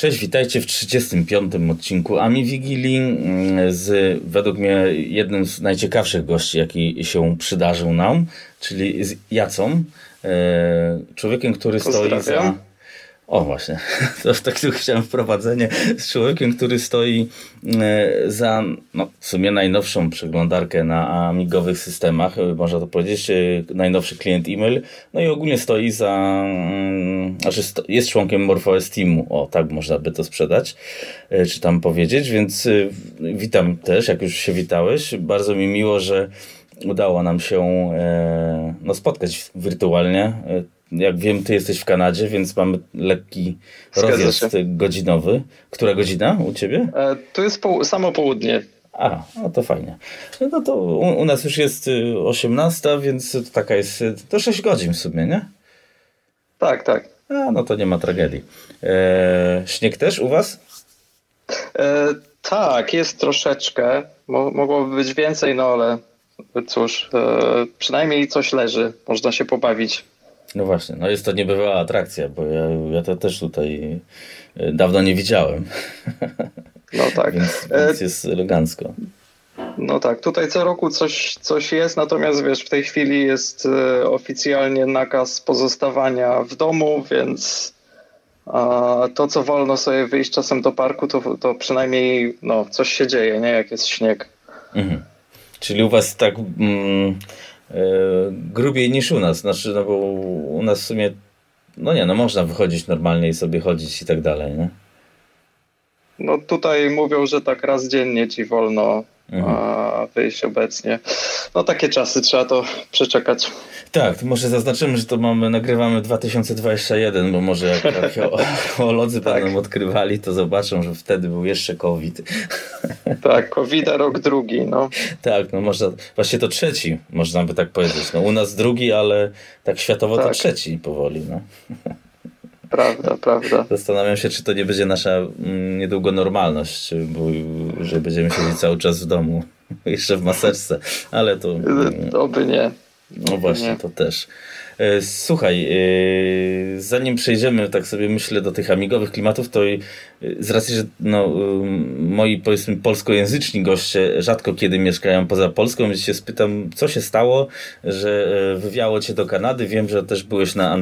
Cześć, witajcie w 35. odcinku Ami Wigilii mm, z według mnie jednym z najciekawszych gości, jaki się przydarzył nam, czyli z Jacą, e, człowiekiem, który stoi za o właśnie, to tak tu chciałem wprowadzenie z człowiekiem, który stoi e, za no, w sumie najnowszą przeglądarkę na amigowych systemach, e, można to powiedzieć, e, najnowszy klient e-mail, no i ogólnie stoi za, mm, znaczy jest członkiem MorphOS Teamu, o tak można by to sprzedać, czy tam powiedzieć, więc witam też, jak już się witałeś, bardzo mi miło, że udało nam się no, spotkać wirtualnie jak wiem, ty jesteś w Kanadzie, więc mamy lekki rozjazd godzinowy. Która godzina u ciebie? E, to jest po, samo południe. A, no to fajnie. No to u, u, nas już jest 18, y, więc to taka jest, y, to 6 godzin w sumie, nie? Tak, tak. A, no to nie ma tragedii. E, śnieg też u was? E, tak, jest troszeczkę. Mo, mogłoby być więcej, no ale cóż, e, przynajmniej coś leży. Można się pobawić. No właśnie, no jest to niebywała atrakcja, bo ja, ja to też tutaj e, dawno nie widziałem. No tak. więc, więc jest elegancko. No tak, tutaj co roku coś, coś jest, natomiast wiesz, w tej chwili jest e, oficjalnie nakaz pozostawania w domu, więc to, co wolno sobie wyjść czasem do parku, to, to przynajmniej no, coś się dzieje, nie? Jak jest śnieg. Mhm. Czyli u was tak mm, E, grubiej niż u nas. Znaczy, no bo u nas w sumie, no nie, no można wychodzić normalnie i sobie chodzić i tak dalej, nie? No tutaj mówią, że tak raz dziennie ci wolno mhm. wyjść obecnie. No takie czasy, trzeba to przeczekać. Tak, może zaznaczymy, że to mamy, nagrywamy 2021, bo może jak archeolodzy tak. będą odkrywali, to zobaczą, że wtedy był jeszcze COVID. Tak, COVID rok drugi, no. Tak, no można, właśnie to trzeci, można by tak powiedzieć. No, u nas drugi, ale tak światowo tak. to trzeci powoli, no. Prawda, prawda. Zastanawiam się, czy to nie będzie nasza mm, niedługo normalność, bo, że będziemy siedzieć cały czas w domu, jeszcze w maseczce, ale to... Oby nie. No właśnie, to też. E, słuchaj, e, zanim przejdziemy, tak sobie myślę, do tych amigowych klimatów, to e, z racji, że no, moi powiedzmy polskojęzyczni goście rzadko kiedy mieszkają poza Polską, więc się spytam, co się stało, że wywiało cię do Kanady. Wiem, że też byłeś na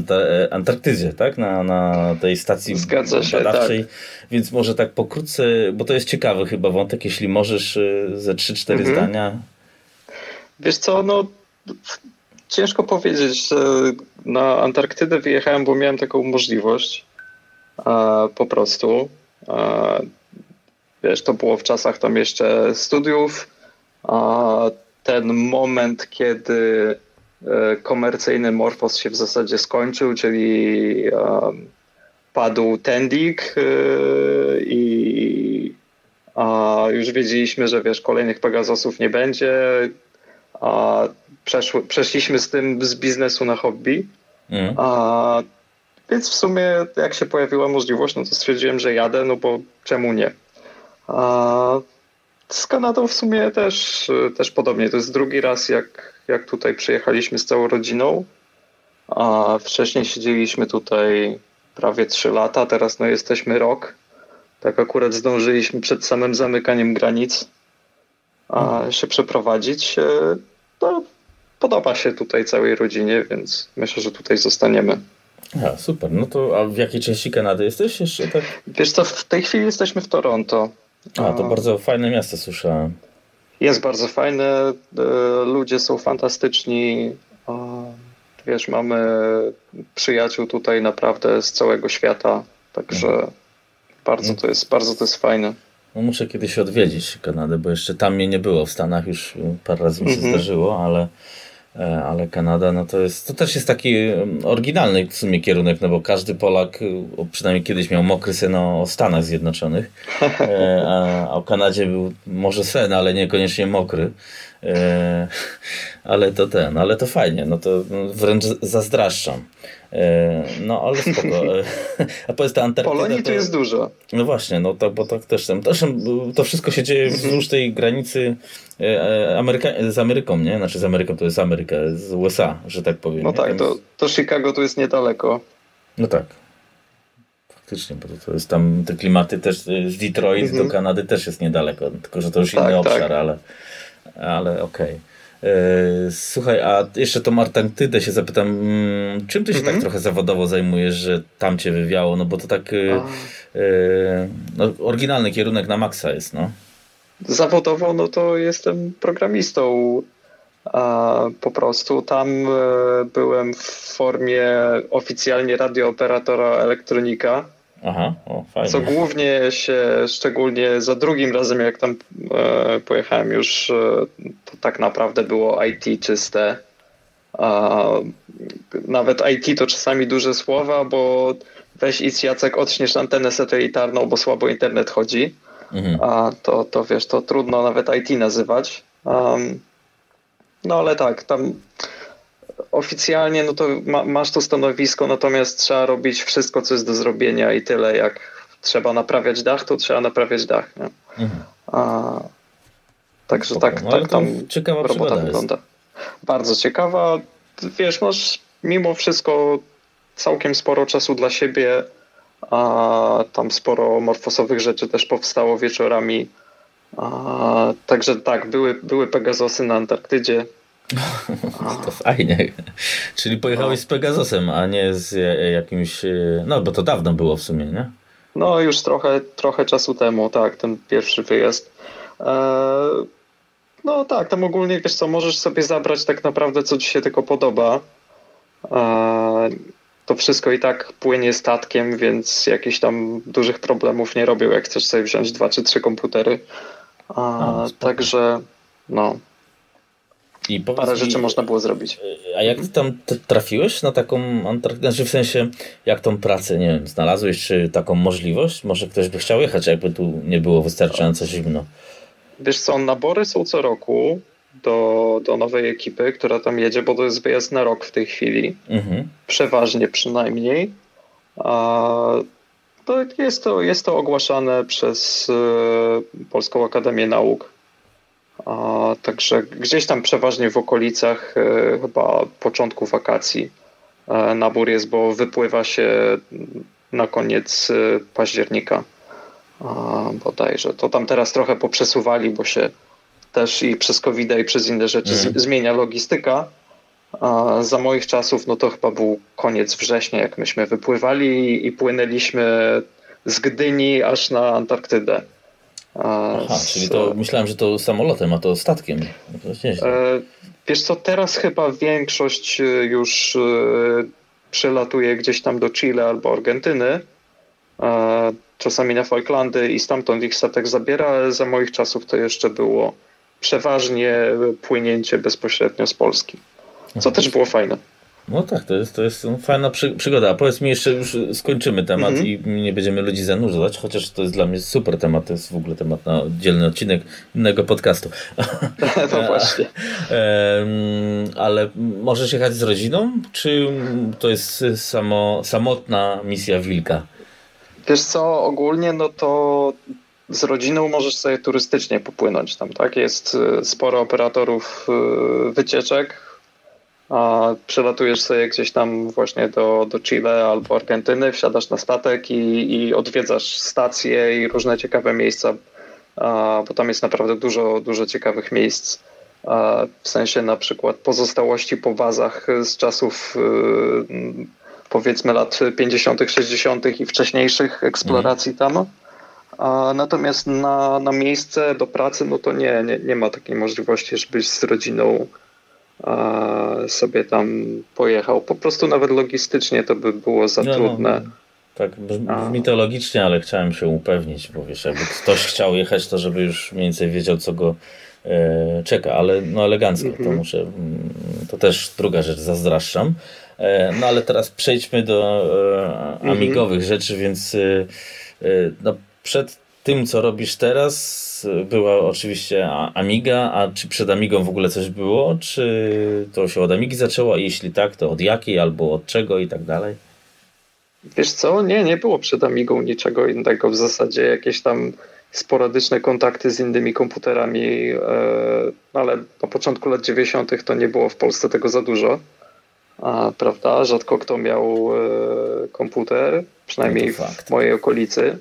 Antarktydzie, tak? Na, na tej stacji Zgadza się, badawczej. Tak. Więc może tak pokrótce, bo to jest ciekawy chyba wątek, jeśli możesz ze 3-4 mhm. zdania. Wiesz co, no Ciężko powiedzieć, na Antarktydę wyjechałem, bo miałem taką możliwość. po prostu. wiesz, to było w czasach tam jeszcze studiów. Ten moment, kiedy e, komercyjny Morphos się w zasadzie skończył, czyli padł Tendik e, i już wiedzieliśmy, że wiesz, kolejnych Pegasusów nie będzie. Przeszły, przeszliśmy z tym z biznesu na hobby. Mm. A, więc w sumie jak się pojawiła możliwość, no to stwierdziłem, że jadę, no bo czemu nie. A, z Kanadą w sumie też, też podobnie. To jest drugi raz, jak, jak tutaj przyjechaliśmy z całą rodziną. A wcześniej siedzieliśmy tutaj prawie 3 lata, teraz no jesteśmy rok. Tak akurat zdążyliśmy przed samym zamykaniem granic a się przeprowadzić. E, no, podoba się tutaj całej rodzinie, więc myślę, że tutaj zostaniemy. A, super. No to a w jakiej części Kanady jesteś jeszcze? Tak? Wiesz co, w tej chwili jesteśmy w Toronto. A, to bardzo fajne miasto słyszałem. Jest bardzo fajne, e, ludzie są fantastyczni. Wiesz, mamy przyjaciół tutaj naprawdę z całego świata, także mhm. bardzo to jest, bardzo to jest fajne. No muszę kiedyś odwiedzić Kanadę, bo jeszcze tam mnie nie było. W Stanach już parę razy mi się mhm. zdarzyło, ale ale Kanada, no to jest, to też jest taki oryginalny w sumie kierunek, no bo każdy Polak przynajmniej kiedyś miał mokry sen o, Stanach Zjednoczonych, e, a, o Kanadzie był może sen, ale niekoniecznie mokry. E, ale to ten, ale to fajnie, no to wręcz zazdraszczam. No ale spoko. A powiedz ta Antarktyda. Polonii to, jest dużo. No właśnie, no to, bo tak też tam. To wszystko się dzieje wzdłuż tej granicy Ameryka, z Ameryką, nie? Znaczy z Ameryką to jest Ameryka, z USA, że tak powiem. No tak, to, to Chicago tu jest niedaleko. No tak. faktycznie, bo to jest tam te klimaty też z Detroit -hmm. do mhm. Kanady też jest niedaleko, tylko że to już tak, inny obszar, tak. ale, ale okej. Okay. E, słuchaj, a jeszcze tą Artantydę się zapytam, mm, czym ty się tak mhm. trochę zawodowo zajmujesz, że tam cię wywiało? No bo to tak e, e, no, oryginalny kierunek na maksa jest, no. Zawodowo, no to jestem programistą. A po prostu tam byłem w formie oficjalnie radiooperatora elektronika Aha, o, fajnie. Co głównie się, szczególnie za drugim razem, jak tam e, pojechałem już, e, to tak naprawdę było IT czyste. A, nawet IT to czasami duże słowa, bo weź i Jacek odśniesz antenę satelitarną, bo słabo internet chodzi. Mhm. A to, to wiesz, to trudno nawet IT nazywać. Um, no ale tak, tam oficjalnie no to ma, masz to stanowisko, natomiast trzeba robić wszystko, co jest do zrobienia i tyle. Jak trzeba naprawiać dach, to trzeba naprawiać dach. Mhm. A, także Spoko. tak, no, tak tam ciekawa robota wygląda. Jest. Bardzo ciekawa. Wiesz, masz mimo wszystko całkiem sporo czasu dla siebie, a tam sporo morfosowych rzeczy też powstało wieczorami. A, także tak, były, były Pegazosy na Antarktydzie, to fajnie. Czyli pojechałeś z Pegasusem, a nie z jakimś. No, bo to dawno było w sumie, nie? No, już trochę, trochę czasu temu, tak, ten pierwszy wyjazd. Eee, no tak, tam ogólnie wiesz co, możesz sobie zabrać tak naprawdę, co ci się tylko podoba. Eee, to wszystko i tak płynie statkiem, więc jakichś tam dużych problemów nie robią, jak chcesz sobie wziąć dwa czy trzy komputery. A, także no. I Parę mi, rzeczy można było zrobić. A jak ty tam trafiłeś na taką Antarktydę? Znaczy w sensie, jak tą pracę, nie wiem, znalazłeś, czy taką możliwość? Może ktoś by chciał jechać, jakby tu nie było wystarczająco zimno. Wiesz co, nabory są co roku do, do nowej ekipy, która tam jedzie, bo to jest wyjazd na rok w tej chwili. Mhm. Przeważnie przynajmniej. A to jest, to, jest to ogłaszane przez y, Polską Akademię Nauk a, także gdzieś tam przeważnie w okolicach e, chyba początku wakacji e, nabór jest, bo wypływa się na koniec e, października bodajże. To tam teraz trochę poprzesuwali, bo się też i przez covid i przez inne rzeczy mm. zmienia logistyka. A za moich czasów, no to chyba był koniec września, jak myśmy wypływali i płynęliśmy z Gdyni aż na Antarktydę. Aha, czyli to myślałem, że to samolotem, a to statkiem. To e, wiesz co, teraz chyba większość e, już e, przelatuje gdzieś tam do Chile albo Argentyny, czasami na Falklandy i stamtąd ich statek zabiera, ale za moich czasów to jeszcze było przeważnie płynięcie bezpośrednio z Polski, co też było fajne. No tak, to jest, to jest fajna przy, przygoda. A powiedz mi jeszcze, już skończymy temat mm -hmm. i nie będziemy ludzi zanurzać, chociaż to jest dla mnie super temat, to jest w ogóle temat na oddzielny odcinek innego podcastu. No właśnie. Ale możesz jechać z rodziną, czy to jest samo, samotna misja wilka? Wiesz co, ogólnie no to z rodziną możesz sobie turystycznie popłynąć tam, tak? Jest e, sporo operatorów e, wycieczek, a przelatujesz sobie gdzieś tam właśnie do, do Chile albo Argentyny, wsiadasz na statek i, i odwiedzasz stacje i różne ciekawe miejsca, a, bo tam jest naprawdę dużo, dużo ciekawych miejsc. A, w sensie na przykład pozostałości po bazach z czasów y, powiedzmy lat 50., 60. i wcześniejszych eksploracji mhm. tam. A natomiast na, na miejsce do pracy, no to nie, nie, nie ma takiej możliwości, żebyś z rodziną sobie tam pojechał. Po prostu nawet logistycznie to by było za no, no trudne. No, tak, brzmi to logicznie, ale chciałem się upewnić, bo wiesz, jakby ktoś chciał jechać, to żeby już mniej więcej wiedział, co go e, czeka, ale no elegancko, to mhm. muszę, mm, to też druga rzecz, zazdraszczam. E, no ale teraz przejdźmy do e, mhm. amigowych rzeczy, więc e, e, no, przed tym, co robisz teraz, była oczywiście Amiga, a czy przed Amigą w ogóle coś było? Czy to się od Amigi zaczęło? A jeśli tak, to od jakiej albo od czego i tak dalej? Wiesz co? Nie, nie było przed Amigą niczego innego. W zasadzie jakieś tam sporadyczne kontakty z innymi komputerami, e, ale na początku lat 90. to nie było w Polsce tego za dużo. a, prawda? Rzadko kto miał e, komputer, przynajmniej No w mojej okolicy,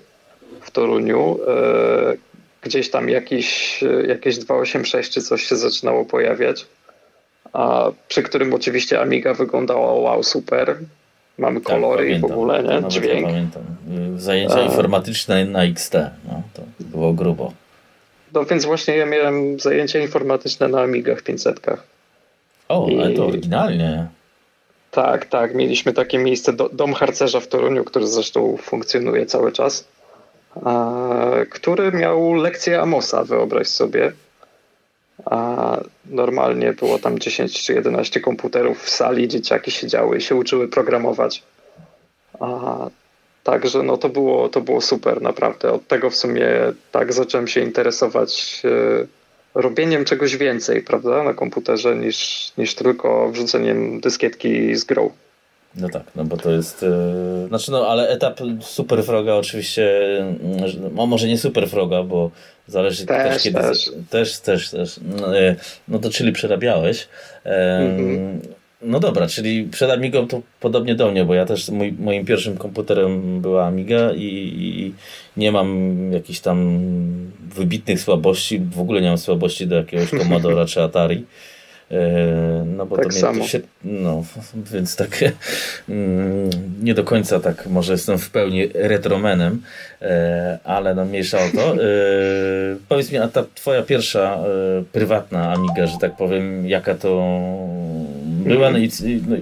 Toruniu. E, gdzieś tam jakiś, e, jakieś 286 czy coś się zaczynało pojawiać, a przy którym oczywiście Amiga wyglądała wow, super. Mamy kolory i w Tak, pamiętam. ogóle, nie? Dźwięk. Ja pamiętam. Zajęcia A. informatyczne na XT. No, to było grubo. No więc właśnie ja miałem zajęcia informatyczne na Amigach 500. O, ale to I- oryginalnie. Tak, tak. Mieliśmy takie miejsce, do, dom harcerza w Toruniu, który zresztą funkcjonuje cały czas, który miał lekcję Amosa, wyobraź sobie. A normalnie było tam 10 czy 11 komputerów w sali, dzieciaki siedziały i się uczyły programować. A, także no to było, to było super, naprawdę. Od tego w sumie tak zacząłem się interesować e, robieniem czegoś więcej, prawda, na komputerze niż, niż tylko wrzuceniem dyskietki z grą. No tak, no bo to jest. Yy, znaczy, no ale etap Super Froga oczywiście. No może nie Super Froga, bo zależy Też, też, kiedy. też. też, też. też. No, yy, no to czyli przerabiałeś. Yy, Mhm. No dobra, czyli przed Amigą to podobnie do mnie, bo ja też mój, moim pierwszym komputerem była Amiga i, i nie mam jakichś tam wybitnych słabości, w ogóle nie mam słabości do jakiegoś Commodora czy Atari. E, No bo Tak to samo. Się, no, więc tak mm, nie do końca tak może jestem w pełni retromenem, e, ale no mniejsza o to. E, Powiedz mi, a ta twoja pierwsza prywatna Amiga, że tak powiem, jaka to była? No i, no,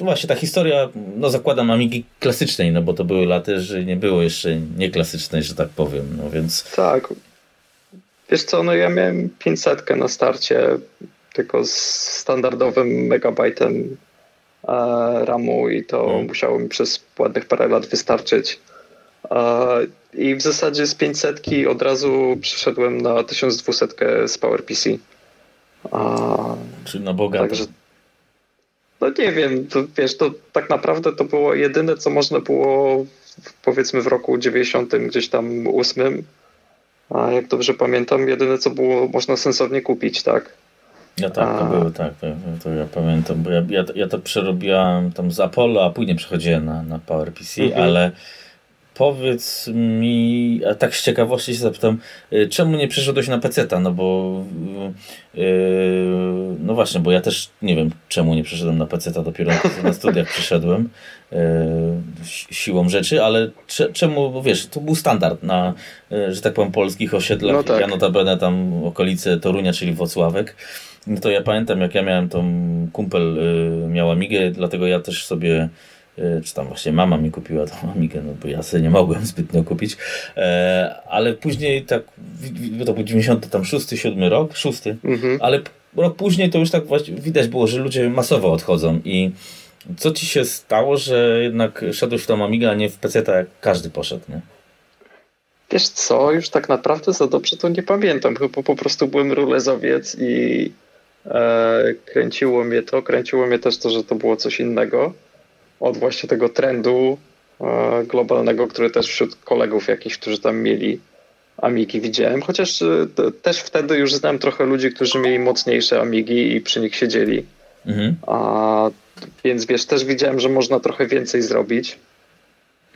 no właśnie ta historia, no zakładam Amigi klasycznej, no bo to były lata, że nie było jeszcze nieklasycznej, że tak powiem, no więc Tak. Wiesz co, no ja miałem 500 na starcie, tylko z standardowym megabajtem e, RAMu i to Mhm. musiało mi przez ładnych parę lat wystarczyć. E, I w zasadzie z 500 od razu przeszedłem na 1200 z PowerPC. Czy na bogato. Także, no nie wiem, to, wiesz, to tak naprawdę to było jedyne, co można było w, powiedzmy w roku 90, gdzieś tam 8, a jak dobrze pamiętam, jedyne co było można sensownie kupić, tak? No tak, to A. były tak, to, to ja pamiętam, bo ja, ja, ja to przerobiłam tam z Apollo, a później przechodziłem na, na PowerPC, Mhm. ale powiedz mi, a tak z ciekawości się zapytam, y, czemu nie przeszedłeś na PC-ta, no bo yy, no właśnie, bo ja też nie wiem, czemu nie przeszedłem na PC-ta, dopiero na studiach przeszedłem yy, si- siłą rzeczy, ale cze, czemu, bo wiesz, to był standard na, yy, że tak powiem, polskich osiedlach, No tak. ja notabene tam okolice Torunia, czyli Włocławek, no to ja pamiętam, jak ja miałem tą kumpel, y, miał Amigę, dlatego ja też sobie, y, czy tam właśnie mama mi kupiła tą Amigę, no bo ja sobie nie mogłem zbytnio kupić, e, ale później tak, to był 96, 7 rok, 6, Mhm. ale rok później to już tak właśnie widać było, że ludzie masowo odchodzą i co ci się stało, że jednak szedłeś w tą Amigę, a nie w PC, jak każdy poszedł, nie? Wiesz co, już tak naprawdę za dobrze to nie pamiętam, chyba po prostu byłem rulezowiec i kręciło mnie to, kręciło mnie też to, że to było coś innego od właśnie tego trendu e, globalnego, który też wśród kolegów jakichś, którzy tam mieli Amigi widziałem, chociaż e, też wtedy już znam trochę ludzi, którzy mieli mocniejsze Amigi i przy nich siedzieli. Mhm. A, więc wiesz, też widziałem, że można trochę więcej zrobić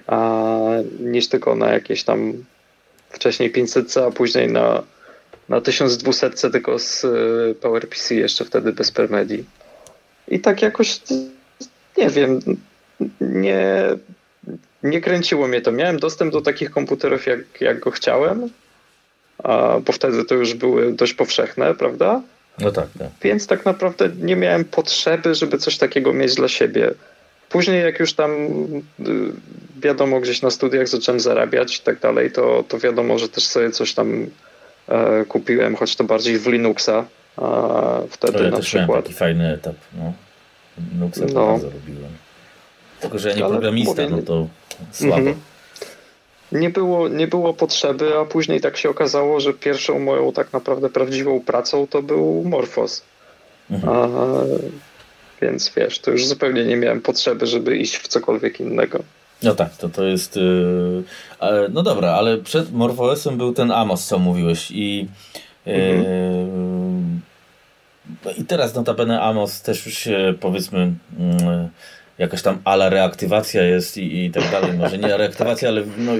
a, niż tylko na jakieś tam wcześniej 500, a później na, na 1200 tylko z y, PowerPC, jeszcze wtedy bez Permedi. I tak jakoś, nie wiem, nie, nie kręciło mnie to. Miałem dostęp do takich komputerów, jak, jak go chciałem, a, bo wtedy to już były dość powszechne, prawda? No tak, tak. Więc tak naprawdę nie miałem potrzeby, żeby coś takiego mieć dla siebie. Później, jak już tam y, wiadomo, gdzieś na studiach zacząłem zarabiać i tak dalej, to, to wiadomo, że też sobie coś tam kupiłem, choć to bardziej w Linuxa a wtedy To ja na też przykład. taki fajny etap. No. Linuxa to No. bardzo robiłem. Tylko, że ja nie Ale programista, mówię, no to słabo. Mhm. Nie było, nie było potrzeby, a później tak się okazało, że pierwszą moją tak naprawdę prawdziwą pracą to był Morphos. Mhm. A, więc wiesz, to już zupełnie nie miałem potrzeby, żeby iść w cokolwiek innego. No tak, to to jest... Yy... ale- No dobra, ale przed Morphoesem był ten Amos, co mówiłeyy, i... Yy... No i teraz notabene Amos też już się powiedzmy mm, jakaś tam ala reaktywacja jest i, i tak dalej. Może nie reaktywacja, ale no,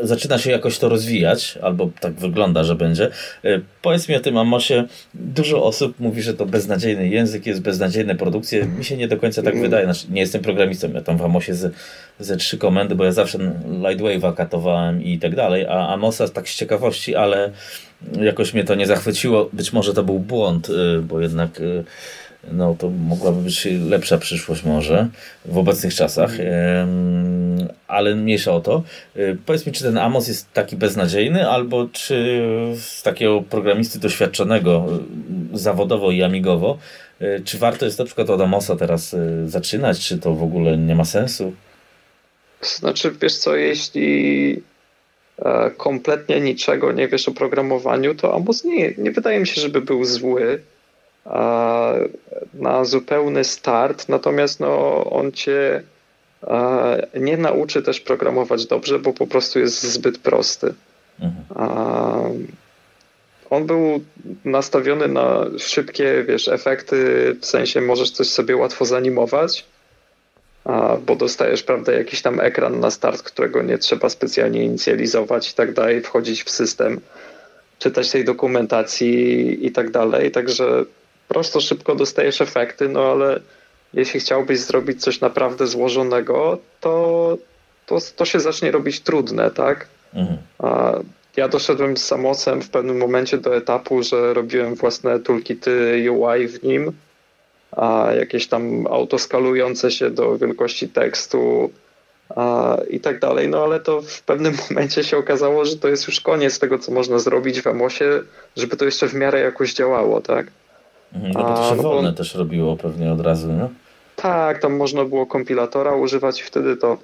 zaczyna się jakoś to rozwijać, albo tak wygląda, że będzie. E, powiedz mi o tym Amosie. Dużo osób mówi, że to beznadziejny język, jest beznadziejne produkcje. Mi się nie do końca tak wydaje. Znaczy, nie jestem programistą, ja tam w Amosie ze, ze trzy komendy, bo ja zawsze Lightwave'a katowałem i tak dalej, a Amosa tak z ciekawości, ale jakoś mnie to nie zachwyciło. Być może to był błąd, e, bo jednak e, no to mogłaby być lepsza przyszłość może w obecnych czasach, ale mniejsza o to. E, powiedz mi, czy ten Amos jest taki beznadziejny, albo czy z takiego programisty doświadczonego e, zawodowo i amigowo, e, czy warto jest na przykład od Amosa teraz zaczynać, czy to w ogóle nie ma sensu? Znaczy, wiesz co, jeśli kompletnie niczego nie wiesz o programowaniu, to Amos nie, nie wydaje mi się, żeby był zły na zupełny start, natomiast no, on cię nie nauczy też programować dobrze, bo po prostu jest zbyt prosty. Mhm. On był nastawiony na szybkie, wiesz, efekty, w sensie możesz coś sobie łatwo zanimować, bo dostajesz, prawda, jakiś tam ekran na start, którego nie trzeba specjalnie inicjalizować i tak dalej, wchodzić w system, czytać tej dokumentacji i tak dalej, także prosto, szybko dostajesz efekty, no ale jeśli chciałbyś zrobić coś naprawdę złożonego, to, to, to się zacznie robić trudne, tak? Mhm. Ja doszedłem z Samosem w pewnym momencie do etapu, że robiłem własne toolkity UI w nim, a jakieś tam autoskalujące się do wielkości tekstu a, i tak dalej, no ale to w pewnym momencie się okazało, że to jest już koniec tego, co można zrobić w Amosie, żeby to jeszcze w miarę jakoś działało, tak? Mhm, no bo to się no wolne też robiło pewnie od razu, nie? Tak, tam można było kompilatora używać i wtedy to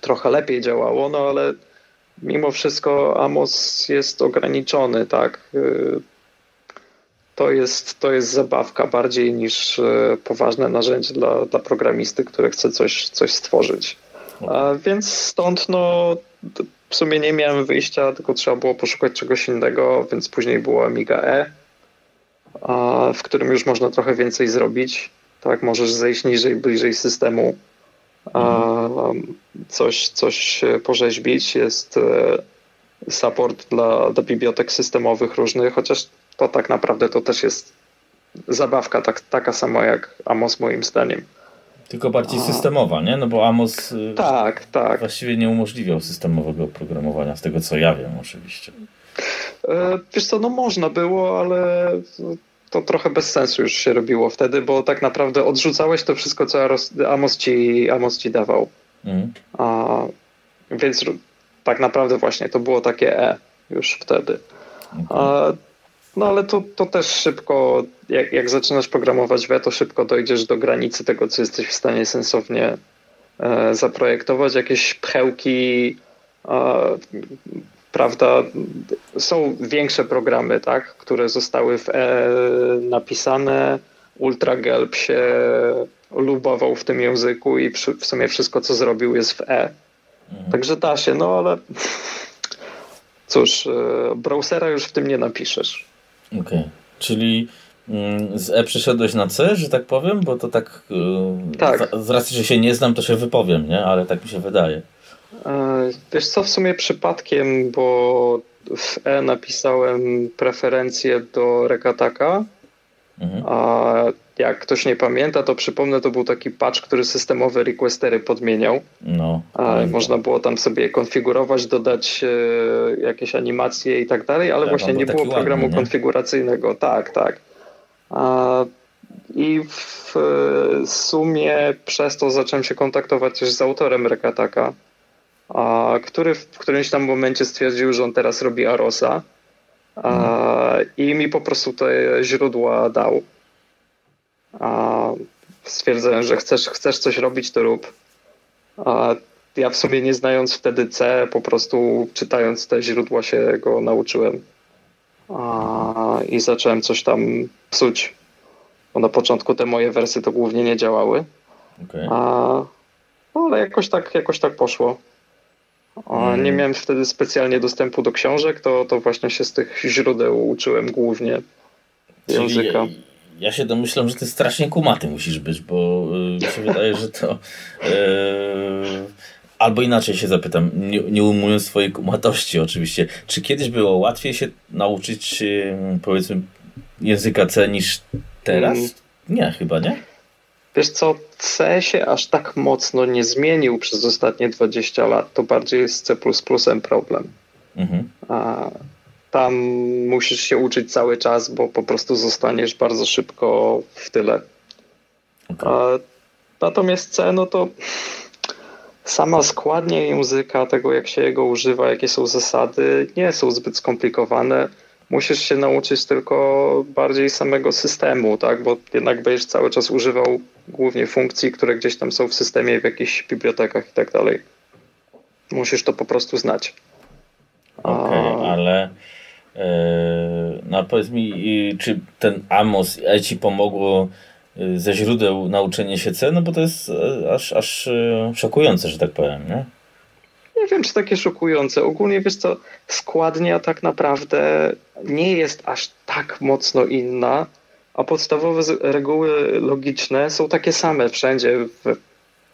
trochę lepiej działało, no ale mimo wszystko Amos jest ograniczony, tak? Y, to jest, to jest zabawka bardziej niż y, poważne narzędzie dla, dla programisty, który chce coś, coś stworzyć. A więc stąd no, w sumie nie miałem wyjścia, tylko trzeba było poszukać czegoś innego, więc później była Amiga E w którym już można trochę więcej zrobić. Tak, możesz zejść niżej, bliżej systemu, coś, coś porzeźbić. Jest e, support dla, dla bibliotek systemowych różnych, chociaż to tak naprawdę to też jest zabawka tak, taka sama jak Amos moim zdaniem. Tylko bardziej systemowa, nie? No bo Amos y, tak, tak. właściwie nie umożliwiał systemowego programowania, z tego co ja wiem oczywiście. E, wiesz co, no można było, ale to trochę bez sensu już się robiło wtedy, bo tak naprawdę odrzucałeś to wszystko, co Amos ci, Amos ci dawał. Mhm. A, więc tak naprawdę właśnie to było takie E już wtedy. A, no ale to, to też szybko, jak, jak zaczynasz programować W, to szybko dojdziesz do granicy tego, co jesteś w stanie sensownie e, zaprojektować. Jakieś pchełki, e, prawda, są większe programy, tak, które zostały w E napisane. UltraGelb się lubował w tym języku i w sumie wszystko, co zrobił, jest w E. Mhm. Także da się, no ale cóż, e, browsera już w tym nie napiszesz. Okej, okay. czyli mm, z E przyszedłeś na C, że tak powiem, bo to tak, e, tak. Z, racji, że się nie znam, to się wypowiem, nie? Ale tak mi się wydaje. E, wiesz co, w sumie przypadkiem, bo w E napisałem preferencje do Rekataka, mhm. a jak ktoś nie pamięta, to przypomnę, to był taki patch, który systemowe requestery podmieniał. No, można było tam sobie konfigurować, dodać e, jakieś animacje i tak dalej, ale tak, właśnie nie było programu ładny, nie? konfiguracyjnego. Tak, tak. A, I w sumie przez to zacząłem się kontaktować też z autorem Rekataka a, który w którymś tam momencie stwierdził, że on teraz robi Arosa a, i mi po prostu te źródła dał. A, stwierdzałem, że chcesz, chcesz coś robić, to rób. A ja w sumie nie znając wtedy C, po prostu czytając te źródła się go nauczyłem. A, I zacząłem coś tam psuć. Bo na początku te moje wersy to głównie nie działały. Okay. A, no, ale jakoś tak, jakoś tak poszło. Hmm. Nie miałem wtedy specjalnie dostępu do książek, to, to właśnie się z tych źródeł uczyłem głównie języka. ja się domyślam, że ty strasznie kumaty musisz być, bo mi się wydaje, że to albo inaczej się zapytam, nie, nie umując swojej kumatości oczywiście, czy kiedyś było łatwiej się nauczyć powiedzmy języka C niż teraz? Mm. Nie, chyba nie? Wiesz co, C się aż tak mocno nie zmienił przez ostatnie 20 lat. To bardziej jest C problem. Mhm. A tam musisz się uczyć cały czas, bo po prostu zostaniesz bardzo szybko w tyle. Okay. A, natomiast C, no to sama składnia języka, tego jak się jego używa, jakie są zasady, nie są zbyt skomplikowane musisz się nauczyć tylko bardziej samego systemu, tak? Bo jednak będziesz cały czas używał głównie funkcji, które gdzieś tam są w systemie, w jakichś bibliotekach i tak dalej. Musisz to po prostu znać. Okej, okay, ale yy, no powiedz mi, czy ten Amos ci pomogło e, ze źródeł nauczenie się C? No bo to jest e, aż, aż szokujące, że tak powiem, nie? Nie wiem, czy takie szokujące. Ogólnie wiesz co, składnia tak naprawdę nie jest aż tak mocno inna, a podstawowe reguły logiczne są takie same wszędzie, we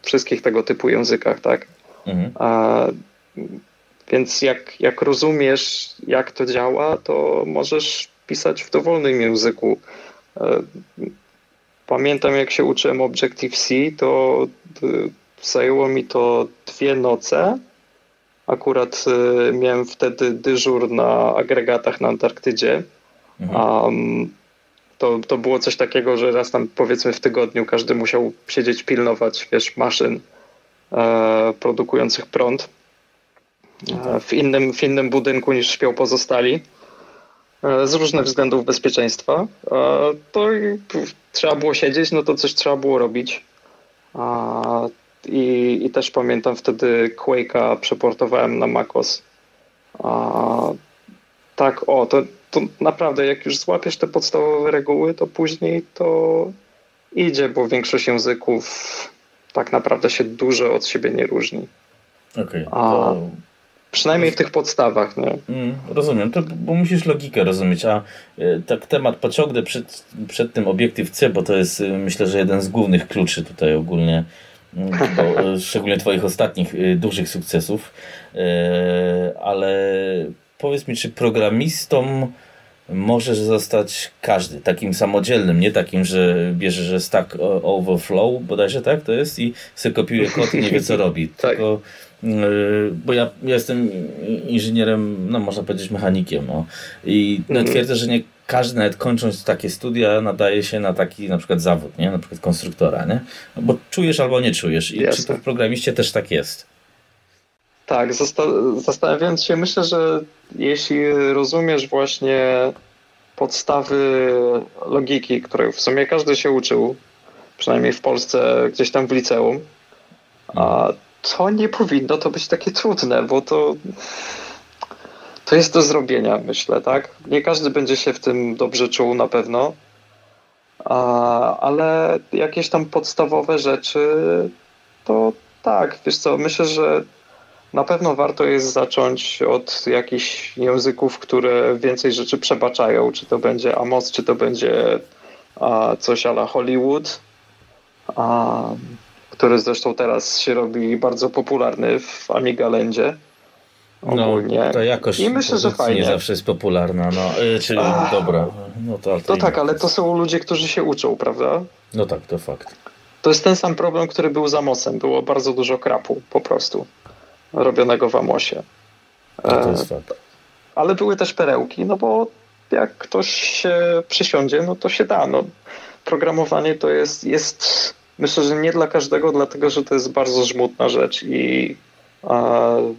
wszystkich tego typu językach, tak? Mhm. A, więc jak, jak rozumiesz, jak to działa, to możesz pisać w dowolnym języku. E, pamiętam, jak się uczyłem Objective-C, to zajęło mi to dwie noce Akurat y, miałem wtedy dyżur na agregatach na Antarktydzie. Mhm. Um, to, to było coś takiego, że raz tam powiedzmy w tygodniu każdy musiał siedzieć, pilnować, wiesz, maszyn e, produkujących prąd e, w, innym, w innym budynku niż śpią pozostali e, z różnych względów bezpieczeństwa. E, to trzeba było siedzieć, no to coś trzeba było robić. I, i też pamiętam wtedy Quake'a przeportowałem na MacOS. Tak, o, to, to naprawdę jak już złapiesz te podstawowe reguły, to później to idzie, bo większość języków tak naprawdę się dużo od siebie nie różni. Okej. Okay, to... Przynajmniej w tych podstawach, nie? Mm, rozumiem, to, bo musisz logikę rozumieć, a y, tak temat pociągnę przed, przed tym obiektyw C, bo to jest y, myślę, że jeden z głównych kluczy tutaj ogólnie bo, szczególnie Twoich ostatnich dużych sukcesów. E, ale powiedz mi, czy programistą możesz zostać każdy, takim samodzielnym, nie takim, że bierze, że Stack Overflow, bodajże tak to jest i sobie kopiuje kod i nie wie co robi. tak. Tylko, y, bo ja, ja, jestem inżynierem, no można powiedzieć mechanikiem, no. I no, mhm. twierdzę, że nie każdy nawet kończąc takie studia nadaje się na taki na przykład zawód, nie? Na przykład konstruktora, nie? No bo czujesz albo nie czujesz. I Jasne. czy to w programiście też tak jest? Tak, zastanawiając się, myślę, że jeśli rozumiesz właśnie podstawy logiki, której w sumie każdy się uczył, przynajmniej w Polsce gdzieś tam w liceum, a to nie powinno to być takie trudne, bo to to jest do zrobienia, myślę, tak? Nie każdy będzie się w tym dobrze czuł na pewno, ale jakieś tam podstawowe rzeczy to tak, wiesz co, myślę, że na pewno warto jest zacząć od jakichś języków, które więcej rzeczy przebaczają, czy to będzie Amos, czy to będzie a, coś ala Hollywood, a, który zresztą teraz się robi bardzo popularny w Amigalendzie. Ogólnie. No, to jakoś I myślę, że fajnie. nie zawsze jest popularna, no, yy, czyli dobra. No to, to tak, ale to są ludzie, którzy się uczą, prawda? No tak, to fakt. To jest ten sam problem, który był z Amosem. Było bardzo dużo krapu po prostu robionego w Amosie. No to jest fakt. Ale były też perełki, no bo jak ktoś się przysiądzie, no to się da. No, programowanie to jest, jest myślę, że nie dla każdego, dlatego że to jest bardzo żmudna rzecz i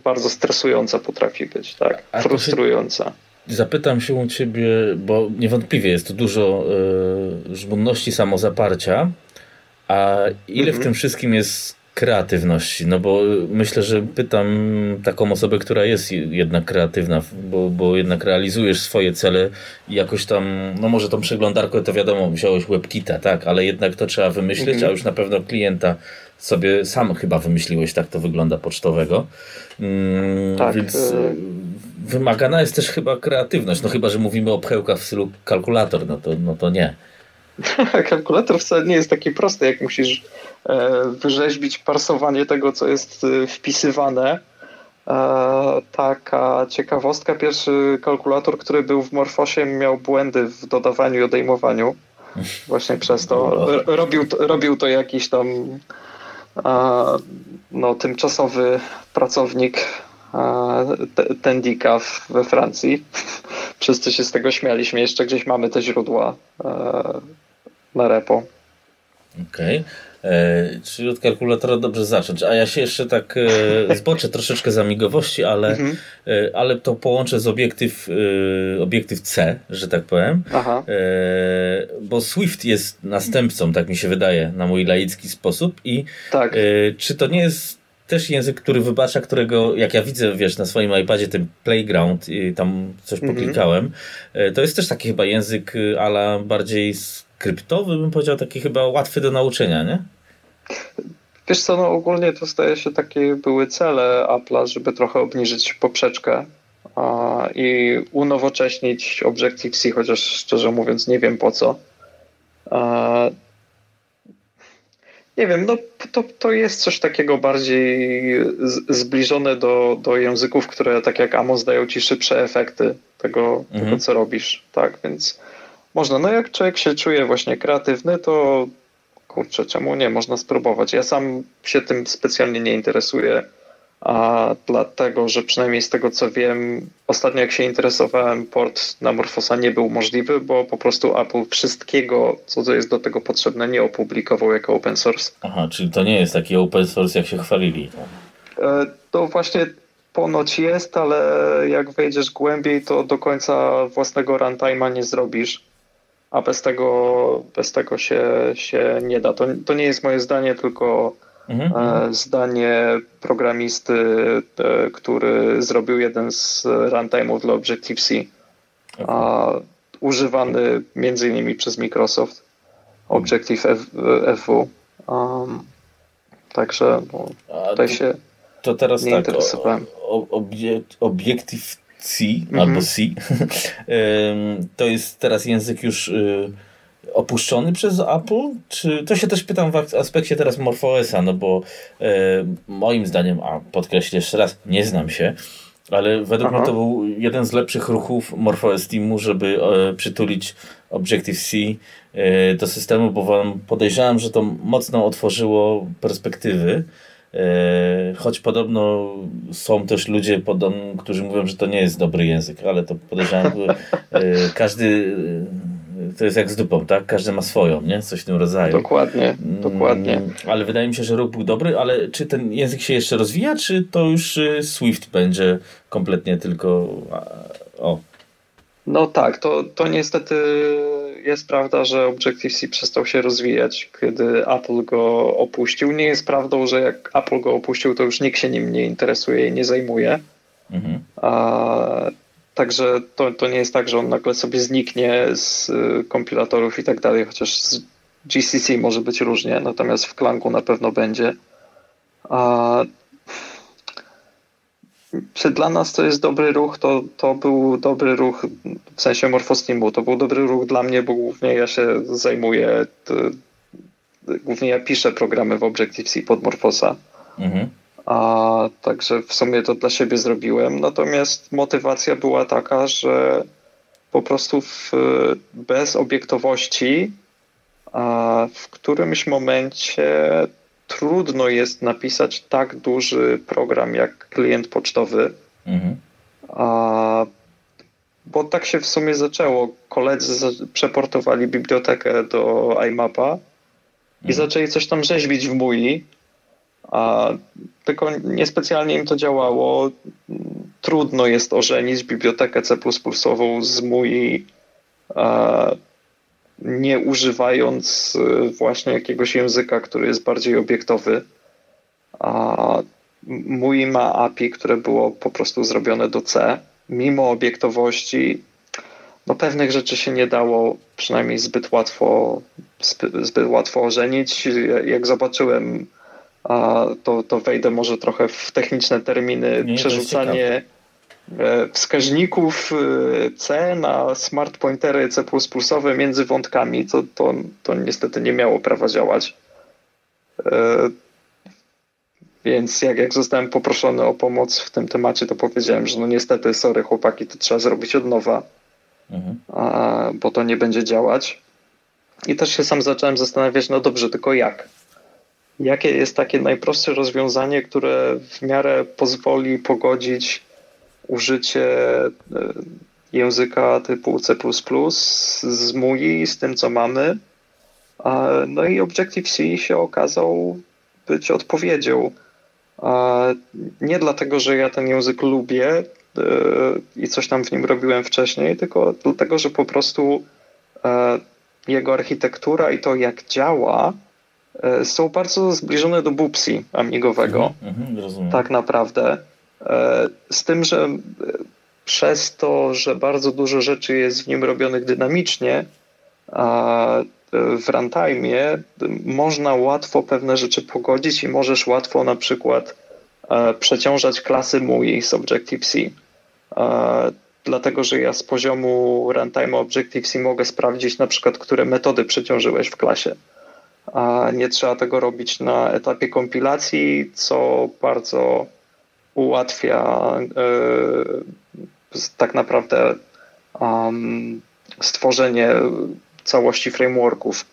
bardzo stresująca potrafi być, tak? A Frustrująca. Zapytam się u Ciebie, bo niewątpliwie jest tu dużo y, żmudności, samozaparcia, a ile mhm. w tym wszystkim jest kreatywności? No bo myślę, że pytam taką osobę, która jest jednak kreatywna, bo, bo jednak realizujesz swoje cele i jakoś tam, no może tą przeglądarkę to wiadomo, wziąłeś WebKita, tak, ale jednak to trzeba wymyśleć, mhm. a już na pewno klienta sobie sam chyba wymyśliłeś, tak to wygląda pocztowego. Mm, tak. Więc y wymagana jest też chyba kreatywność. No chyba, że mówimy o pchełkach w stylu kalkulator, no to, no to nie. kalkulator wcale nie jest taki prosty, jak musisz e, wyrzeźbić parsowanie tego, co jest e, wpisywane. Taka ciekawostka, pierwszy kalkulator, który był w Morfosie miał błędy w dodawaniu i odejmowaniu. Właśnie przez to. Robił, robił to jakiś tam no, tymczasowy pracownik Tendika we Francji. Wszyscy się z tego śmialiśmy. Jeszcze gdzieś mamy te źródła na repo. Okej. Okay. E, czyli od kalkulatora dobrze zacząć. A ja się jeszcze tak e, zboczę troszeczkę za migowości, ale, mhm. e, ale to połączę z obiektyw, e, obiektyw C, że tak powiem. Aha. Bo Swift jest następcą, tak mi się wydaje, na mój laicki sposób. I tak. Czy to nie jest też język, który wybacza, którego jak ja widzę, wiesz, na swoim iPadzie ten Playground i tam coś mhm. poklikałem, to jest też taki chyba język ala bardziej kryptowy, bym powiedział, taki chyba łatwy do nauczenia, nie? Wiesz co, no ogólnie to staje się takie były cele Apple'a, żeby trochę obniżyć poprzeczkę a, i unowocześnić Objective-C, chociaż szczerze mówiąc nie wiem po co. A, nie wiem, no to, to jest coś takiego bardziej zbliżone do, do języków, które tak jak Amos dają ci szybsze efekty tego, mhm. tego co robisz, tak, więc można. No jak człowiek się czuje właśnie kreatywny, to kurczę, czemu nie? Można spróbować. Ja sam się tym specjalnie nie interesuję, a dlatego, że przynajmniej z tego co wiem, ostatnio jak się interesowałem, port na Morfosa nie był możliwy, bo po prostu Apple wszystkiego, co jest do tego potrzebne, nie opublikował jako open source. Aha, czyli to nie jest taki open source, jak się chwalili. E, to właśnie ponoć jest, ale jak wejdziesz głębiej, to do końca własnego runtime'a nie zrobisz a bez tego, bez tego się, się nie da. To, to nie jest moje zdanie, tylko mhm. E, zdanie programisty, e, który zrobił jeden z runtime'ów dla Objective-C, okay. używany między innymi przez Microsoft, Objective F, FW. Um, także no, tutaj się to teraz nie tak, interesowałem. O, o, Objective C mhm. albo C. to jest teraz język już y, opuszczony przez Apple? Czy to się też pytam w aspekcie teraz MorphOSa, no bo y, moim zdaniem, a podkreślę jeszcze raz, nie znam się, ale według Aha. mnie to był jeden z lepszych ruchów MorphOS Teamu, żeby e, przytulić Objective-C e, do systemu, bo wam podejrzewam, że to mocno otworzyło perspektywy E, choć podobno są też ludzie, którzy mówią, że to nie jest dobry język, ale to podejrzewam, e, każdy e, to jest jak z dupą, tak? Każdy ma swoją, nie? Coś w tym rodzaju. Dokładnie, dokładnie. Mm, ale wydaje mi się, że ruch był dobry, ale czy ten język się jeszcze rozwija, czy to już Swift będzie kompletnie tylko o? No tak, to, to niestety jest prawda, że Objective-C przestał się rozwijać, kiedy Apple go opuścił. Nie jest prawdą, że jak Apple go opuścił, to już nikt się nim nie interesuje i nie zajmuje. Mhm. A, także to, to nie jest tak, że on nagle sobie zniknie z y, kompilatorów i tak dalej, chociaż z GCC może być różnie, natomiast w Clangu na pewno będzie. A, czy dla nas to jest dobry ruch, to, to był dobry ruch w sensie Morfosteamu. To był dobry ruch dla mnie, bo głównie ja się zajmuję, to, głównie ja piszę programy w Objective-C pod Morfosa. Mhm. A także w sumie to dla siebie zrobiłem. Natomiast motywacja była taka, że po prostu w, bez obiektowości a w którymś momencie trudno jest napisać tak duży program jak klient pocztowy. Mhm. A, bo tak się w sumie zaczęło. Koledzy przeportowali bibliotekę do iMapa i mhm. zaczęli coś tam rzeźbić w MUI, a tylko niespecjalnie im to działało. Trudno jest ożenić bibliotekę C++ z MUI nie używając y, właśnie jakiegoś języka, który jest bardziej obiektowy. A mój ma API, które było po prostu zrobione do C. Mimo obiektowości, no pewnych rzeczy się nie dało przynajmniej zbyt łatwo, zbyt łatwo ożenić. Jak zobaczyłem, to, to wejdę może trochę w techniczne terminy, nie, przerzucanie wskaźników C na smart pointery C++ między wątkami, to, to, to niestety nie miało prawa działać. Więc jak, jak zostałem poproszony o pomoc w tym temacie, to powiedziałem, że no niestety, sorry chłopaki, to trzeba zrobić od nowa, mhm. a, bo to nie będzie działać. I też się sam zacząłem zastanawiać, no dobrze, tylko jak? Jakie jest takie najprostsze rozwiązanie, które w miarę pozwoli pogodzić użycie e, języka typu C++ z MUI, z tym, co mamy. No i Objective-C się okazał być odpowiedzią. Nie dlatego, że ja ten język lubię e, i coś tam w nim robiłem wcześniej, tylko dlatego, że po prostu e, jego architektura i to, jak działa, są bardzo zbliżone do Bubsi amigowego. Mhm, mhm, tak naprawdę. Z tym, że przez to, że bardzo dużo rzeczy jest w nim robionych dynamicznie, a w runtime można łatwo pewne rzeczy pogodzić i możesz łatwo na przykład e, przeciążać klasy MUI z Objective-C. E, dlatego, że ja z poziomu runtime Objective-C mogę sprawdzić na przykład, które metody przeciążyłeś w klasie. A nie trzeba tego robić na etapie kompilacji, co bardzo ułatwia e, tak naprawdę um, stworzenie całości frameworków.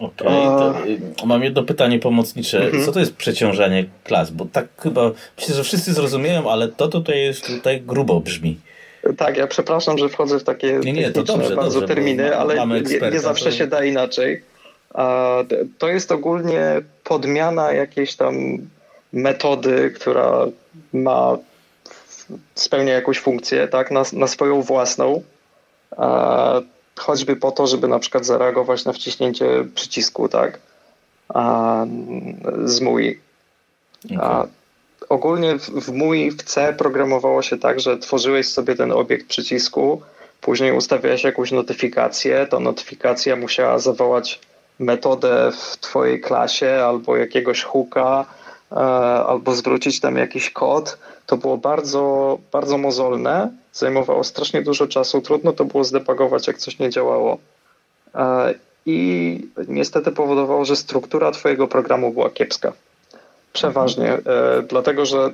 Okej, okay, mam jedno pytanie pomocnicze. Mhm. Co to jest przeciążanie klas? Bo tak chyba myślę, że wszyscy zrozumieją, ale to tutaj jest tutaj grubo brzmi. Tak, ja przepraszam, że wchodzę w takie nie, nie, to dobrze, bardzo dobrze, terminy, ale nie, nie, zawsze to... się da inaczej. To jest ogólnie podmiana jakiejś tam metody, która ma spełnia jakąś funkcję, tak, na, na swoją własną choćby po to, żeby na przykład zareagować na wciśnięcie przycisku, tak? A, z MUI. Okay. Ogólnie w, w MUI w C programowało się tak, że tworzyłeś sobie ten obiekt przycisku, później ustawiałeś jakąś notyfikację, ta notyfikacja musiała zawołać metodę w twojej klasie albo jakiegoś hooka, e, albo zwrócić tam jakiś kod. To było bardzo, bardzo mozolne zajmowało strasznie dużo czasu, trudno to było zdepagować, jak coś nie działało. E, I niestety powodowało, że struktura Twojego programu była kiepska. Przeważnie, e, dlatego że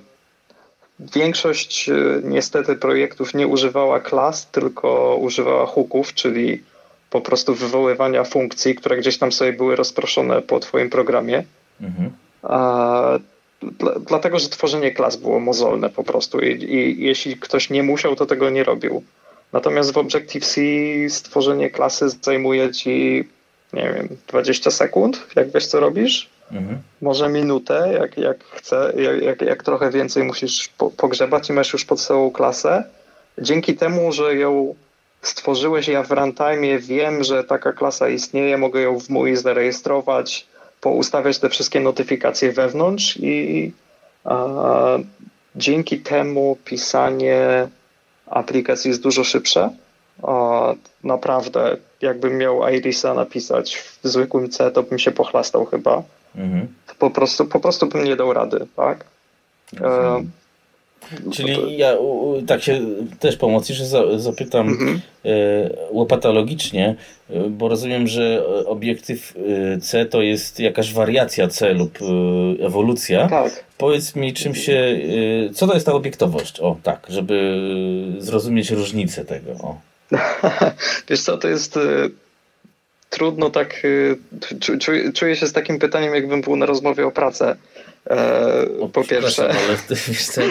większość e, niestety projektów nie używała klas, tylko używała hooków, czyli po prostu wywoływania funkcji, które gdzieś tam sobie były rozproszone po Twoim programie. Mhm dlatego, że tworzenie klas było mozolne po prostu i, i jeśli ktoś nie musiał, to tego nie robił. Natomiast w Objective-C stworzenie klasy zajmuje ci, nie wiem, 20 sekund, jak wiesz, co robisz. Mhm. Może minutę, jak, jak chcę, jak, jak, jak trochę więcej musisz po, pogrzebać i masz już podstawową klasę. Dzięki temu, że ją stworzyłeś, ja w runtime wiem, że taka klasa istnieje, mogę ją w mój zarejestrować, poustawiać te wszystkie notyfikacje wewnątrz i a, dzięki temu pisanie aplikacji jest dużo szybsze. A, naprawdę, jakbym miał Irisa napisać w zwykłym C, to bym się pochlastał chyba. Mhm. Po, prostu, po prostu bym nie dał rady, tak? Mhm. Czyli ja tak się też pomocniczy zapytam mhm. E, łopatologicznie, e, bo rozumiem, że obiektyw e, C to jest jakaś wariacja C lub ewolucja. Tak. Powiedz mi, czym się, co to jest ta obiektowość? O, tak, żeby zrozumieć różnicę tego. O. Wiesz co, to jest trudno tak, czuję się z takim pytaniem, jakbym był na rozmowie o pracę. E, o, po pierwsze. Ale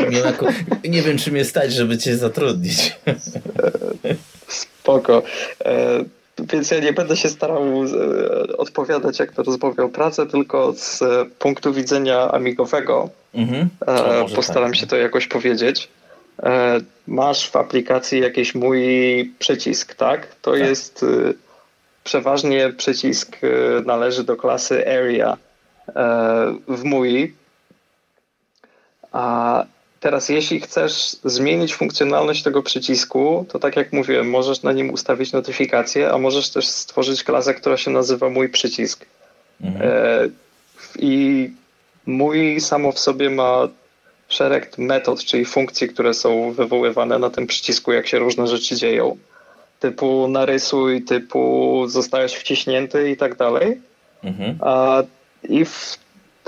nie, nie wiem, czy mnie stać, żeby cię zatrudnić. E, spoko. E, więc ja nie będę się starał e, odpowiadać jak to rozmawia o pracę, tylko z punktu widzenia amigowego mhm. E, postaram tak. się to jakoś powiedzieć. E, masz w aplikacji jakiś mój przycisk, tak? To tak. jest przeważnie przycisk należy do klasy area w MUI a teraz, jeśli chcesz zmienić funkcjonalność tego przycisku, to tak jak mówiłem, możesz na nim ustawić notyfikację, a możesz też stworzyć klasę, która się nazywa mój przycisk. Mhm. E, I mój samo w sobie ma szereg metod, czyli funkcji, które są wywoływane na tym przycisku, jak się różne rzeczy dzieją. Typu narysuj, typu zostałeś wciśnięty i tak dalej. Mhm. A, I w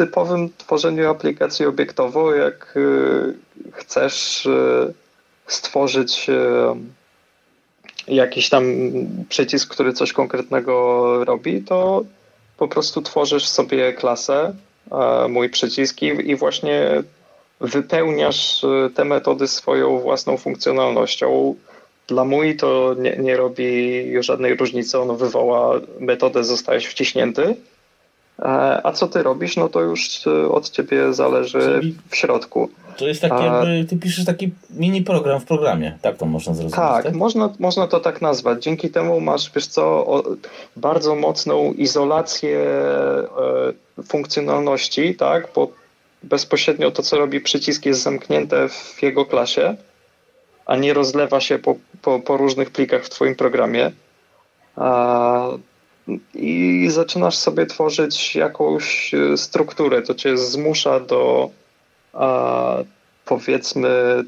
typowym tworzeniu aplikacji obiektowo, jak y, chcesz y, stworzyć y, jakiś tam przycisk, który coś konkretnego robi, to po prostu tworzysz sobie klasę, mój przycisk i właśnie wypełniasz te metody swoją własną funkcjonalnością. Dla mój to nie, nie robi żadnej różnicy, ono wywoła metodę, zostajesz wciśnięty E, a co ty robisz, no to już e, od ciebie zależy Czyli w środku. To jest takie, jakby ty piszesz taki mini program w programie, tak to można zrozumieć. Tak, tak? Można, można to tak nazwać. Dzięki temu masz, wiesz co, bardzo mocną izolację e, funkcjonalności, tak, bo bezpośrednio to, co robi przycisk, jest zamknięte w jego klasie, a nie rozlewa się po, po, po różnych plikach w twoim programie i zaczynasz sobie tworzyć jakąś e, strukturę. To cię zmusza do a, powiedzmy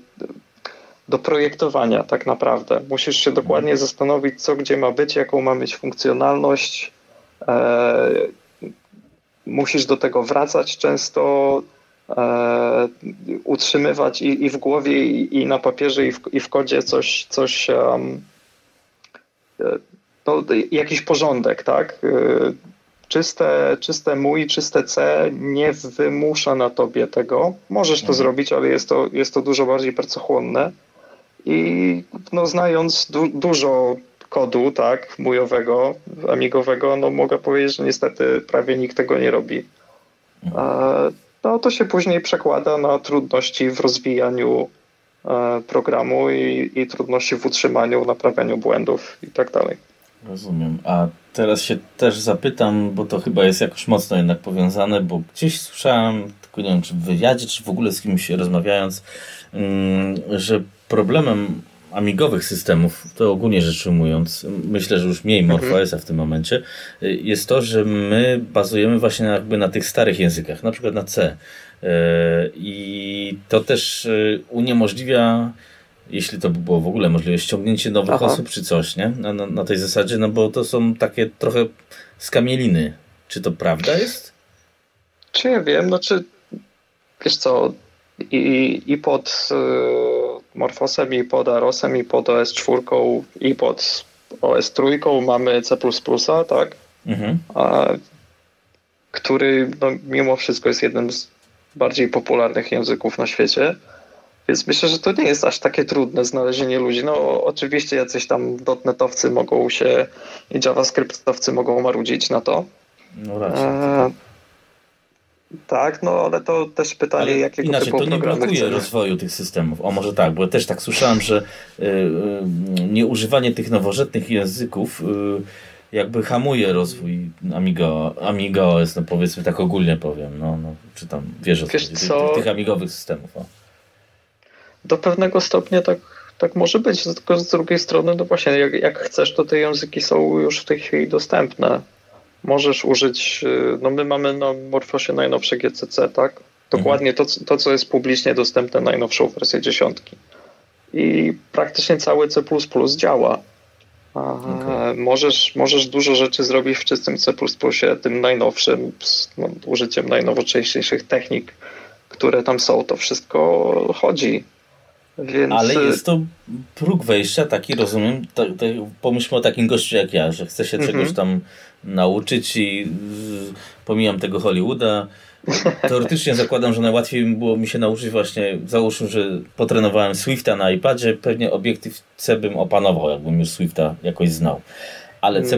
do projektowania tak naprawdę. Musisz się dokładnie zastanowić, co gdzie ma być, jaką ma mieć funkcjonalność. E, musisz do tego wracać często, e, utrzymywać i, i, w głowie, i, i na papierze, i w, i w kodzie coś, coś um, no, jakiś porządek, tak? Y, czyste, czyste mój, czyste C nie wymusza na tobie tego. Możesz to mhm. zrobić, ale jest to, jest to dużo bardziej pracochłonne. I no, znając du dużo kodu, tak, mójowego, amigowego, no mogę powiedzieć, że niestety prawie nikt tego nie robi. Mhm. No to się później przekłada na trudności w rozwijaniu e, programu i, i trudności w utrzymaniu, naprawianiu błędów i tak dalej. Rozumiem. A teraz się też zapytam, bo to chyba jest jakoś mocno jednak powiązane, bo gdzieś słyszałem, tylko nie wiem, czy w wywiadzie, czy w ogóle z kimś rozmawiając, mm, że problemem amigowych systemów, to ogólnie rzecz ujmując, myślę, że już mniej mhm. MorphOSa w tym momencie, jest to, że my bazujemy właśnie jakby na tych starych językach, na przykład na C. E, I to też e, uniemożliwia jeśli to by było w ogóle możliwe, ściągnięcie nowych Aha. osób czy coś, nie? Na, na, na, tej zasadzie, no bo to są takie trochę skamieliny. Czy to prawda jest? Czy ja wiem, no czy wiesz co, i, i pod y, Morfosem, i pod Arosem, i pod OS4, i pod OS3 mamy C++, tak? Mhm. A, który no, mimo wszystko jest jednym z bardziej popularnych języków na świecie. Więc myślę, że to nie jest aż takie trudne znalezienie ludzi. No oczywiście jacyś tam dotnetowcy mogą się i javascriptowcy mogą marudzić na to. No raczej. E, tak, no ale to też pytanie, ale jakiego inaczej, typu to nie blokuje chcemy. rozwoju tych systemów. O może tak, bo też tak słyszałem, że y, y, nieużywanie tych nowożytnych języków y, jakby hamuje rozwój Amiga, Amiga OS, no powiedzmy tak ogólnie powiem, no, no czy tam wiesz Wiesz tych, tych, amigowych systemów. O do pewnego stopnia tak, tak może być, tylko z drugiej strony, no właśnie, jak, jak chcesz, to te języki są już w tej chwili dostępne. Możesz użyć, y, no my mamy na Morfosie najnowsze GCC, tak? Dokładnie to, to, co jest publicznie dostępne, najnowszą wersję dziesiątki. I praktycznie cały C działa. Okay. Możesz, możesz dużo rzeczy zrobić w czystym C, tym najnowszym, no, użyciem najnowocześniejszych technik, które tam są. To wszystko chodzi. Więc... Ale y, jest to próg wejścia taki, rozumiem, to pomyślmy o takim gościu jak ja, że chce się mm -hmm. czegoś tam nauczyć i pomijam tego Hollywooda. Teoretycznie zakładam, że najłatwiej było mi się nauczyć właśnie, załóżmy, że potrenowałem Swifta na iPadzie, pewnie obiektyw C bym opanował, jakbym już Swifta jakoś znał. Ale C++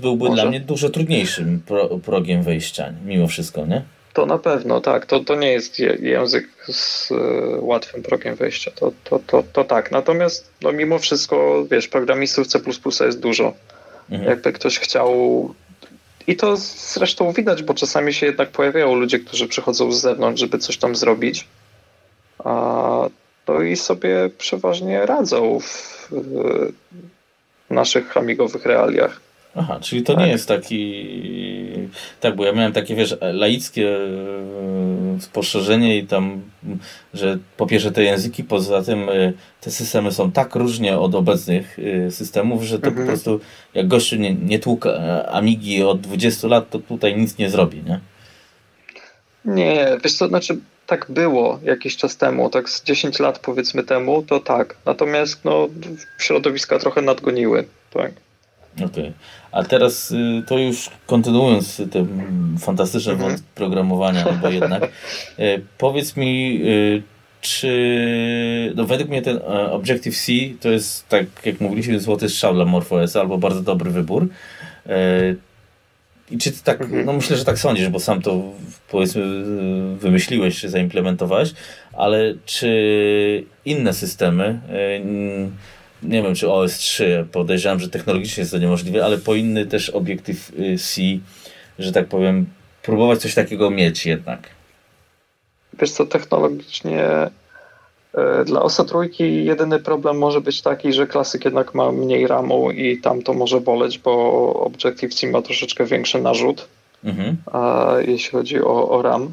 byłby Może. dla mnie dużo trudniejszym pro, progiem wejścia, mimo wszystko, nie? To na pewno, tak. To, to nie jest język z y, łatwym progiem wejścia. To, to, to, to tak. Natomiast no, mimo wszystko, wiesz, programistów C jest dużo. Mhm. Jakby ktoś chciał. I to zresztą widać, bo czasami się jednak pojawiają ludzie, którzy przychodzą z zewnątrz, żeby coś tam zrobić. A, no i sobie przeważnie radzą w, w naszych amigowych realiach. Aha, czyli to tak. nie jest taki tak, bo ja miałem takie, wiesz, laickie spostrzeżenie i tam, że po pierwsze te języki, poza tym te systemy są tak różnie od obecnych systemów, że to mhm. po prostu jak gościu nie, nie tłuk Amigi od 20 lat, to tutaj nic nie zrobi, nie? Nie, wiesz co, znaczy tak było jakiś czas temu, tak z 10 lat powiedzmy temu, to tak. Natomiast no, środowiska trochę nadgoniły, tak. Okej. Okay. A teraz y, to już kontynuując te fantastyczne mhm. wątki programowania, no bo jednak y, powiedz mi, y, czy no według mnie ten e, Objective-C to jest, tak jak mówiliśmy, złoty strzał dla MorphOS albo bardzo dobry wybór. E, I czy ty tak, mhm. no myślę, że tak sądzisz, bo sam to powiedzmy wymyśliłeś, czy zaimplementowałeś, ale czy inne systemy, e, nie wiem, czy OS3, podejrzewam, że technologicznie jest to niemożliwe, ale powinny też obiektyw C, że tak powiem, próbować coś takiego mieć jednak. Wiesz co, technologicznie e, dla OSA trójki jedyny problem może być taki, że klasyk jednak ma mniej RAMu i tam to może boleć, bo Objective-C ma troszeczkę większy narzut, mhm. jeśli chodzi o, o RAM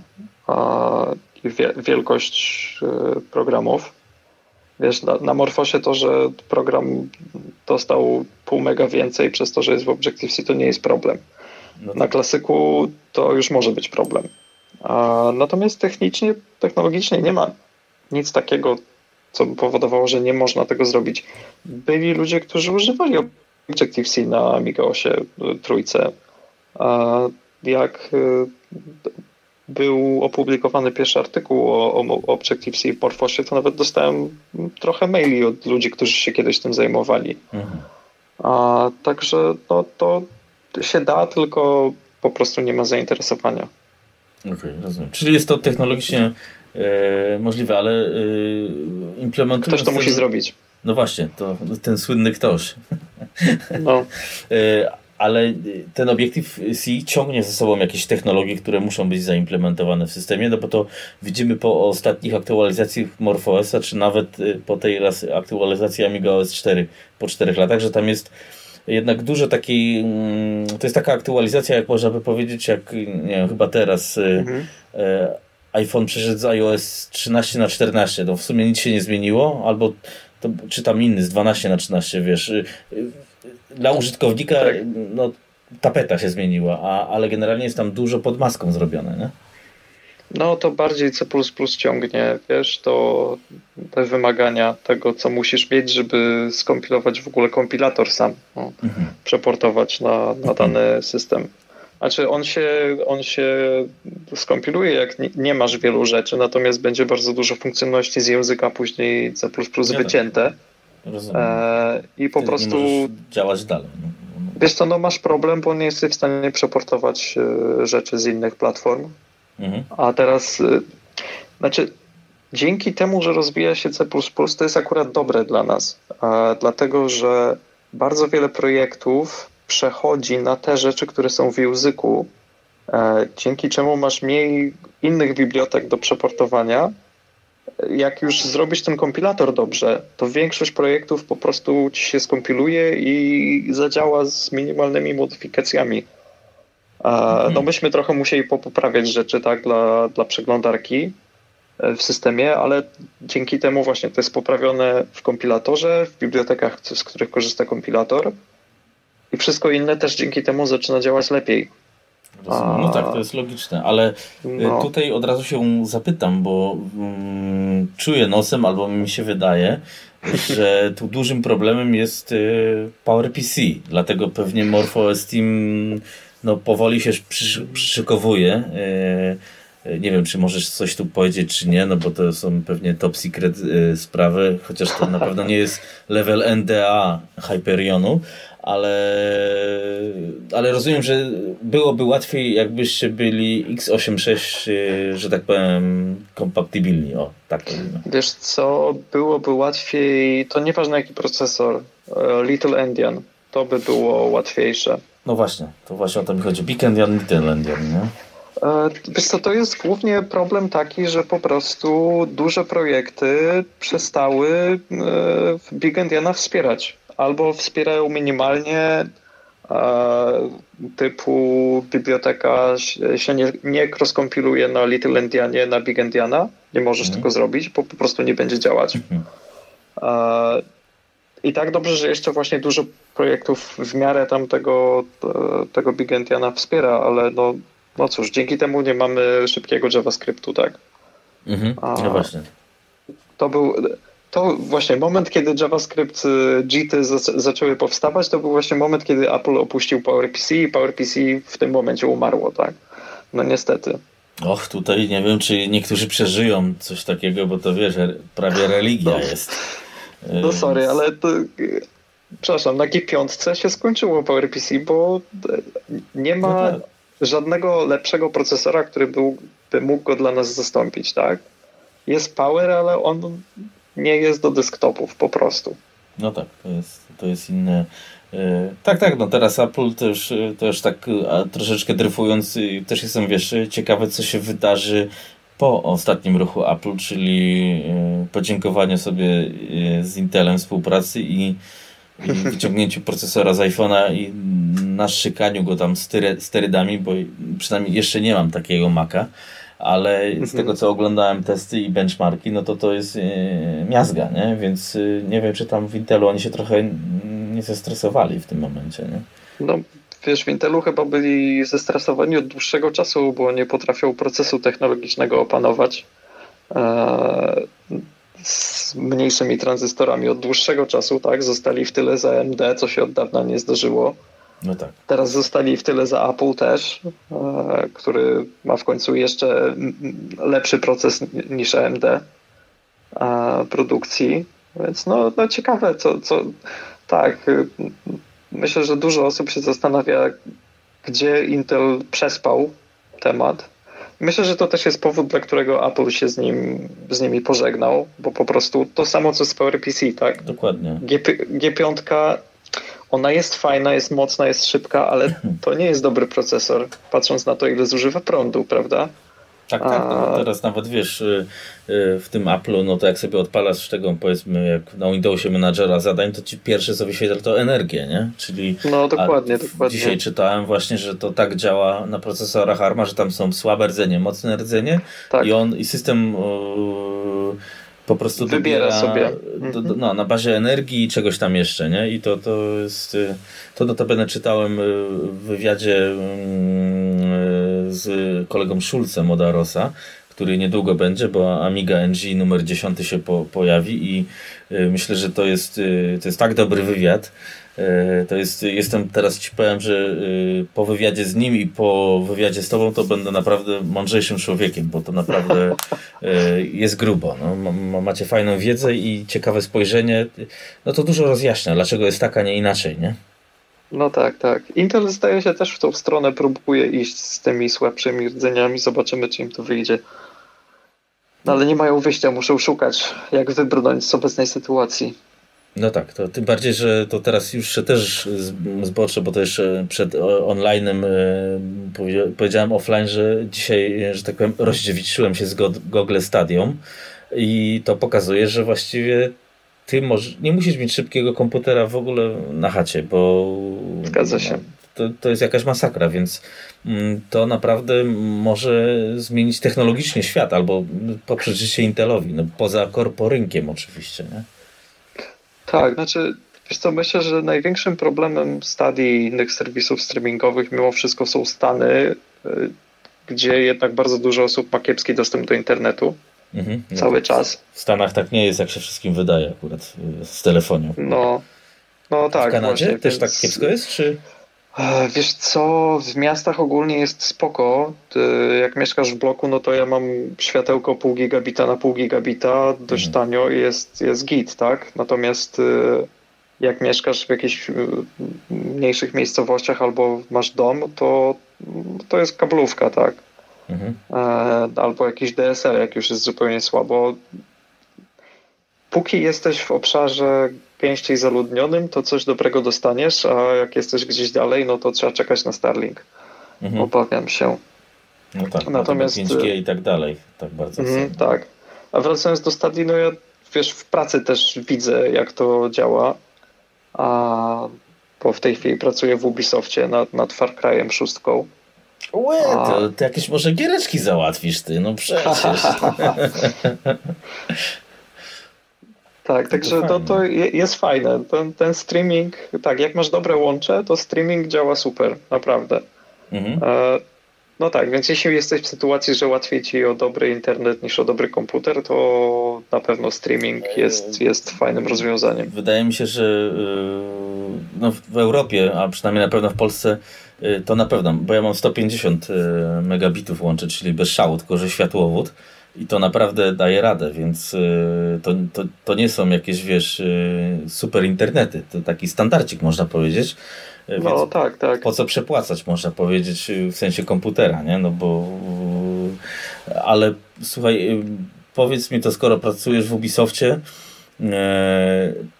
i wielkość e, programów. Wiesz, na, na Morfosie to, że program dostał pół mega więcej przez to, że jest w Objective-C, to nie jest problem. No tak. Na klasyku to już może być problem. A, natomiast technicznie, technologicznie nie ma nic takiego, co by powodowało, że nie można tego zrobić. Byli ludzie, którzy używali Objective-C na Amiga-osie trójce. A jak y, był opublikowany pierwszy artykuł o, o Objective-C w Morfosie, to nawet dostałem trochę maili od ludzi, którzy się kiedyś tym zajmowali. Mhm. A, także no, to się da, tylko po prostu nie ma zainteresowania. Okej, okay, rozumiem. Czyli jest to technologicznie e, możliwe, ale e, implementując... Ktoś to musi zrobić. No właśnie, to ten słynny ktoś. No. e, ale ten obiektyw C ciągnie ze sobą jakieś technologie, które muszą być zaimplementowane w systemie, no bo to widzimy po ostatnich aktualizacjach MorphOS, czy nawet y, po tej aktualizacji Amiga OS 4 po 4 latach, że tam jest jednak dużo takiej, mm, to jest taka aktualizacja, jak można by powiedzieć, jak nie wiem, chyba teraz y, mhm. IPhone przeszedł z iOS 13 na 14, no w sumie nic się nie zmieniło, albo to, czy tam inny z 12 na 13, wiesz. Dla użytkownika tak. no, tapeta się zmieniła, a, ale generalnie jest tam dużo pod maską zrobione, nie? No to bardziej C ciągnie, wiesz, to te wymagania tego, co musisz mieć, żeby skompilować w ogóle kompilator sam, no, mhm. przeportować na, na mhm. dany system. Znaczy on się, on się skompiluje, jak nie, nie, masz wielu rzeczy, natomiast będzie bardzo dużo funkcjonalności z języka później C++ wycięte. E, I po Ty prostu. działać dalej. No. Wiesz co, no masz problem, bo nie jesteś w stanie przeportować e, rzeczy z innych platform. Mhm. A teraz, e, znaczy, dzięki temu, że rozwija się C, to jest akurat dobre dla nas, dlatego że bardzo wiele projektów przechodzi na te rzeczy, które są w języku, dzięki czemu masz mniej innych bibliotek do przeportowania jak już zrobisz ten kompilator dobrze, to większość projektów po prostu ci się skompiluje i zadziała z minimalnymi modyfikacjami. Mhm. No myśmy trochę musieli poprawiać rzeczy tak dla, dla przeglądarki e, w systemie, ale dzięki temu właśnie to jest poprawione w kompilatorze, w bibliotekach, z których korzysta kompilator i wszystko inne też dzięki temu zaczyna działać lepiej. No tak, to jest logiczne, ale y, no. tutaj od razu się zapytam, bo mm, czuję nosem, albo mi się wydaje, że tu dużym problemem jest y, PowerPC, dlatego pewnie MorphOS Team no, powoli się przy, przyszykowuje. Y, nie wiem, czy możesz coś tu powiedzieć, czy nie, no bo to są pewnie top secret sprawy, chociaż to na pewno nie jest level NDA Hyperionu, ale, ale rozumiem, że byłoby łatwiej, jakbyście byli x86, y, że tak powiem, kompatybilni. O, tak powiem. Wiesz co, byłoby łatwiej, to nieważne jaki procesor, e, Little Endian, to by było łatwiejsze. No właśnie, to właśnie o to mi chodzi. Big Endian, Little Endian, nie? E, wiesz co, to jest głównie problem taki, że po prostu duże projekty przestały e, Big Endiana wspierać albo wspierają minimalnie, typu biblioteka się nie, nie cross-kompiluje na Little Endianie, na Big Endiana. Nie możesz mhm. tego zrobić, bo po prostu nie będzie działać. Mhm. I tak dobrze, że jeszcze właśnie dużo projektów w miarę tam tego, tego Big Endiana wspiera, ale no, no cóż, dzięki temu nie mamy szybkiego JavaScriptu, tak? Mhm. No właśnie. To był to właśnie moment, kiedy JavaScript y, JIT zaczęły powstawać, to był właśnie moment, kiedy Apple opuścił PowerPC i PowerPC w tym momencie umarło, tak? No niestety. Och, tutaj nie wiem, czy niektórzy przeżyją coś takiego, bo to wiesz, prawie religia no. jest. No sorry, ale to, przepraszam, na G5 się skończyło PowerPC, bo nie ma no tak. żadnego lepszego procesora, który by mógł go dla nas zastąpić, tak? Jest Power, ale on nie jest do desktopów po prostu. No tak, to jest, to jest inne. E, tak, tak, no teraz Apple też, też tak troszeczkę dryfując, też jestem, wiesz, ciekawy, co się wydarzy po ostatnim ruchu Apple, czyli e, podziękowaniu sobie e, z Intelem współpracy i, i wyciągnięciu procesora z iPhone'a i naszykaniu go tam sterydami, bo przynajmniej jeszcze nie mam takiego Maca ale z mhm. tego co oglądałem testy i benchmarki, no to to jest yy, miazga, nie? Więc yy, nie wiem, czy tam w Intelu oni się trochę nie zestresowali w tym momencie, nie? No, wiesz, w Intelu chyba byli zestresowani od dłuższego czasu, bo nie potrafią procesu technologicznego opanować e, z mniejszymi tranzystorami od dłuższego czasu, tak? Zostali w tyle za AMD, co się od dawna nie zdarzyło. No tak. Teraz zostali w tyle za Apple też, e, który ma w końcu jeszcze lepszy proces niż AMD e, produkcji. Więc no, no ciekawe, co, co tak. Y, myślę, że dużo osób się zastanawia, gdzie Intel przespał temat. Myślę, że to też jest powód, dla którego Apple się z, nim, z nimi pożegnał, bo po prostu to samo co z PowerPC, tak? Dokładnie. G, G5 ona jest fajna, jest mocna, jest szybka, ale to nie jest dobry procesor, patrząc na to, ile zużywa prądu, prawda? Tak, tak. No teraz nawet wiesz, y, y, w tym Apple'u, no to jak sobie odpalasz tego, powiedzmy, jak na Windowsie Managera zadań, to ci pierwsze co wyświetla to energię, nie? Czyli. No dokładnie, dokładnie. Dzisiaj czytałem właśnie, że to tak działa na procesorach ARMA, że tam są słabe rdzenie, mocne rdzenie tak. i on i system. Yy, po prostu wybiera sobie do, do, no, na bazie energii i czegoś tam jeszcze, nie? I to, to jest, y, to notabene czytałem y, w wywiadzie mm, z kolegą Schulzem od Arosa, który niedługo będzie, bo Amiga NG numer 10 się po, pojawi i y, myślę, że to jest, to jest tak dobry wywiad, to jest, jestem teraz ci powiem, że y, po wywiadzie z nim i po wywiadzie z tobą to będę naprawdę mądrzejszym człowiekiem, bo to naprawdę e, jest grubo. No. Macie fajną wiedzę i ciekawe spojrzenie. No to dużo rozjaśnia, dlaczego jest tak, a nie inaczej, nie? No tak, tak. Intel zdaje się też w tą stronę próbuje iść z tymi słabszymi rdzeniami. Zobaczymy, czy im to wyjdzie. No ale nie mają wyjścia, muszą szukać, jak wybrnąć z obecnej sytuacji. No tak, to tym bardziej, że to teraz już też zboczę, bo to jeszcze przed online'em e, powiedziałem offline, że dzisiaj, że tak powiem, rozdziewiczyłem się z Google Stadium i to pokazuje, że właściwie ty nie musisz mieć szybkiego komputera w ogóle na chacie, bo Zgadza się. To, to jest jakaś masakra, więc mm, to naprawdę może zmienić technologicznie świat albo poprzeć życie Intelowi, no, poza korporynkiem oczywiście. Nie? Tak, znaczy, wiesz co, myślę, że największym problemem stadii i innych serwisów streamingowych mimo wszystko są Stany, y, gdzie jednak bardzo dużo osób ma kiepski dostęp do internetu. Mhm, no cały czas. W Stanach tak nie jest, jak się wszystkim wydaje akurat y, z telefonią. No, no tak. W Kanadzie właśnie, też więc... tak kiepsko jest, czy... Wiesz co, w miastach ogólnie jest spoko. Jak mieszkasz w bloku, no to ja mam światełko pół gigabita na pół gigabita, dość mhm. tanio i jest, jest git, tak? Natomiast y, jak mieszkasz w jakichś y, mniejszych miejscowościach albo masz dom, to, to jest kablówka, tak? Mhm. E, albo jakiś DSL, jak już jest zupełnie słabo. Póki jesteś w obszarze gęściej zaludnionym, to coś dobrego dostaniesz, a jak jesteś gdzieś dalej, no to trzeba czekać na Starlink. Mhm. Obawiam się. No tak, natomiast 5G i tak dalej, tak bardzo. Mhm, tak. A wracając do Starlink, no ja wiesz, w pracy też widzę, jak to działa. A bo w tej chwili pracuję w Ubisoftie nad, nad Far Cry'em 6. Łe, to, to jakieś może giereczki załatwisz ty, no przecież. tak, także to, to jest fajne. Ten, ten streaming, tak, jak masz dobre łącze, to streaming działa super, naprawdę. Mhm. E, no tak, więc jeśli jesteś w sytuacji, że łatwiej ci o dobry internet niż o dobry komputer, to na pewno streaming jest, jest fajnym rozwiązaniem. Wydaje mi się, że y, no w Europie, a przynajmniej na pewno w Polsce, to na pewno, bo ja mam 150 y, megabitów łączy, czyli bez szału, tylko że światłowód i to naprawdę daje radę, więc to, to, to nie są jakieś, wiesz, super internety, to taki standardzik można powiedzieć. E, no tak, tak. Po co przepłacać, można powiedzieć, w sensie komputera, nie? No bo. Ale słuchaj, powiedz mi to, skoro pracujesz w Ubisoftie,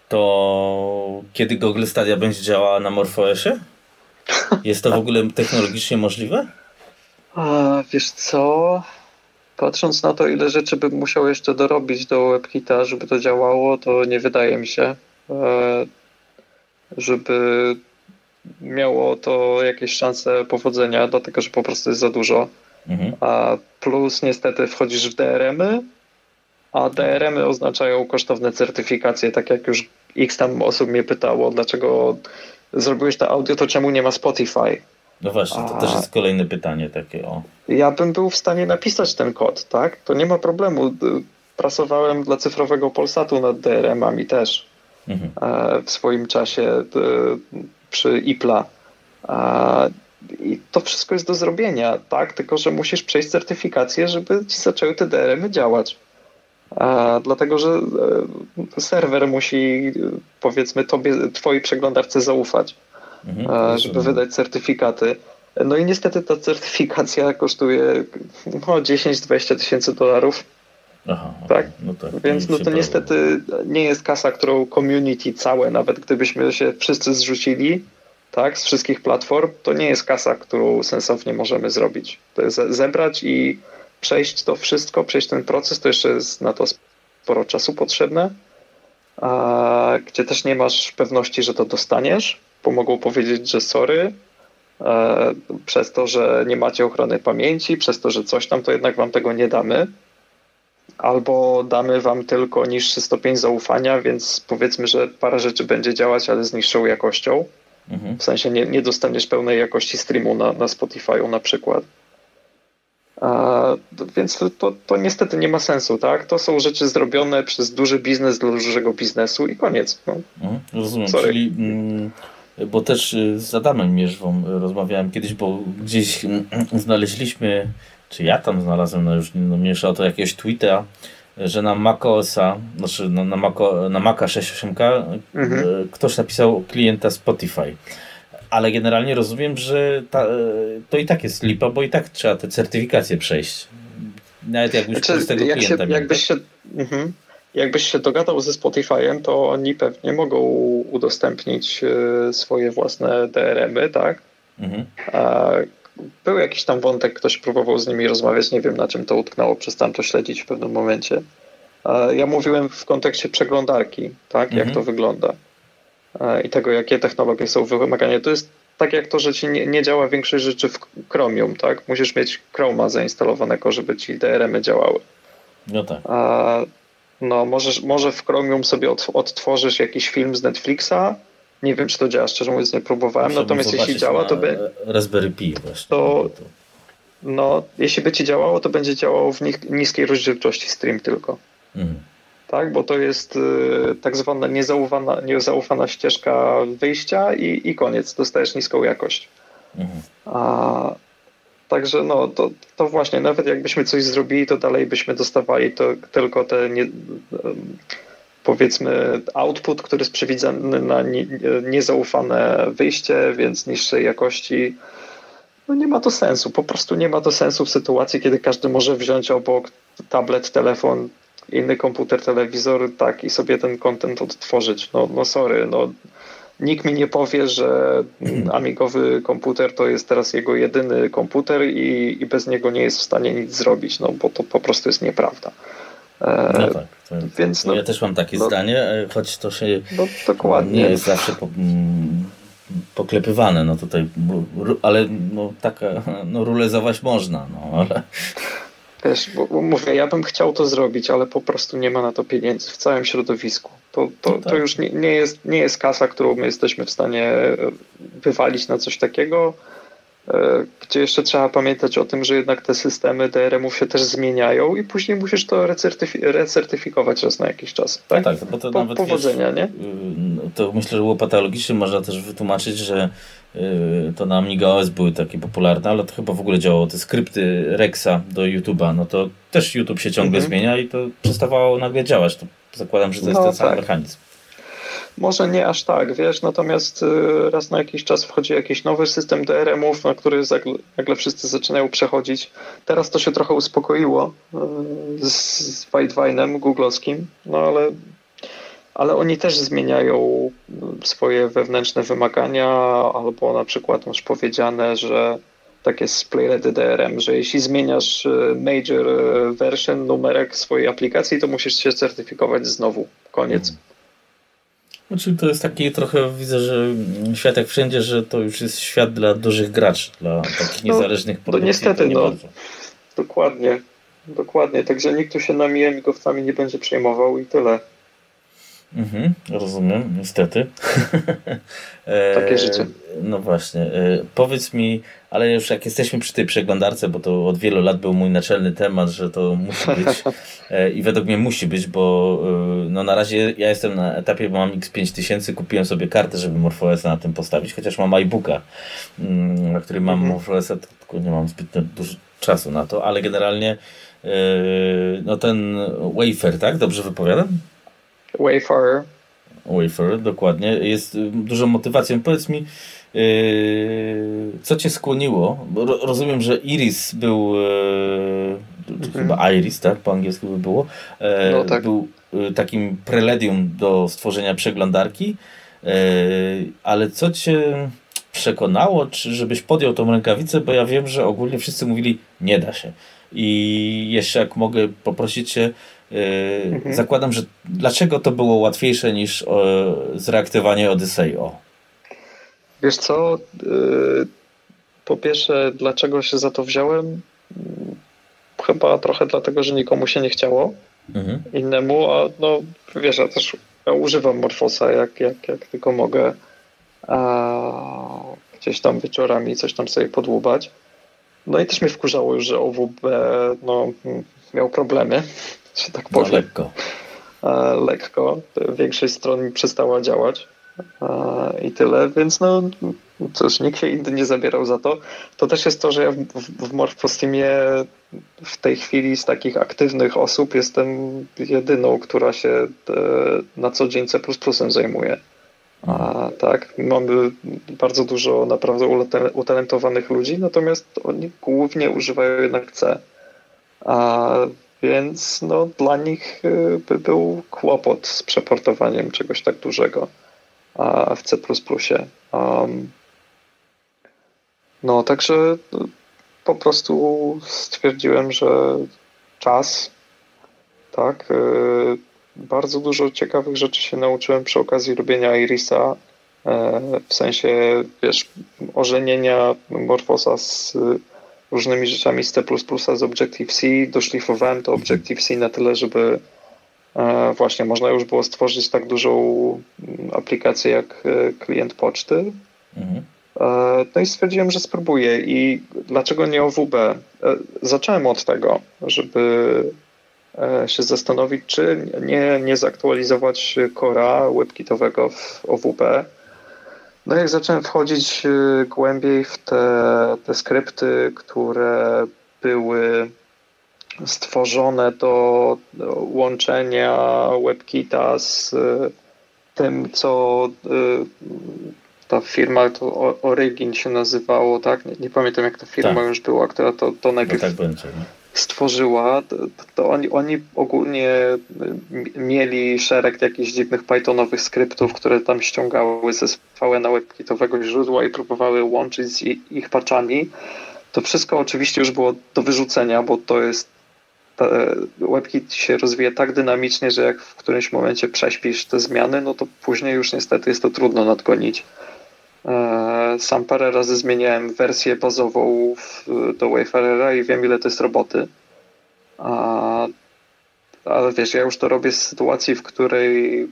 to kiedy Google Stadia będzie działała na MorphOSie? Jest to w ogóle technologicznie możliwe? A, wiesz co? Patrząc na to, ile rzeczy bym musiał jeszcze dorobić do WebKita, żeby to działało, to nie wydaje mi się, e, żeby miało to jakieś szanse powodzenia, dlatego że po prostu jest za dużo. Mhm. A plus niestety wchodzisz w DRM-y, a DRM-y oznaczają kosztowne certyfikacje, tak jak już x tam osób mnie pytało, dlaczego zrobiłeś to audio, to czemu nie ma Spotify? No właśnie, to a... też jest kolejne pytanie takie o. Ja bym był w stanie napisać ten kod, tak? To nie ma problemu. Prasowałem dla cyfrowego Polsatu nad DRM-ami też mhm. E, w swoim czasie przy IPLA. I to wszystko jest do zrobienia, tak? Tylko, że musisz przejść certyfikację, żeby ci zaczęły te DRM-y działać. Dlatego, że e, serwer musi, powiedzmy, tobie, twojej przeglądarce zaufać, mhm, żeby wydać certyfikaty. No i niestety ta certyfikacja kosztuje no, 10-20 tysięcy dolarów. Aha, tak? No tak? Więc no to niestety nie jest kasa, którą community całe, nawet gdybyśmy się wszyscy zrzucili, tak, z wszystkich platform, to nie jest kasa, którą sensownie możemy zrobić. To jest zebrać i przejść to wszystko, przejść ten proces, to jeszcze jest na to sporo czasu potrzebne, a, gdzie też nie masz pewności, że to dostaniesz, bo mogą powiedzieć, że sorry, e, przez to, że nie macie ochrony pamięci, przez to, że coś tam, to jednak wam tego nie damy albo damy wam tylko niższy stopień zaufania, więc powiedzmy, że parę rzeczy będzie działać, ale z niższą jakością. Mhm. W sensie nie, nie dostaniesz pełnej jakości streamu na, na Spotify'u na przykład. A, więc to, to niestety nie ma sensu, tak? To są rzeczy zrobione przez duży biznes dla dużego biznesu i koniec. No. Mhm, rozumiem, Sorry. czyli mm, bo też y, z Adamem Mierzwą rozmawiałem kiedyś, bo gdzieś mm, znaleźliśmy czy ja tam znalazłem, no już no, mniejsza o to jakiegoś tweeta, że na macOSa, znaczy no, na, Maco, na Maca 6.8K mhm. E, ktoś napisał klienta Spotify. Ale generalnie rozumiem, że ta, to i tak jest lipa, bo i tak trzeba te certyfikacje przejść. Nawet jakbyś znaczy, z tego jak klienta się, jakbyś, się, mhm. Jakbyś się dogadał ze Spotify'em, to oni pewnie mogą udostępnić e, swoje własne DRM-y, tak? Mhm. Był jakiś tam wątek, ktoś próbował z nimi rozmawiać, nie wiem na czym to utknęło, przestałem to śledzić w pewnym momencie. Ja mówiłem w kontekście przeglądarki, tak, mhm. jak to wygląda i tego, jakie technologie są wymagane. To jest tak jak to, że ci nie, nie działa większość rzeczy w Chromium, tak? Musisz mieć Chroma zainstalowanego, żeby ci DRM-y działały. No tak. A, no, możesz, może w Chromium sobie odtworzysz jakiś film z Netflixa, nie wiem, czy to działa, szczerze mówiąc nie próbowałem, Muszę natomiast jeśli działa, to by... Raspberry Pi właśnie. To, no, jeśli by ci działało, to będzie działało w niskiej rozdzielczości stream tylko. Mhm. Tak, bo to jest y, tak zwana niezaufana, niezaufana ścieżka wyjścia i, i koniec, dostajesz niską jakość. Mhm. A, Także no, to, to właśnie, nawet jakbyśmy coś zrobili, to dalej byśmy dostawali to tylko te nie, powiedzmy output, który jest przewidziany na niezaufane wyjście, więc niższej jakości. No nie ma to sensu. Po prostu nie ma to sensu w sytuacji, kiedy każdy może wziąć obok tablet, telefon, inny komputer, telewizor, tak i sobie ten content odtworzyć. No, no sorry, no nikt mi nie powie, że amigowy komputer to jest teraz jego jedyny komputer i, i bez niego nie jest w stanie nic zrobić, no bo to po prostu jest nieprawda. No tak. To, Więc no, ja też mam takie no, zdanie, e, choć to się no, dokładnie. nie jest zawsze po, poklepywane, no tutaj, ale no taka, no rulezować można, no ale... Wiesz, bo mówię, ja bym chciał to zrobić, ale po prostu nie ma na to pieniędzy w całym środowisku. To, to, no tak. to już nie, nie, jest, nie jest kasa, którą my jesteśmy w stanie wywalić na coś takiego. E, gdzie jeszcze trzeba pamiętać o tym, że jednak te systemy DRM-ów się też zmieniają i później musisz to recertyfi recertyfikować raz na jakiś czas. Tak, tak bo to po, nawet powodzenia, wiesz, nie? Y, no to myślę, że było patologiczne, można też wytłumaczyć, że to na Amiga OS były takie popularne, ale to chyba w ogóle działało te skrypty Rexa do YouTube'a, no to też YouTube się ciągle mhm. zmienia i to przestawało nagle działać. To zakładam, że to jest no, ten sam tak. mechanizm. Może nie aż tak, wiesz, natomiast y, raz na jakiś czas wchodzi jakiś nowy system DRM-ów, na który nagle wszyscy zaczynają przechodzić. Teraz to się trochę uspokoiło y, z Whitevine'em googlowskim, no ale, ale oni też zmieniają swoje wewnętrzne wymagania, albo na przykład masz powiedziane, że tak jest z PlayReady DRM, że jeśli zmieniasz y, major version, numerek swojej aplikacji, to musisz się certyfikować znowu. Koniec. Hmm. Znaczy to jest taki trochę, widzę, że świat jak wszędzie, że to już jest świat dla dużych graczy, dla takich no, niezależnych no, produkcji. niestety, nie no, bardzo. dokładnie, dokładnie. Także nikt tu się nami amigowcami nie będzie przejmował i tyle. Mhm, rozumiem, niestety. Takie życie. No właśnie. E, powiedz mi, ale już jak jesteśmy przy tej przeglądarce, bo to od wielu lat był mój naczelny temat, że to musi być e, i według mnie musi być, bo e, no na razie ja jestem na etapie, bo mam X5000, kupiłem sobie kartę, żeby MorphOS na tym postawić, chociaż mam iBooka, mm, na którym mam mhm. MorphOS, tylko nie mam zbyt dużo czasu na to, ale generalnie no ten wafer, tak? Dobrze wypowiadam? Wafer. Wafer, dokładnie. Jest dużą motywacją. Powiedz mi, Yy, co cię skłoniło? Bo rozumiem, że Iris był, mhm. chyba Iris, tak? Po angielsku by było. E, no, tak. Był e, takim preledium do stworzenia przeglądarki. Ale co cię przekonało, czy żebyś podjął tą rękawicę? Bo ja wiem, że ogólnie wszyscy mówili, nie da się. I jeszcze jak mogę poprosić cię, mhm. zakładam, że dlaczego to było łatwiejsze niż zreaktywowanie Odyssey? O. Wiesz co? Y, po pierwsze, dlaczego się za to wziąłem? Chyba trochę dlatego, że nikomu się nie chciało. Mhm. Innemu, a no wiesz, ja też ja używam Morfosa jak, jak, jak tylko mogę. A gdzieś tam wieczorami coś tam sobie podłubać. No i też mnie wkurzało już, że OWB no, miał problemy, że tak powiem. No, lekko. lekko. Większość stron przestała działać i tyle, więc no cóż, nikt się inny nie zabierał za to. To też jest to, że ja w, w, w Morphostimie w tej chwili z takich aktywnych osób jestem jedyną, która się e, na co dzień C++ zajmuje. A, tak, mamy bardzo dużo naprawdę utalentowanych ludzi, natomiast oni głównie używają jednak C. A, więc no, dla nich e, by był kłopot z przeportowaniem czegoś tak dużego w C++. Um, no, także po prostu stwierdziłem, że czas, tak. Y, bardzo dużo ciekawych rzeczy się nauczyłem przy okazji robienia Irisa, e, w sensie, wiesz, ożenienia Morfosa z różnymi rzeczami z C++, z Objective-C, doszlifowałem to Objective-C na tyle, żeby E, właśnie można już było stworzyć tak dużą mm, aplikację jak e, klient poczty. Mhm. E, no i stwierdziłem, że spróbuję. I dlaczego nie OWB? Zacząłem od tego, żeby się zastanowić, czy nie, nie zaktualizować Cora webkitowego w OWB. No jak zacząłem wchodzić głębiej w te, te skrypty, które były stworzone do, łączenia WebKita z y, tym, co y, ta firma, to Origin się nazywało, tak? Nie, nie pamiętam jak ta firma tak. już była, która to, to najpierw no tak będzie, stworzyła, to, to, oni, oni ogólnie mieli szereg jakichś dziwnych Pythonowych skryptów, które tam ściągały ze VN WebKitowego źródła i próbowały łączyć z ich patchami. To wszystko oczywiście już było do wyrzucenia, bo to jest WebKit się rozwija tak dynamicznie, że jak w którymś momencie prześpisz te zmiany, no to później już niestety jest to trudno nadgonić. E, sam parę razy zmieniałem wersję bazową w, do Wayfarera i wiem ile to jest roboty. A, ale wiesz, ja już to robię z sytuacji, w której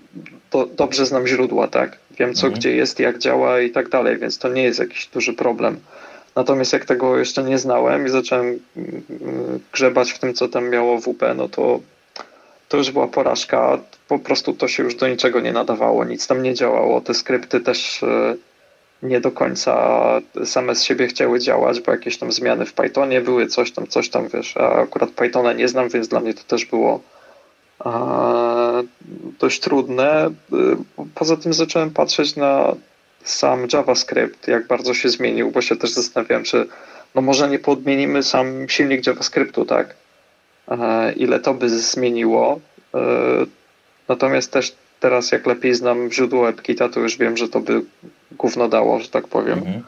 do, dobrze znam źródła, tak? Wiem co mhm. gdzie jest, jak działa i tak dalej, więc to nie jest jakiś duży problem. Natomiast jak tego jeszcze nie znałem i zacząłem mm, grzebać w tym, co tam miało WP, no to to już była porażka. Po prostu to się już do niczego nie nadawało, nic tam nie działało. Te skrypty też e, nie do końca same z siebie chciały działać, bo jakieś tam zmiany w Pythonie były, coś tam, coś tam, wiesz, a akurat Pythona nie znam, więc dla mnie to też było dość trudne. Poza tym zacząłem patrzeć na sam JavaScript, jak bardzo się zmienił, bo się też zastanawiałem, czy no może nie podmienimy sam silnik JavaScriptu, tak? Ile to by zmieniło. E, natomiast też teraz jak lepiej znam źródło WebKita, to już wiem, że to by gówno dało, że tak powiem. Mhm.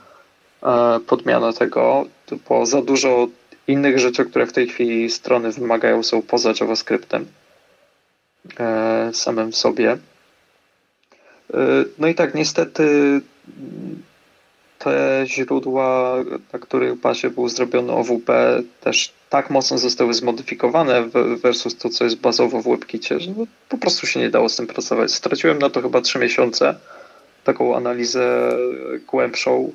E, podmiana tego, bo za dużo innych rzeczy, które w tej chwili strony wymagają są poza JavaScriptem e, samym sobie. E, no i tak, niestety te źródła, na których bazie był zrobiony OWP, też tak mocno zostały zmodyfikowane versus to, co jest bazowo w WebKicie, że po prostu się nie dało z tym pracować. Straciłem na to chyba trzy miesiące, taką analizę głębszą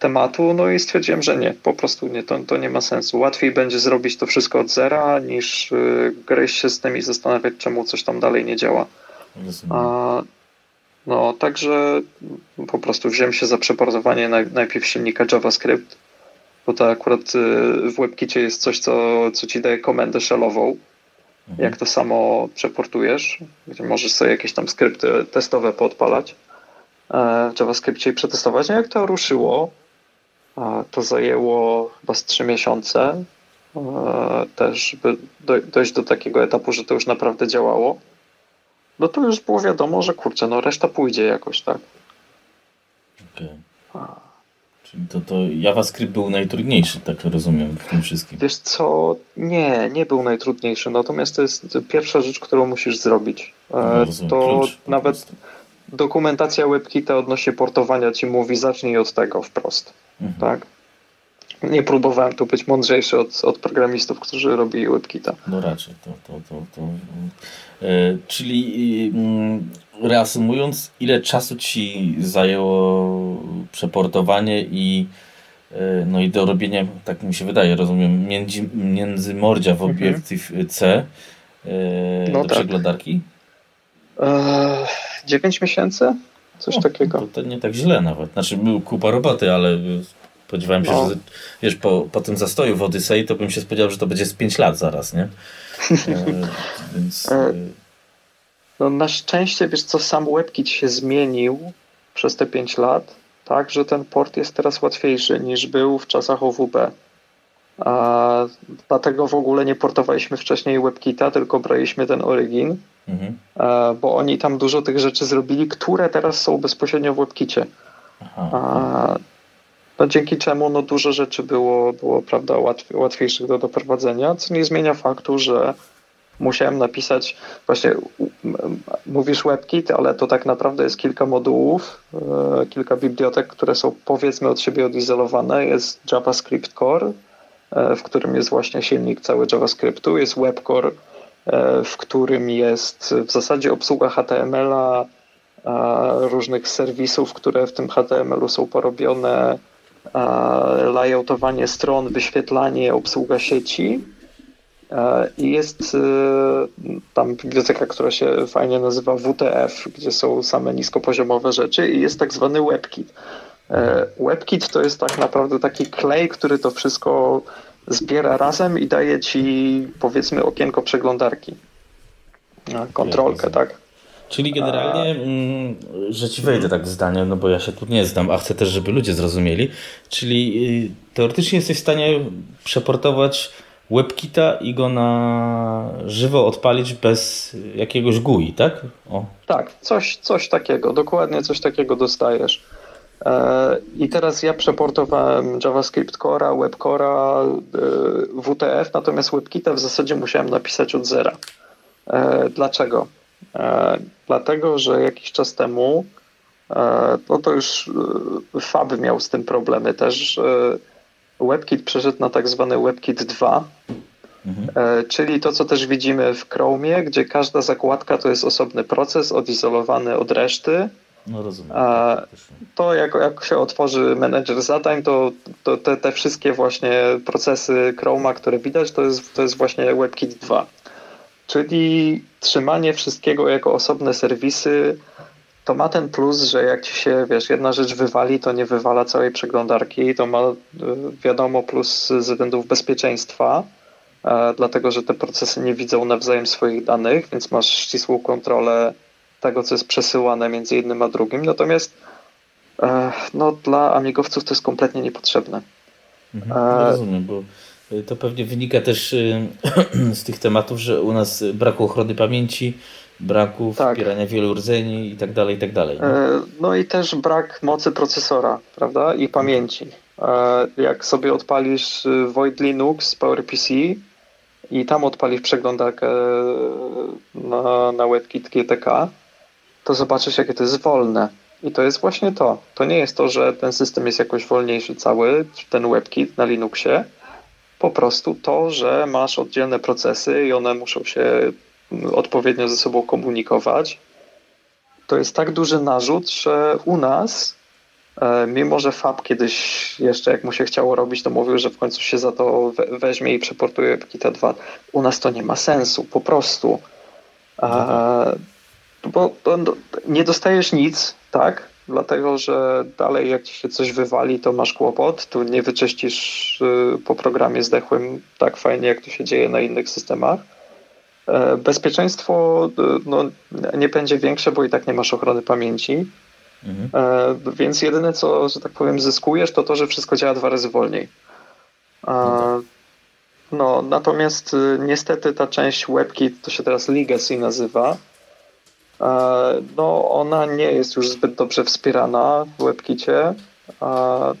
tematu, no i stwierdziłem, że nie, po prostu nie, to, to nie ma sensu. Łatwiej będzie zrobić to wszystko od zera, niż y, gryźć się z tym i zastanawiać, czemu coś tam dalej nie działa. A, no, także po prostu wziąłem się za przeportowanie najpierw silnika JavaScript, bo to akurat y, w WebKicie jest coś, co, co ci daje komendę shellową, mhm. jak to samo przeportujesz, gdzie możesz sobie jakieś tam skrypty testowe podpalać e, w JavaScriptie i przetestować. No jak to ruszyło, to zajęło chyba z 3 miesiące e, też, by dojść do takiego etapu, że to już naprawdę działało. No to już było wiadomo, że kurczę, no reszta pójdzie jakoś, tak. Okej. Okay. Czyli to, to JavaScript był najtrudniejszy, tak rozumiem, w tym wszystkim. Wiesz co, nie, nie był najtrudniejszy, natomiast to jest pierwsza rzecz, którą musisz zrobić. E, no, rozumiem, to klucz, nawet dokumentacja WebKita odnośnie portowania ci mówi, zacznij od tego wprost. Mhm. Tak? Nie próbowałem tu być mądrzejszy od, od programistów, którzy robili WebKita. No raczej, to, to, to, to. E, czyli e, reasumując, ile czasu ci zajęło przeportowanie i e, no i dorobienie, tak mi się wydaje, rozumiem, między, między mordzia w obiektyw mhm. C e, no do tak. przeglądarki? 9 miesięcy? Coś no, takiego. To nie tak źle nawet. Znaczy, był kupa roboty, ale spodziewałem się, no. że wiesz, po, po tym zastoju w Odyssey to bym się spodziewał, że to będzie z 5 lat zaraz, nie? E, więc... E, no na szczęście, wiesz co, sam WebKit się zmienił przez te 5 lat, tak, że ten port jest teraz łatwiejszy niż był w czasach OWB. A dlatego w ogóle nie portowaliśmy wcześniej WebKita, tylko braliśmy ten Origin, mhm. bo oni tam dużo tych rzeczy zrobili, które teraz są bezpośrednio w WebKicie. No dzięki czemu no, dużo rzeczy było, było prawda, łatwiejszych do doprowadzenia, co nie zmienia faktu, że musiałem napisać, właśnie mówisz WebKit, ale to tak naprawdę jest kilka modułów, e, kilka bibliotek, które są powiedzmy od siebie odizolowane. Jest JavaScript Core, e, w którym jest właśnie silnik cały JavaScriptu, jest WebCore, e, w którym jest w zasadzie obsługa HTML-a, różnych serwisów, które w tym HTML-u są porobione, layoutowanie stron, wyświetlanie, obsługa sieci i jest tam biblioteka, która się fajnie nazywa WTF, gdzie są same niskopoziomowe rzeczy i jest tak zwany WebKit. E, WebKit to jest tak naprawdę taki klej, który to wszystko zbiera razem i daje ci powiedzmy okienko przeglądarki. Kontrolkę, tak? Czyli generalnie, mm, że ci wejdę tak zdanie, no bo ja się tu nie znam, a chcę też, żeby ludzie zrozumieli. Czyli y, teoretycznie jesteś w stanie przeportować WebKita i go na żywo odpalić bez jakiegoś GUI, tak? O. Tak, coś, coś takiego, dokładnie coś takiego dostajesz. E, I teraz ja przeportowałem JavaScript Core'a, Web Core'a, e, WTF, natomiast WebKita w zasadzie musiałem napisać od zera. E, dlaczego? Dlatego, że jakiś czas temu no to już Fab miał z tym problemy też. WebKit przeszedł na tak zwany WebKit 2, mhm. czyli to, co też widzimy w Chromie, gdzie każda zakładka to jest osobny proces odizolowany od reszty. No rozumiem. To jak, jak się otworzy menedżer zadań, to, to te, te wszystkie właśnie procesy Chroma, które widać, to jest, to jest właśnie WebKit 2. Czyli trzymanie wszystkiego jako osobne serwisy, to ma ten plus, że jak ci się, wiesz, jedna rzecz wywali, to nie wywala całej przeglądarki. To ma, y, wiadomo, plus ze względów bezpieczeństwa, e, dlatego że te procesy nie widzą nawzajem swoich danych, więc masz ścisłą kontrolę tego, co jest przesyłane między jednym a drugim. Natomiast e, no, dla amigowców to jest kompletnie niepotrzebne. Mhm, no rozumiem, bo y, to pewnie wynika też z tych tematów, że u nas braku ochrony pamięci, braku tak. wspierania wielu rdzeni i tak dalej, i tak dalej. E, no i też brak mocy procesora, prawda, i pamięci. E, jak sobie odpalisz Void Linux, PowerPC i tam odpalisz przeglądarkę na, na WebKit GTK, to zobaczysz, jakie to jest wolne. I to jest właśnie to. To nie jest to, że ten system jest jakoś wolniejszy cały, ten WebKit na Linuxie. Po prostu to, że masz oddzielne procesy i one muszą się odpowiednio ze sobą komunikować. To jest tak duży narzut, że u nas, e, mimo że Fab kiedyś jeszcze jak mu się chciało robić, to mówił, że w końcu się za to weźmie i przeportuje WebKita 2. U nas to nie ma sensu, po prostu. No bo nie dostajesz nic, tak? Dlatego, że dalej jak ci się coś wywali, to masz kłopot. Tu nie wyczyścisz y, po programie zdechłym tak fajnie, jak to się dzieje na innych systemach. E, bezpieczeństwo y, no, nie będzie większe, bo i tak nie masz ochrony pamięci. Mhm. E, więc jedyne, co, że tak powiem, zyskujesz, to to, że wszystko działa dwa razy wolniej. Mhm. No, natomiast y, niestety ta część WebKit, to się teraz Legacy nazywa, no, ona nie jest już zbyt dobrze wspierana w WebKicie. E,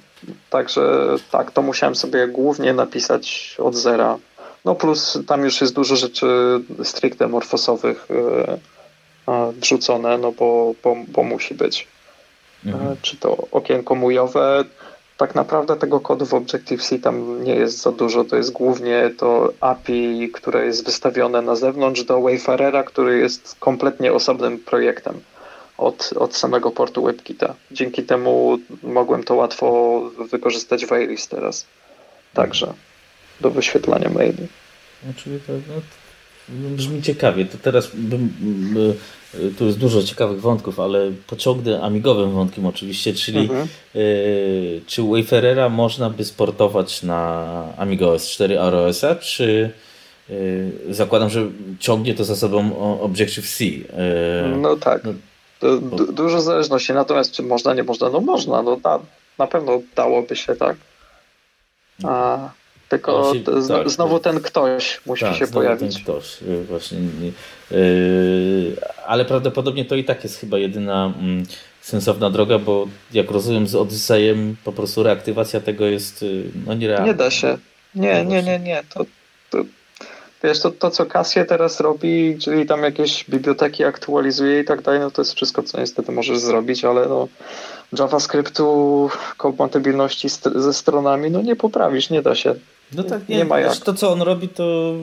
także tak, to musiałem sobie głównie napisać od zera. No plus tam już jest dużo rzeczy stricte morfosowych e, wrzucone, no bo, bo, bo musi być. Mhm. Czy to okienko mujowe, tak naprawdę tego kodu w Objective-C tam nie jest za dużo. To jest głównie to API, które jest wystawione na zewnątrz do Wayfarera, który jest kompletnie osobnym projektem od, od samego portu WebKita. Dzięki temu mogłem to łatwo wykorzystać w Iris teraz. Także do wyświetlania maili. Czyli to, no, brzmi ciekawie. To teraz bym, tu jest dużo ciekawych wątków, ale pociągnę amigowym wątkiem oczywiście, czyli mhm. y, czy Wayfarera można by sportować na Amiga OS 4 ROS-a, czy y, zakładam, że ciągnie to za sobą Objective-C. Y, no tak. No, du dużo zależności, natomiast czy można, nie można? No można, no na, na pewno dałoby się tak. A tylko się, tak, znowu tak. ten ktoś musi tak, się pojawić. Ten ktoś, y, właśnie. Yy, ale prawdopodobnie to i tak jest chyba jedyna mm, sensowna droga, bo jak rozumiem z Odysejem po prostu reaktywacja tego jest y, no nierealna. Nie da się. Nie, nie, nie, nie. To, to, wiesz, to, to co Cassie teraz robi, czyli tam jakieś biblioteki aktualizuje i tak dalej, no to jest wszystko, co niestety możesz zrobić, ale no JavaScriptu, kompatybilności ze stronami, no nie poprawisz, nie da się. No tak, nie, nie ma jak. To, co on robi, to,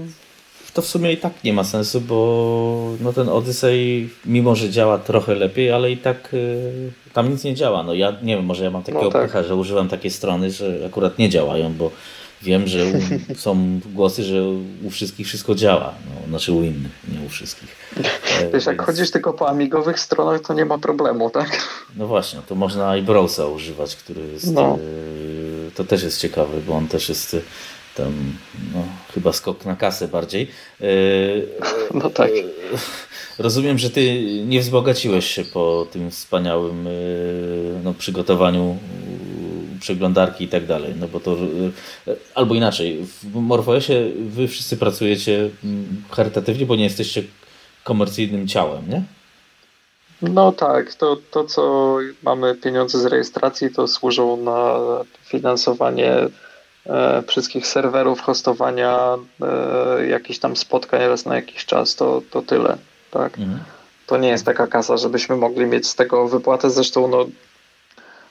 to w sumie i tak nie ma sensu, bo no ten Odyssey, mimo że działa trochę lepiej, ale i tak y, tam nic nie działa. No ja nie wiem, może ja mam takiego no tak. pecha, że używam takiej strony, że akurat nie działają, bo wiem, że u, są głosy, że u wszystkich wszystko działa. No, znaczy u innych, nie u wszystkich. E, Wiesz, jak chodzisz tylko po amigowych stronach, to nie ma problemu, tak? No właśnie, to można i browsa używać, który jest... No. E, to też jest ciekawy, bo on też jest tam no, chyba skok na kasę bardziej. E, no tak. Rozumiem, że ty nie wzbogaciłeś się po tym wspaniałym no, przygotowaniu przeglądarki i tak dalej. No bo to albo inaczej, w MorphOSie wy wszyscy pracujecie mm, charytatywnie, bo nie jesteście komercyjnym ciałem, nie? No tak, to, to co mamy pieniądze z rejestracji, to służą na finansowanie e, wszystkich serwerów, hostowania, e, jakichś tam spotkań raz na jakiś czas, to, to tyle, tak. Mhm. to nie jest taka kasa, żebyśmy mogli mieć z tego wypłatę. Zresztą, no,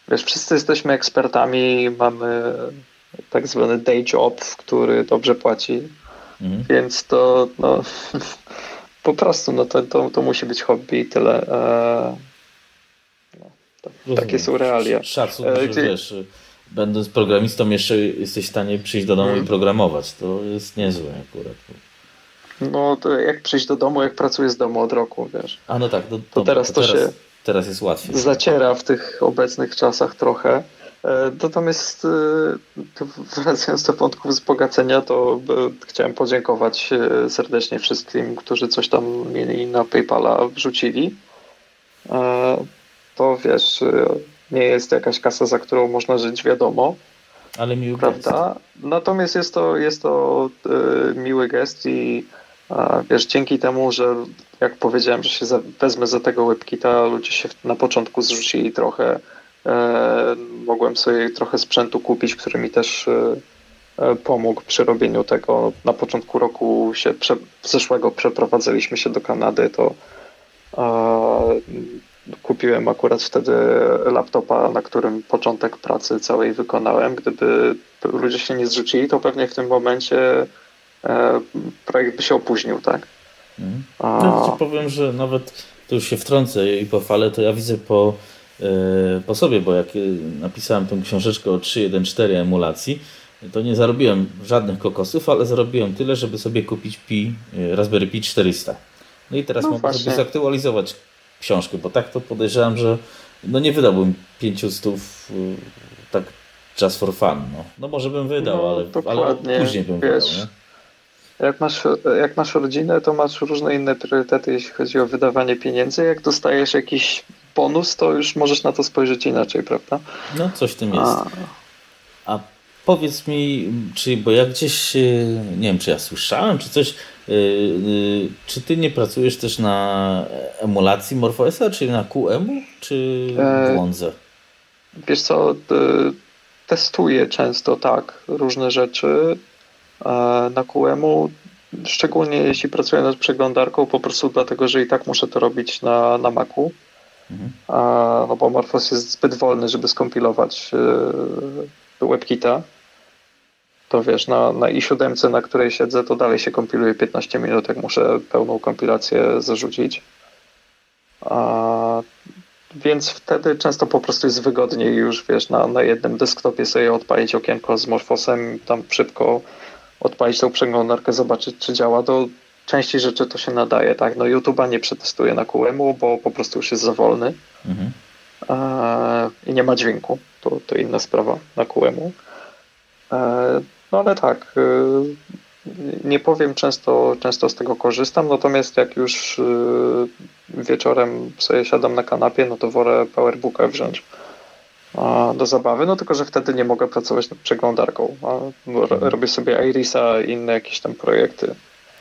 wiesz, wszyscy jesteśmy ekspertami, mamy tak zwany day job, który dobrze płaci, mhm. więc to, no, po prostu, no, to, to, to musi być hobby i tyle. E, no, takie są realia. Szacun, e, że wiesz, będąc programistą jeszcze jesteś w stanie przyjść do domu hmm. i mhm. programować. To jest niezłe akurat. No, to jak przyjść do domu, jak pracuję z domu od roku, wiesz. A no tak, to, to teraz to, teraz, się teraz jest łatwiej. Zaciera w tych obecnych czasach trochę. E, natomiast e, wracając do wątków wzbogacenia, to e, chciałem podziękować serdecznie wszystkim, którzy coś tam mieli na PayPala wrzucili. To wiesz, nie jest jakaś kasa, za którą można żyć, wiadomo. Ale miły prawda? gest. Natomiast jest to, jest to miły gest i wiesz, dzięki temu, że jak powiedziałem, że się za, wezmę za tego WebKita, ludzie się na początku zrzucili trochę. E, mogłem sobie trochę sprzętu kupić, który mi też e, e pomógł przy robieniu tego. Na początku roku się prze, zeszłego przeprowadzaliśmy się do Kanady, to e, kupiłem akurat wtedy laptopa, na którym początek pracy całej wykonałem. Gdyby ludzie się nie zrzucili, to pewnie w tym momencie E, projekt by się opóźnił, tak? Mhm. A... Ja ci powiem, że nawet to już się wtrącę i pochwalę, to ja widzę po, e, po sobie, bo jak e, napisałem tę książeczkę o 3.1.4 emulacji, to nie zarobiłem żadnych kokosów, ale zarobiłem tyle, żeby sobie kupić Pi, Raspberry Pi 400. No i teraz no mogę właśnie. sobie zaktualizować książkę, bo tak to podejrzewam, że no nie wydałbym 500 tak just for fun. No, no może bym wydał, no, ale, ale później bym Wiesz, wydał. Nie? Jak masz, jak masz rodzinę, to masz różne inne priorytety, jeśli chodzi o wydawanie pieniędzy. Jak dostajesz jakiś bonus, to już możesz na to spojrzeć inaczej, prawda? No, coś w tym jest. A, A powiedz mi, czy, bo ja gdzieś, e, nie wiem, czy ja słyszałem, czy coś, czy ty nie pracujesz też na emulacji MorphOSa, czyli na QEMU, czy błądzę? Wiesz co, testuję często tak różne rzeczy na QEMU, szczególnie jeśli pracuję nad przeglądarką, po prostu dlatego, że i tak muszę to robić na, na Macu. Mhm. No bo Morphos jest zbyt wolny, żeby skompilować e, WebKita. To wiesz, na, na i7, na której siedzę, to dalej się kompiluje 15 minut, jak muszę pełną kompilację zarzucić. A, więc wtedy często po prostu jest wygodniej już, wiesz, na, na jednym desktopie sobie odpalić okienko z Morphosem, tam szybko odpalić tą przeglądarkę, zobaczyć, czy działa. Do części rzeczy to się nadaje, tak? No YouTube'a nie przetestuję na QEMU, bo po prostu już jest za wolny mhm. e, i nie ma dźwięku. To, to inna sprawa na QEMU. E, no ale tak, e, nie powiem, często, często z tego korzystam, natomiast jak już e, wieczorem sobie siadam na kanapie, no to wolę PowerBooka wziąć do zabawy, no tylko, że wtedy nie mogę pracować nad przeglądarką. Mhm. Robię sobie Irisa i inne jakieś tam projekty.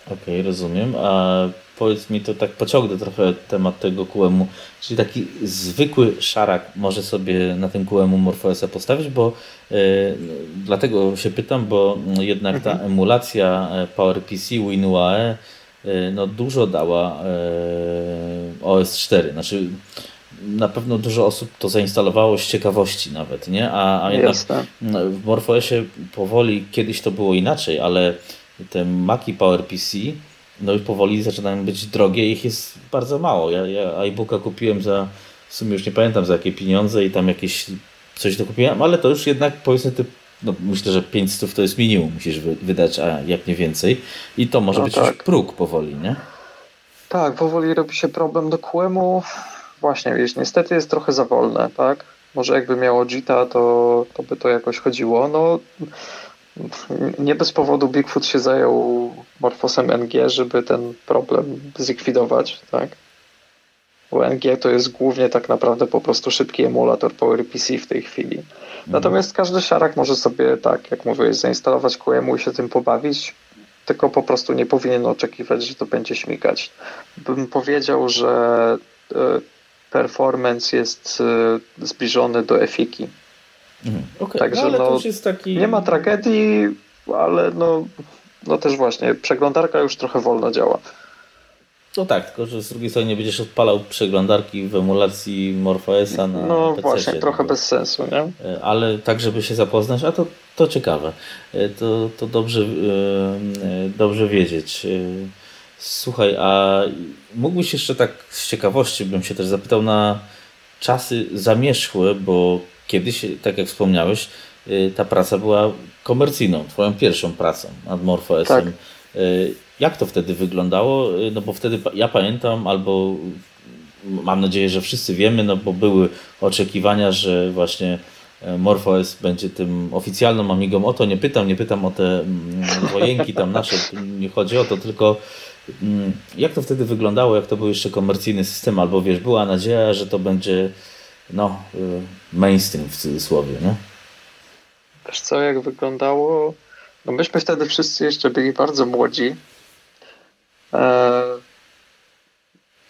Okej, okay, rozumiem. A powiedz mi, to tak pociągnę trochę temat tego QEMU. Czyli taki zwykły szarak może sobie na tym QEMU MorphOSa postawić, bo e, dlatego się pytam, bo jednak ta mhm. emulacja e, PowerPC, WinUAE e, no dużo dała OS 4. Znaczy na pewno dużo osób to zainstalowało z ciekawości nawet, nie? A, a jednak w MorphOSie powoli, kiedyś to było inaczej, ale te Maci PowerPC no i powoli zaczynają być drogie ich jest bardzo mało. Ja, ja iBooka kupiłem za, w sumie już nie pamiętam za jakie pieniądze i tam jakieś coś dokupiłem, ale to już jednak powiedzmy ty, no myślę, że 500 to jest minimum musisz wydać, a jak nie więcej. I to może no być tak. już próg powoli, nie? Tak, powoli robi się problem do QEMU właśnie, wiesz, niestety jest trochę za wolne, tak? Może jakby miało JITA, to, to by to jakoś chodziło. No, nie bez powodu Bigfoot się zajął morfosem NG, żeby ten problem zlikwidować, tak? Bo NG to jest głównie tak naprawdę po prostu szybki emulator PowerPC w tej chwili. Mhm. Natomiast każdy siarak może sobie, tak jak mówiłeś, zainstalować QEMU i się tym pobawić, tylko po prostu nie powinien oczekiwać, że to będzie śmigać. Bym powiedział, że e, performance jest y, zbliżony do efiki. Mhm. Okay. Także no, no taki... nie ma tragedii, ale no, no też właśnie przeglądarka już trochę wolno działa. No tak, tylko że z drugiej strony nie będziesz odpalał przeglądarki w emulacji MorphOSa na No PC właśnie, trochę no, bez sensu, nie? E, ale tak, żeby się zapoznać, a to, to ciekawe. E, to, to dobrze, e, dobrze wiedzieć. Słuchaj, a mógłbyś jeszcze tak z ciekawości, bym się też zapytał na czasy zamierzchłe, bo kiedyś, tak jak wspomniałeś, ta praca była komercyjną, twoją pierwszą pracą nad MorphOSem. Tak. Jak to wtedy wyglądało? No bo wtedy ja pamiętam, albo mam nadzieję, że wszyscy wiemy, no bo były oczekiwania, że właśnie MorphOS będzie tym oficjalną Amigą. O to nie pytam, nie pytam o te mm, wojenki tam nasze, nie chodzi o to, tylko mm, jak to wtedy wyglądało, jak to był jeszcze komercyjny system, albo wiesz, była nadzieja, że to będzie no, e, mainstream w cudzysłowie, nie? Wiesz co, jak wyglądało? No myśmy wtedy wszyscy jeszcze byli bardzo młodzi. E,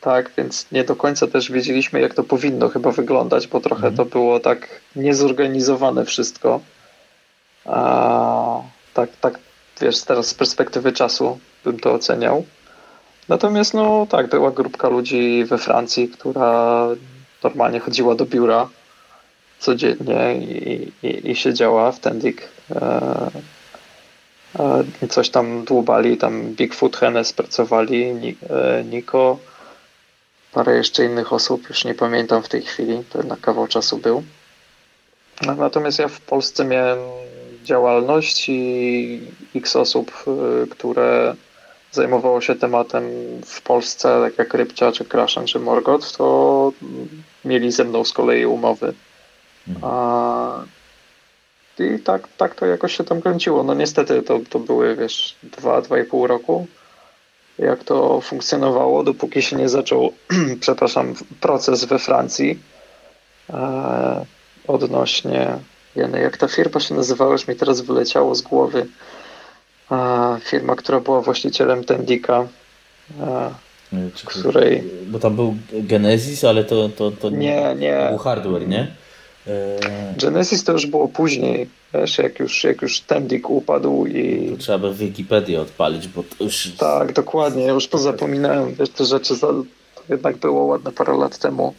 tak, więc nie do końca też wiedzieliśmy, jak to powinno chyba wyglądać, bo trochę mhm. to było tak niezorganizowane wszystko. Tak, tak, wiesz, teraz z perspektywy czasu bym to oceniał. Natomiast, no tak, była grupka ludzi we Francji, która normalnie chodziła do biura codziennie i, i, i siedziała w Tendik. E, Coś tam dłubali, tam Bigfoot, Hennes pracowali, e, Niko, parę jeszcze innych osób, już nie pamiętam w tej chwili, to jednak kawał czasu był. Natomiast ja w Polsce miałem działalność i x osób, e, które zajmowało się tematem w Polsce, tak jak Rybcia, czy Kraszan, czy Morgot, to mieli ze mną z kolei umowy. Mhm. A i tak, tak to jakoś się tam kręciło. No niestety to, to były, wiesz, dwa, dwa i pół roku, jak to funkcjonowało, dopóki się nie zaczął, przepraszam, proces we Francji e, odnośnie, Jany, jak ta firma się nazywała, już mi teraz wyleciało z głowy. E, firma, która była właścicielem Tendika, e, której... Bo tam był Genesis, ale to, to, to nie, nie. był hardware, nie? E, Genesis to już było później, wiesz, jak już, jak już Tendik upadł i... To trzeba by Wikipedię odpalić, bo to już... Tak, dokładnie, ja już pozapominałem, wiesz, te rzeczy za... to jednak było ładne parę lat temu.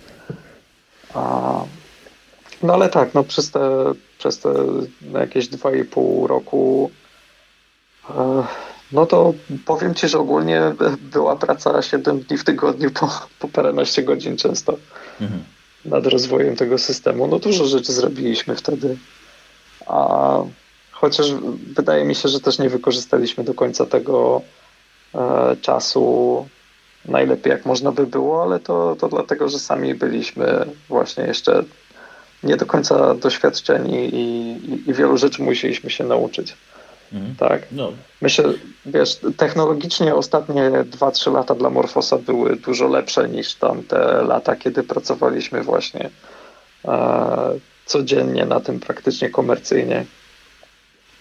A... No ale tak, no przez te, przez te jakieś 2,5 roku e, no to powiem Ci, że ogólnie była praca 7 dni w tygodniu po, po paręnaście godzin często. Mhm nad rozwojem tego systemu. No dużo rzeczy zrobiliśmy wtedy. A chociaż wydaje mi się, że też nie wykorzystaliśmy do końca tego e, czasu najlepiej jak można by było, ale to, to dlatego, że sami byliśmy właśnie jeszcze nie do końca doświadczeni i, i, i wielu rzeczy musieliśmy się nauczyć. Mhm. Tak. No. Myślę, wiesz, technologicznie ostatnie 2-3 lata dla Morfosa były dużo lepsze niż tamte lata, kiedy pracowaliśmy właśnie e, codziennie na tym praktycznie komercyjnie.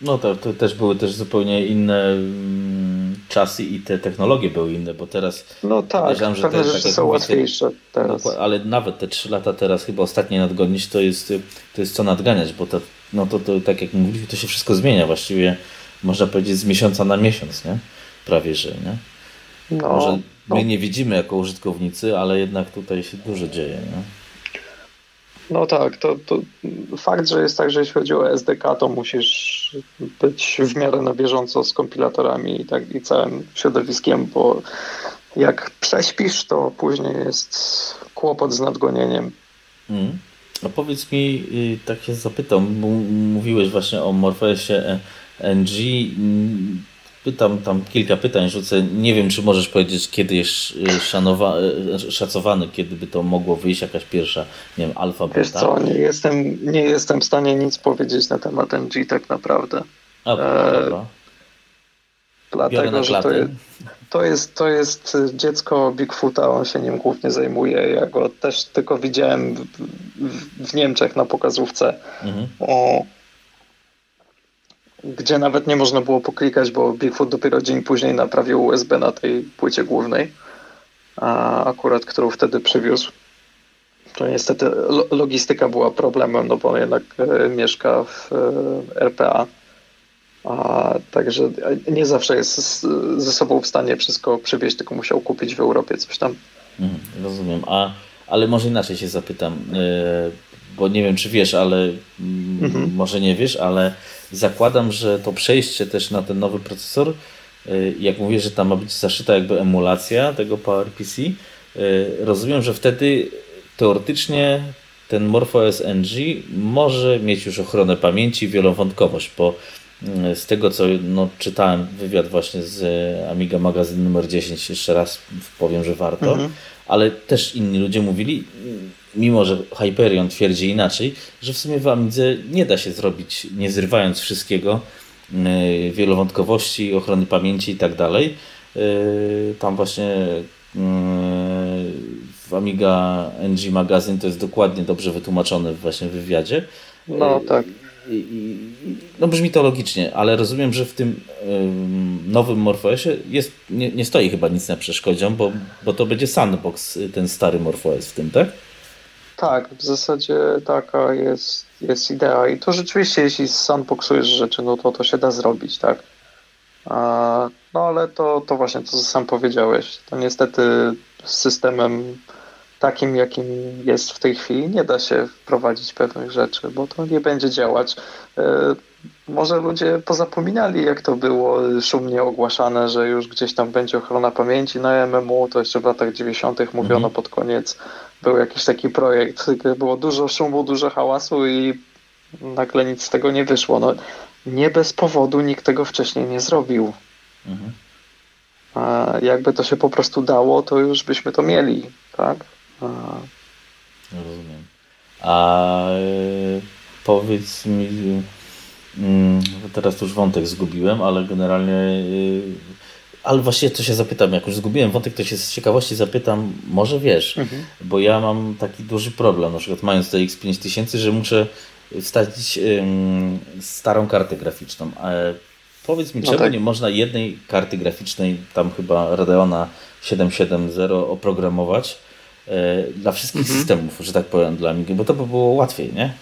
No to, to też były też zupełnie inne mm, czasy i te technologie były inne, bo teraz no tak, że pewne te, rzeczy tak są łatwiejsze teraz. ale nawet te 3 lata teraz chyba ostatnie nadgonić to jest, to jest co nadganiać, bo to, no to, to tak jak mówiliśmy, to się wszystko zmienia właściwie można powiedzieć z miesiąca na miesiąc, nie? Prawie, że, nie? No, Może my no. nie widzimy jako użytkownicy, ale jednak tutaj się dużo dzieje, nie? No tak, to, to fakt, że jest tak, że jeśli chodzi o SDK, to musisz być w miarę na bieżąco z kompilatorami i, tak, i całym środowiskiem, bo jak prześpisz, to później jest kłopot z nadgonieniem. Mm. A powiedz mi, y, tak się zapytam, mówiłeś właśnie o Morphesie NG. Pytam tam kilka pytań, rzucę. Nie wiem, czy możesz powiedzieć, kiedy jest y, szanowa, y, szacowany, kiedy by to mogło wyjść, jakaś pierwsza, nie wiem, alfa, beta? Wiesz co, nie jestem, nie jestem w stanie nic powiedzieć na temat NG tak naprawdę. A, e, dobra. Dlatego, że to jest, to jest, to jest dziecko Bigfoota, on się nim głównie zajmuje. Ja go też tylko widziałem w, w, w Niemczech na pokazówce. Mhm. O, gdzie nawet nie można było poklikać, bo Bigfoot dopiero dzień później naprawił USB na tej płycie głównej, a akurat którą wtedy przywiózł. To niestety logistyka była problemem, no bo on jednak e, mieszka w e, RPA A, także nie zawsze jest ze sobą w stanie wszystko przywieźć, tylko musiał kupić w Europie coś tam. Mhm, rozumiem. A, ale może inaczej się zapytam, yy, bo nie wiem, czy wiesz, ale mm, mhm. może nie wiesz, ale zakładam, że to przejście też na ten nowy procesor, yy, jak mówię, że tam ma być zaszyta jakby emulacja tego PowerPC, yy, rozumiem, że wtedy teoretycznie ten MorphOS NG może mieć już ochronę pamięci i wielowątkowość, bo z tego co no, czytałem wywiad właśnie z Amiga Magazyn numer 10, jeszcze raz powiem, że warto, mhm. ale też inni ludzie mówili, mimo że Hyperion twierdzi inaczej, że w sumie w Amidze nie da się zrobić, nie zrywając wszystkiego, mm, wielowątkowości, ochrony pamięci i tak dalej. Yy, tam właśnie w Amiga NG Magazine to jest dokładnie dobrze wytłumaczone właśnie w wywiadzie. No tak. I, no brzmi to logicznie, ale rozumiem, że w tym nowym MorphOSie jest, nie, nie, stoi chyba nic na przeszkodzie, bo, bo to będzie sandbox, ten stary MorphOS w tym, tak? Tak, w zasadzie taka jest, jest idea i to rzeczywiście jeśli sandboxujesz rzeczy, no to to się da zrobić, tak? No ale to, to właśnie to, co sam powiedziałeś, to niestety z systemem takim, jakim jest w tej chwili, nie da się wprowadzić pewnych rzeczy, bo to nie będzie działać. E, może ludzie pozapominali, jak to było szumnie ogłaszane, że już gdzieś tam będzie ochrona pamięci na MMU, to jeszcze w latach 90. mówiono mhm. pod koniec, był jakiś taki projekt, było dużo szumu, dużo hałasu i nagle nic z tego nie wyszło. No, nie bez powodu nikt tego wcześniej nie zrobił. Mhm. A jakby to się po prostu dało, to już byśmy to mieli, tak? Rozumiem. A y, powiedz mi, mm, teraz już wątek zgubiłem, ale generalnie y, ale właśnie to się zapytam, jak już zgubiłem wątek, to się z ciekawości zapytam, może wiesz, mhm. bo ja mam taki duży problem, na przykład mając te X5000, że muszę wstawić starą kartę graficzną. Powiedz mi, no czemu tak. nie można jednej karty graficznej, tam chyba Radeona 770 oprogramować e, dla wszystkich mhm. systemów, że tak powiem, dla mnie, bo to by było łatwiej, nie?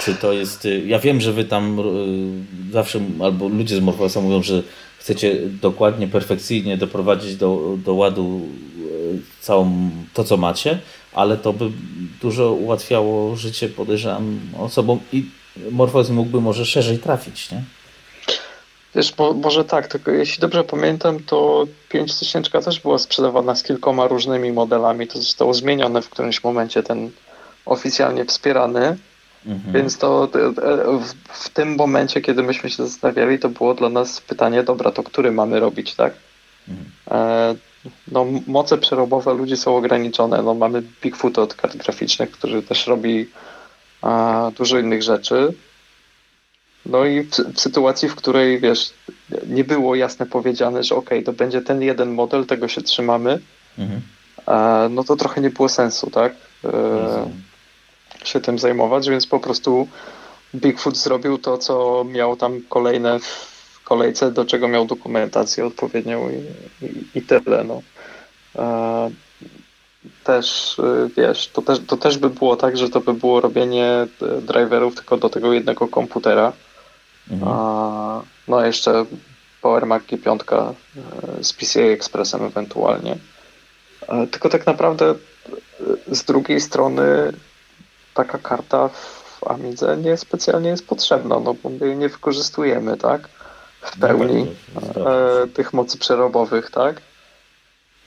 Czy to jest. Y, ja wiem, że wy tam y, zawsze, albo ludzie z Morfosa mówią, że chcecie dokładnie, perfekcyjnie doprowadzić do, do ładu y, całą to, co macie, ale to by dużo ułatwiało życie, podejrzewam, osobom i Morfos mógłby może szerzej trafić, nie? Wiesz, mo, może tak, tylko jeśli dobrze pamiętam, to 5000 też była sprzedawana z kilkoma różnymi modelami. To zostało zmienione w którymś momencie ten oficjalnie wspierany. Mhm. Więc to w, w, tym momencie, kiedy myśmy się zastanawiali, to było dla nas pytanie, dobra, to który mamy robić, tak? Mhm. E, no, moce przerobowe ludzi są ograniczone. No, mamy Bigfoot od kart graficznych, który też robi a, dużo innych rzeczy. No i w, w, sytuacji, w której wiesz, nie było jasne powiedziane, że ok, to będzie ten jeden model, tego się trzymamy, mhm. a, no to trochę nie było sensu, tak? E, się tym zajmować, więc po prostu Bigfoot zrobił to, co miał tam kolejne kolejce, do czego miał dokumentację odpowiednią i, i, i tyle. No. E, też, y, wiesz, to też, to też by było tak, że to by było robienie y, driverów tylko do tego jednego komputera. Mhm. A, no jeszcze Power Mac G5 y, z PCI Expressem ewentualnie. E, tylko tak naprawdę z drugiej strony taka karta w Amidze nie specjalnie jest potrzebna, no bo my jej nie wykorzystujemy, tak? w pełni e, tych mocy przerobowych, tak?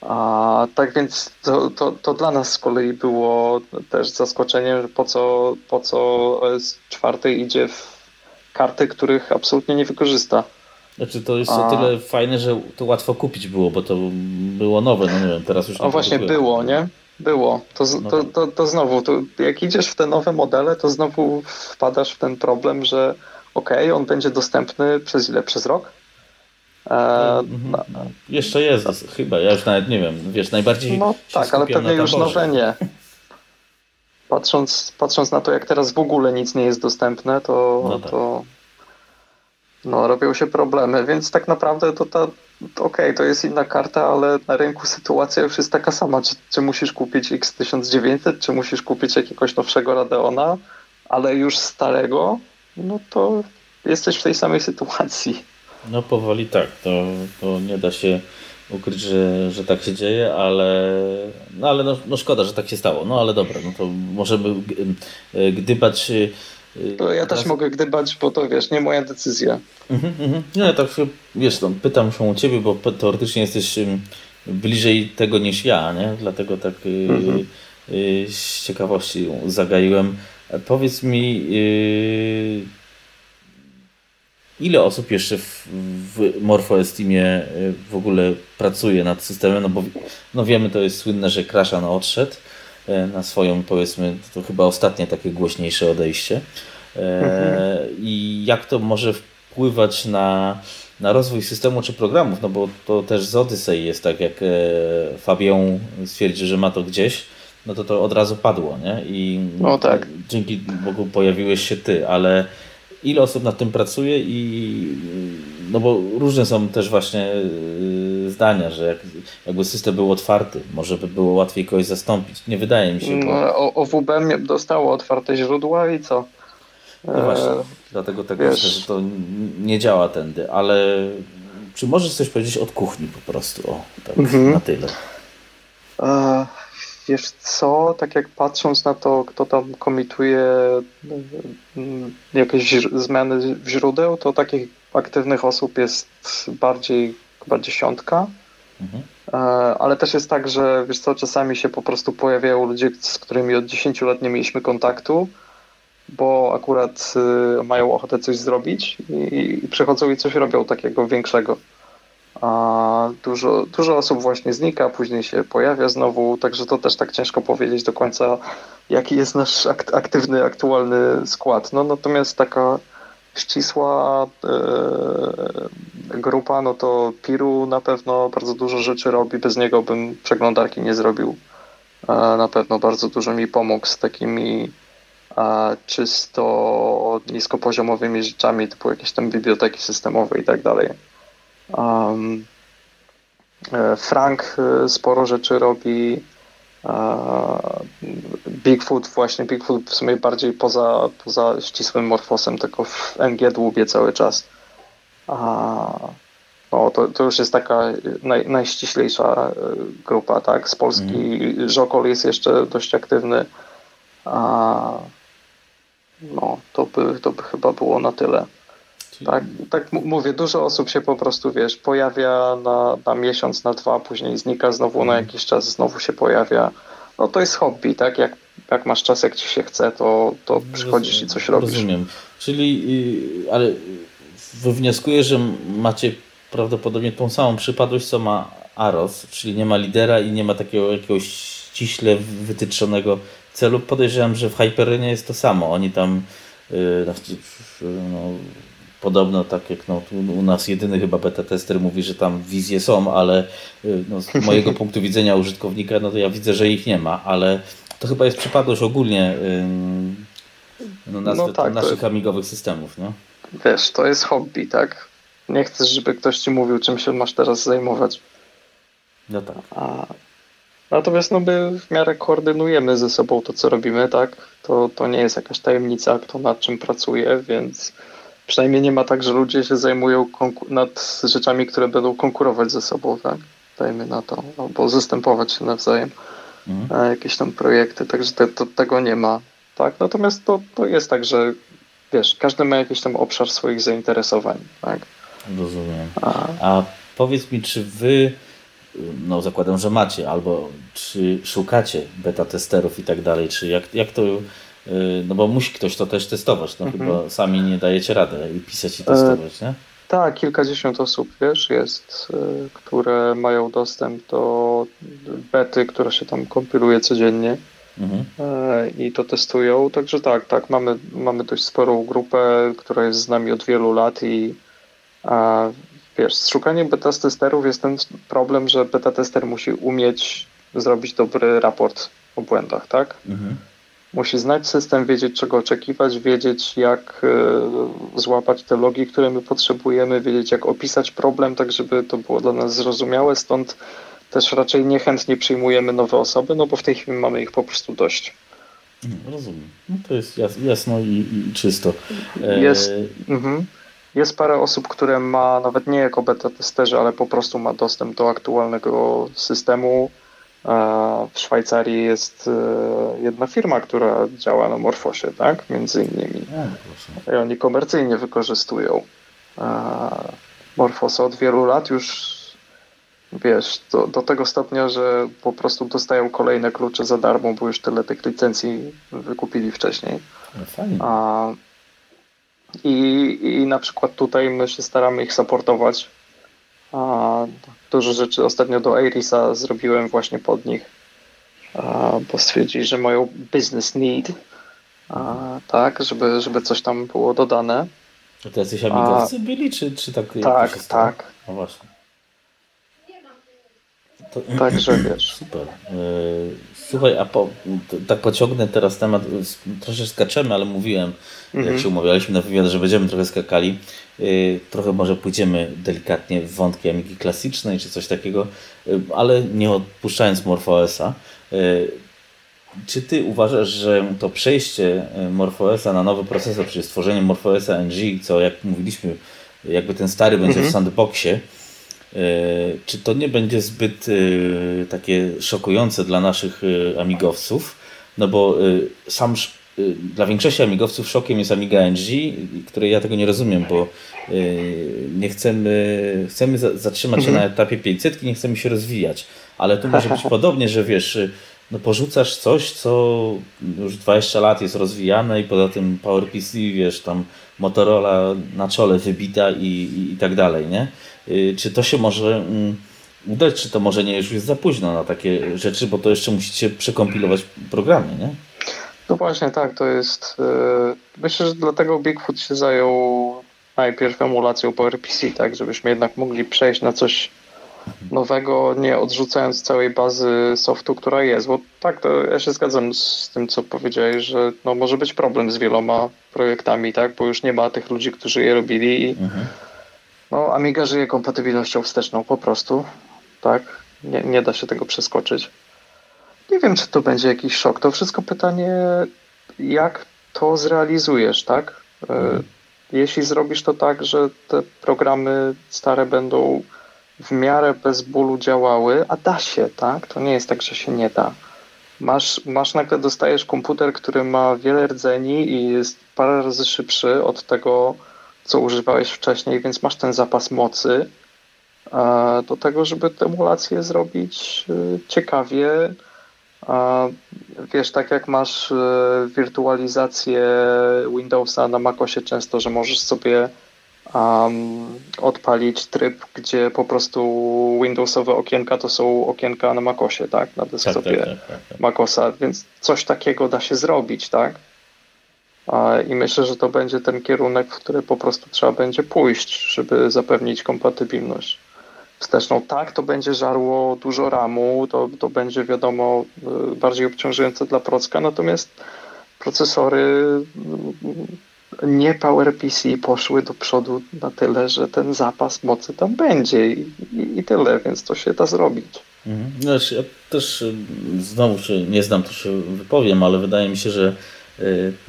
A tak więc to, to, to, dla nas z kolei było też zaskoczeniem, po co, po co S4 idzie w karty, których absolutnie nie wykorzysta. Znaczy to jest o tyle fajne, że to łatwo kupić było, bo to było nowe, no nie wiem, teraz już nie O właśnie było, nie? Było. To, no to, tak. to, to, znowu, to jak idziesz w te nowe modele, to znowu wpadasz w ten problem, że ok, on będzie dostępny przez ile? Przez rok? E, mhm. no, Jeszcze jest, chyba, ja już nawet nie wiem, wiesz, najbardziej. No tak, ale pewnie już nowe nie. Patrząc, patrząc na to, jak teraz w ogóle nic nie jest dostępne, to, no tak. to no, robią się problemy, więc tak naprawdę to ta, okej, okay, to jest inna karta, ale na rynku sytuacja już jest taka sama. Czy, czy musisz kupić X1900, czy musisz kupić jakiegoś nowszego Radeona, ale już starego, no to jesteś w tej samej sytuacji. No powoli tak, to, to nie da się ukryć, że, że tak się dzieje, ale, no, ale no, no szkoda, że tak się stało. No ale dobra, no to możemy e, gdybać. E, to ja też mogę gdybać, bo to wiesz, nie moja decyzja. Mhm, mhm. Nie, tak wiesz, no, pytam się u ciebie, bo teoretycznie jesteś bliżej tego niż ja, nie? Dlatego tak y, mhm. z ciekawości zagaiłem. Powiedz mi, Ile osób jeszcze w, w MorphoEstimie y, w ogóle pracuje nad systemem? No bo no wiemy, to jest słynne, że Crashan odszedł y, na swoją, powiedzmy, to chyba ostatnie takie głośniejsze odejście. Y, mhm. I jak to może wpływać na, na rozwój systemu czy programów? No bo to też z Odyssey jest tak, jak Fabian stwierdzi, że ma to gdzieś, no to to od razu padło, nie? I no tak. dzięki Bogu pojawiłeś się ty, ale ile osób nad tym pracuje i no bo różne są też właśnie y, zdania, że jak, jakby system był otwarty, może by było łatwiej kogoś zastąpić. Nie wydaje mi się. Bo... No, OWB dostało otwarte źródła i co? No właśnie, e, dlatego tak wiesz... myślę, że to nie działa tędy, ale czy możesz coś powiedzieć od kuchni po prostu? O, tak, mhm. na tyle. E, Wiesz co, tak jak patrząc na to, kto tam komituje mm, jakieś zmiany w źródeł, to takich aktywnych osób jest bardziej chyba dziesiątka. Mhm. E, ale też jest tak, że wiesz co, czasami się po prostu pojawiają ludzie, z którymi od 10 lat nie mieliśmy kontaktu, bo akurat y, mają ochotę coś zrobić i, i przychodzą i coś robią takiego większego a dużo, dużo osób właśnie znika, później się pojawia znowu, także to też tak ciężko powiedzieć do końca, jaki jest nasz aktywny, aktualny skład. No natomiast taka ścisła e, grupa, no to Piru na pewno bardzo dużo rzeczy robi, bez niego bym przeglądarki nie zrobił. E, na pewno bardzo dużo mi pomógł z takimi e, czysto niskopoziomowymi rzeczami, typu jakieś tam biblioteki systemowe i tak dalej. Um, Frank e, sporo rzeczy robi. Bigfoot właśnie, Bigfoot w sumie bardziej poza, poza ścisłym morfosem, tylko w NG dłubie cały czas. No, to, to już jest taka naj, najściślejsza grupa, tak? Z Polski mm. Żokol jest jeszcze dość aktywny. No, to by, to by chyba było na tyle. Tak, tak mówię, dużo osób się po prostu, wiesz, pojawia na, na miesiąc, na dwa, później znika znowu na mhm. jakiś czas, znowu się pojawia. No to jest hobby, tak? Jak, jak masz czas, jak ci się chce, to, to przychodzisz i coś robisz. Rozumiem. Czyli, y, ale wywnioskuję, że macie prawdopodobnie tą samą przypadłość, co ma Aros, czyli nie ma lidera i nie ma takiego jakiegoś ściśle wytyczonego celu. Podejrzewam, że w Hyperinie jest to samo. Oni tam y, no, Podobno tak jak no, u nas jedyny chyba beta tester mówi, że tam wizje są, ale y, no, z mojego punktu widzenia użytkownika, no to ja widzę, że ich nie ma, ale to chyba jest przypadłość ogólnie no, nazwy, no tak, naszych to... amigowych systemów, nie? Wiesz, to jest hobby, tak? Nie chcesz, żeby ktoś ci mówił, czym się masz teraz zajmować. No tak. A... Natomiast no my w miarę koordynujemy ze sobą to, co robimy, tak? To, to nie jest jakaś tajemnica, kto nad czym pracuje, więc Przynajmniej nie ma tak, że ludzie się zajmują nad rzeczami, które będą konkurować ze sobą, tak? Dajmy na to, albo zastępować się nawzajem. Mhm. Jakieś tam projekty, także te, to, tego nie ma. Tak? Natomiast to, to jest tak, że wiesz, każdy ma jakiś tam obszar swoich zainteresowań. Tak? Rozumiem. A, A powiedz mi, czy wy, no zakładam, że macie, albo czy szukacie beta testerów i tak dalej, czy jak, jak to no bo musi ktoś to też testować, no mhm. chyba sami nie dajecie rady i pisać i testować, nie? Tak, kilkadziesiąt osób, wiesz, jest, y, które mają dostęp do bety, która się tam kompiluje codziennie mhm. Y, i to testują, także tak, tak, mamy, mamy dość sporą grupę, która jest z nami od wielu lat i a, wiesz, z szukaniem beta testerów jest ten problem, że beta tester musi umieć zrobić dobry raport o błędach, tak? Mhm. Musi znać system, wiedzieć czego oczekiwać, wiedzieć jak e, złapać te logi, które my potrzebujemy, wiedzieć jak opisać problem, tak żeby to było dla nas zrozumiałe. Stąd też raczej niechętnie przyjmujemy nowe osoby, no bo w tej chwili mamy ich po prostu dość. Rozumiem. No to jest jasno i, i czysto. Jest, e... mhm. jest parę osób, które ma nawet nie jako beta testerzy, ale po prostu ma dostęp do aktualnego systemu. W Szwajcarii jest e, jedna firma, która działa na Morfosie, tak? Między innymi. I oni komercyjnie wykorzystują Morfosa od wielu lat już wiesz, do, do tego stopnia, że po prostu dostają kolejne klucze za darmo, bo już tyle tych licencji wykupili wcześniej. No. A, i, I na przykład tutaj my się staramy ich supportować. A, dużo rzeczy ostatnio do Irisa zrobiłem właśnie pod nich, bo stwierdzili, że mają business need, tak, żeby, żeby coś tam było dodane. To jacyś amigowcy byli, czy, czy tak? Tak, tak. No właśnie. To, Także wiesz. Super. Słuchaj, a po, tak pociągnę teraz temat, troszeczkę skaczemy, ale mówiłem, mhm. jak się umawialiśmy na wywiad, że będziemy trochę skakali. E, trochę może pójdziemy delikatnie w wątki Amigi klasycznej czy coś takiego, e, ale nie odpuszczając MorphOSa. Czy ty uważasz, że to przejście MorphOSa na nowy procesor, czyli stworzenie MorphOSa NG, co jak mówiliśmy, jakby ten stary będzie mhm. w sandboxie, czy to nie będzie zbyt e, takie szokujące dla naszych e, amigowców? No bo sam dla większości amigowców szokiem jest Amiga NG, której ja tego nie rozumiem, bo nie chcemy, chcemy zatrzymać się na mhm. etapie 500, nie chcemy się rozwijać. Ale tu może być podobnie, że wiesz, no porzucasz coś, co już 20 lat jest rozwijane i poza tym PowerPC, wiesz, tam Motorola na czole wybita i, i, i tak dalej, nie? Y, czy to się może mm, udać, czy to może nie już jest za późno na takie rzeczy, bo to jeszcze musicie przekompilować programy, nie? No właśnie tak, to jest. Yy, myślę, że dlatego Bigfoot się zajął najpierw emulacją PowerPC, tak, żebyśmy jednak mogli przejść na coś nowego, nie odrzucając całej bazy softu, która jest, bo tak, to ja się zgadzam z tym, co powiedziałeś, że no, może być problem z wieloma projektami, tak, bo już nie ma tych ludzi, którzy je robili i mhm no, Amiga żyje kompatybilnością wsteczną po prostu, tak? Nie, nie da się tego przeskoczyć. Nie wiem, czy to będzie jakiś szok. To wszystko pytanie, jak to zrealizujesz, tak? Mhm. Jeśli zrobisz to tak, że te programy stare będą w miarę bez bólu działały, a da się, tak? To nie jest tak, że się nie da. Masz, masz nagle dostajesz komputer, który ma wiele rdzeni i jest parę razy szybszy od tego, co używałeś wcześniej, więc masz ten zapas mocy e, do tego, żeby tę emulację zrobić e, ciekawie. Wiesz, tak jak masz e, wirtualizację Windowsa na MacOSie często, że możesz sobie um, odpalić tryb, gdzie po prostu Windowsowe okienka to są okienka na MacOSie, tak? Na desktopie tak, tak, tak, tak, MacOSa, więc coś takiego da się zrobić, tak? I myślę, że to będzie ten kierunek, w który po prostu trzeba będzie pójść, żeby zapewnić kompatybilność wsteczną. Tak, to będzie żarło dużo ramu, to, to będzie wiadomo y, bardziej obciążające dla procka, natomiast procesory y, nie PowerPC poszły do przodu na tyle, że ten zapas mocy tam będzie i, i, tyle, więc to się da zrobić. Mhm. Znaczy, ja też y, znowu się nie znam, to się wypowiem, ale wydaje mi się, że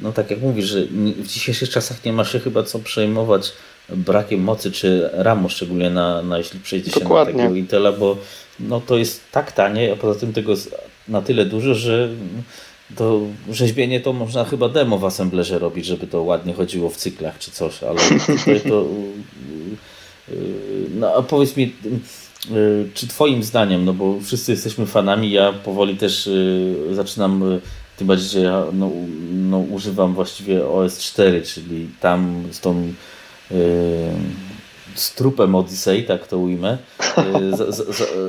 no tak jak mówisz, że w dzisiejszych czasach nie ma się chyba co przejmować brakiem mocy czy RAMu, szczególnie na, na jeśli przejdzie się Dokładnie. na Intela, bo no, to jest tak tanie, a poza tym tego na tyle dużo, że to rzeźbienie to można chyba demo w assemblerze robić, żeby to ładnie chodziło w cyklach czy coś, ale tutaj to y, y, no a powiedz mi czy twoim zdaniem, no bo wszyscy jesteśmy fanami, ja powoli też zaczynam tym bardziej, że ja no, no, używam właściwie OS4, czyli tam z tą yy, z trupem Odyssey, tak to ujmę, yy, za, za,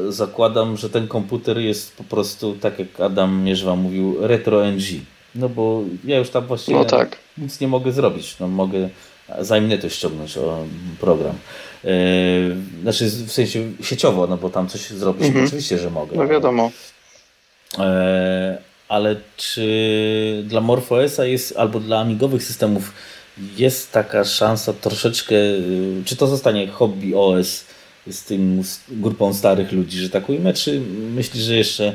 zakładam, że ten komputer jest po prostu, tak jak Adam Mierzwa mówił, retro NG. No bo ja już tam właściwie no tak. nic nie mogę zrobić. No mogę za to ściągnąć o program. Yy, znaczy w sensie sieciowo, no bo tam coś zrobić, mhm. oczywiście, że mogę. No wiadomo. Ale, ale czy dla MorphOSa jest, albo dla amigowych systemów jest taka szansa troszeczkę, y, czy to zostanie hobby OS z tym grupą starych ludzi, że tak ujmę, czy myślisz, że jeszcze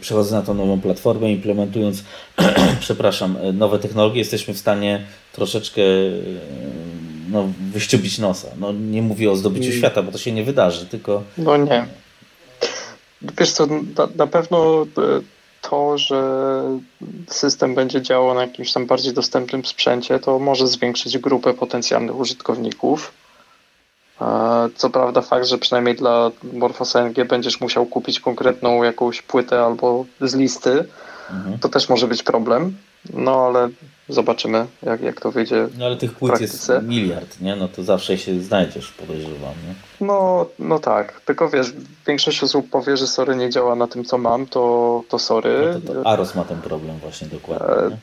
przechodząc na tą nową platformę, implementując, przepraszam, nowe technologie, jesteśmy w stanie troszeczkę no, wyściubić nosa. No, nie mówię o zdobyciu mm. świata, bo to się nie wydarzy, tylko... No nie. Wiesz co, na, na pewno to, że system będzie działał na jakimś tam bardziej dostępnym sprzęcie, to może zwiększyć grupę potencjalnych użytkowników. E, co prawda fakt, że przynajmniej dla Morphos NG będziesz musiał kupić konkretną jakąś płytę albo z listy, mhm. to też może być problem. No ale zobaczymy, jak, jak to wyjdzie. No ale tych płyt jest miliard, nie? No to zawsze się znajdziesz, podejrzewam, nie? No, no tak, tylko wiesz, większość osób powie, że sorry nie działa na tym, co mam, to, to sorry. No to, to Aros ma ten problem właśnie dokładnie. E,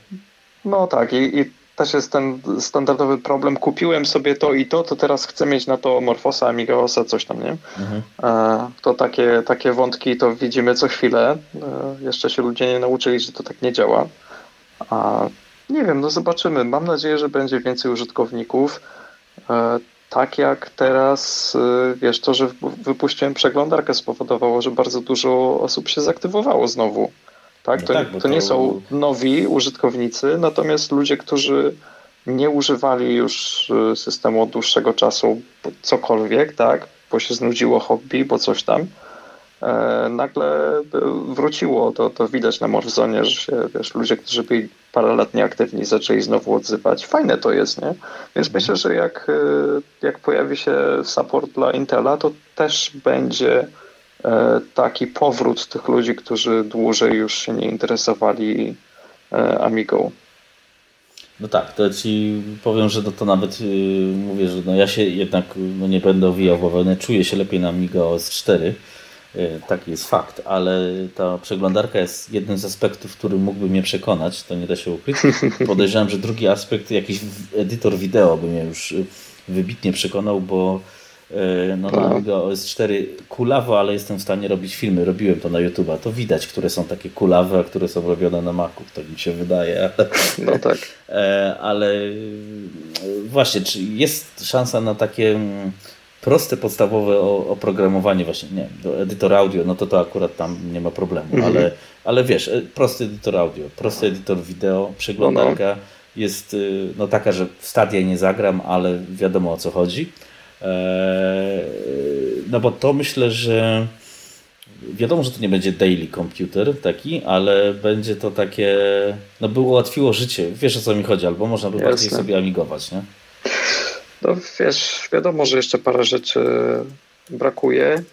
no tak, i, i też jest ten standardowy problem. Kupiłem sobie to i to, to teraz chcę mieć na to Morfosa, Amigaosa, coś tam, nie? Mhm. E, to takie, takie wątki to widzimy co chwilę. E, jeszcze się ludzie nie nauczyli, że to tak nie działa. A nie wiem, no zobaczymy. Mam nadzieję, że będzie więcej użytkowników. E, tak jak teraz, e, wiesz, to, że wypuściłem przeglądarkę spowodowało, że bardzo dużo osób się zaktywowało znowu. Tak? No to, tak, to, to nie są nowi użytkownicy, natomiast ludzie, którzy nie używali już e, systemu od dłuższego czasu, cokolwiek, tak? Bo się znudziło hobby, bo coś tam nagle wróciło. To, to widać na Morzonie, że się, wiesz, ludzie, którzy byli parę lat nieaktywni, zaczęli znowu odzywać. Fajne to jest, nie? Więc mhm. myślę, że jak, e, jak pojawi się support dla Intela, to też będzie e, taki powrót tych ludzi, którzy dłużej już się nie interesowali Amigą. No tak, to ci powiem, że to, to nawet yy, mówię, że no ja się jednak no nie będę owijał bawełnę, czuję się lepiej na Amiga OS 4, E, taki jest fakt, ale ta przeglądarka jest jednym z aspektów, który mógłby mnie przekonać, to nie da się ukryć. Podejrzewam, że drugi aspekt, jakiś edytor wideo by mnie już e, wybitnie przekonał, bo e, no, na Amiga OS 4 kulawo, ale jestem w stanie robić filmy. Robiłem to na YouTube'a. To widać, które są takie kulawe, a które są robione na Macu. Tak mi się wydaje. No tak. Ale właśnie, czy jest szansa na takie mm, proste, podstawowe oprogramowanie właśnie, nie do edytora audio, no to to akurat tam nie ma problemu, mhm. ale, ale wiesz, e, prosty edytor audio, prosty edytor wideo, przeglądarka no, no. jest y, no taka, że w Stadia nie zagram, ale wiadomo o co chodzi. Eee, no bo to myślę, że wiadomo, że to nie będzie daily computer taki, ale będzie to takie, no by ułatwiło życie, wiesz o co mi chodzi, albo można by Jasne. bardziej sobie amigować, nie? No wiesz, wiadomo, że jeszcze parę rzeczy brakuje.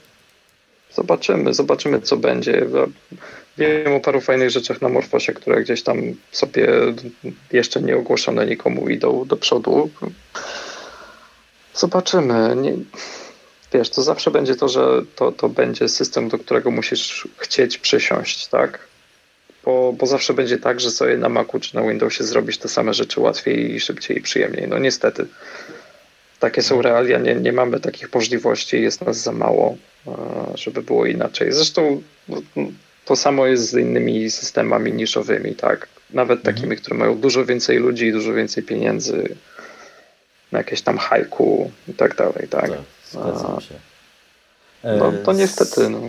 Zobaczymy, zobaczymy co będzie. Wiem o paru fajnych rzeczach na Morfosie, które gdzieś tam sobie jeszcze nie ogłoszone nikomu idą do przodu. Zobaczymy. Nie, wiesz, to zawsze będzie to, że to, to będzie system, do którego musisz chcieć przysiąść, tak? Bo, bo zawsze będzie tak, że sobie na Macu czy na Windowsie zrobisz te same rzeczy łatwiej i szybciej i przyjemniej. No niestety. Takie są realia, nie, nie mamy takich możliwości, jest nas za mało, e, żeby było inaczej. Zresztą no, to samo jest z innymi systemami niszowymi, tak? Nawet mhm. takimi, które mają dużo więcej ludzi i dużo więcej pieniędzy na jakieś tam hajku i tak dalej, tak? tak zgadzam się. No to niestety, no,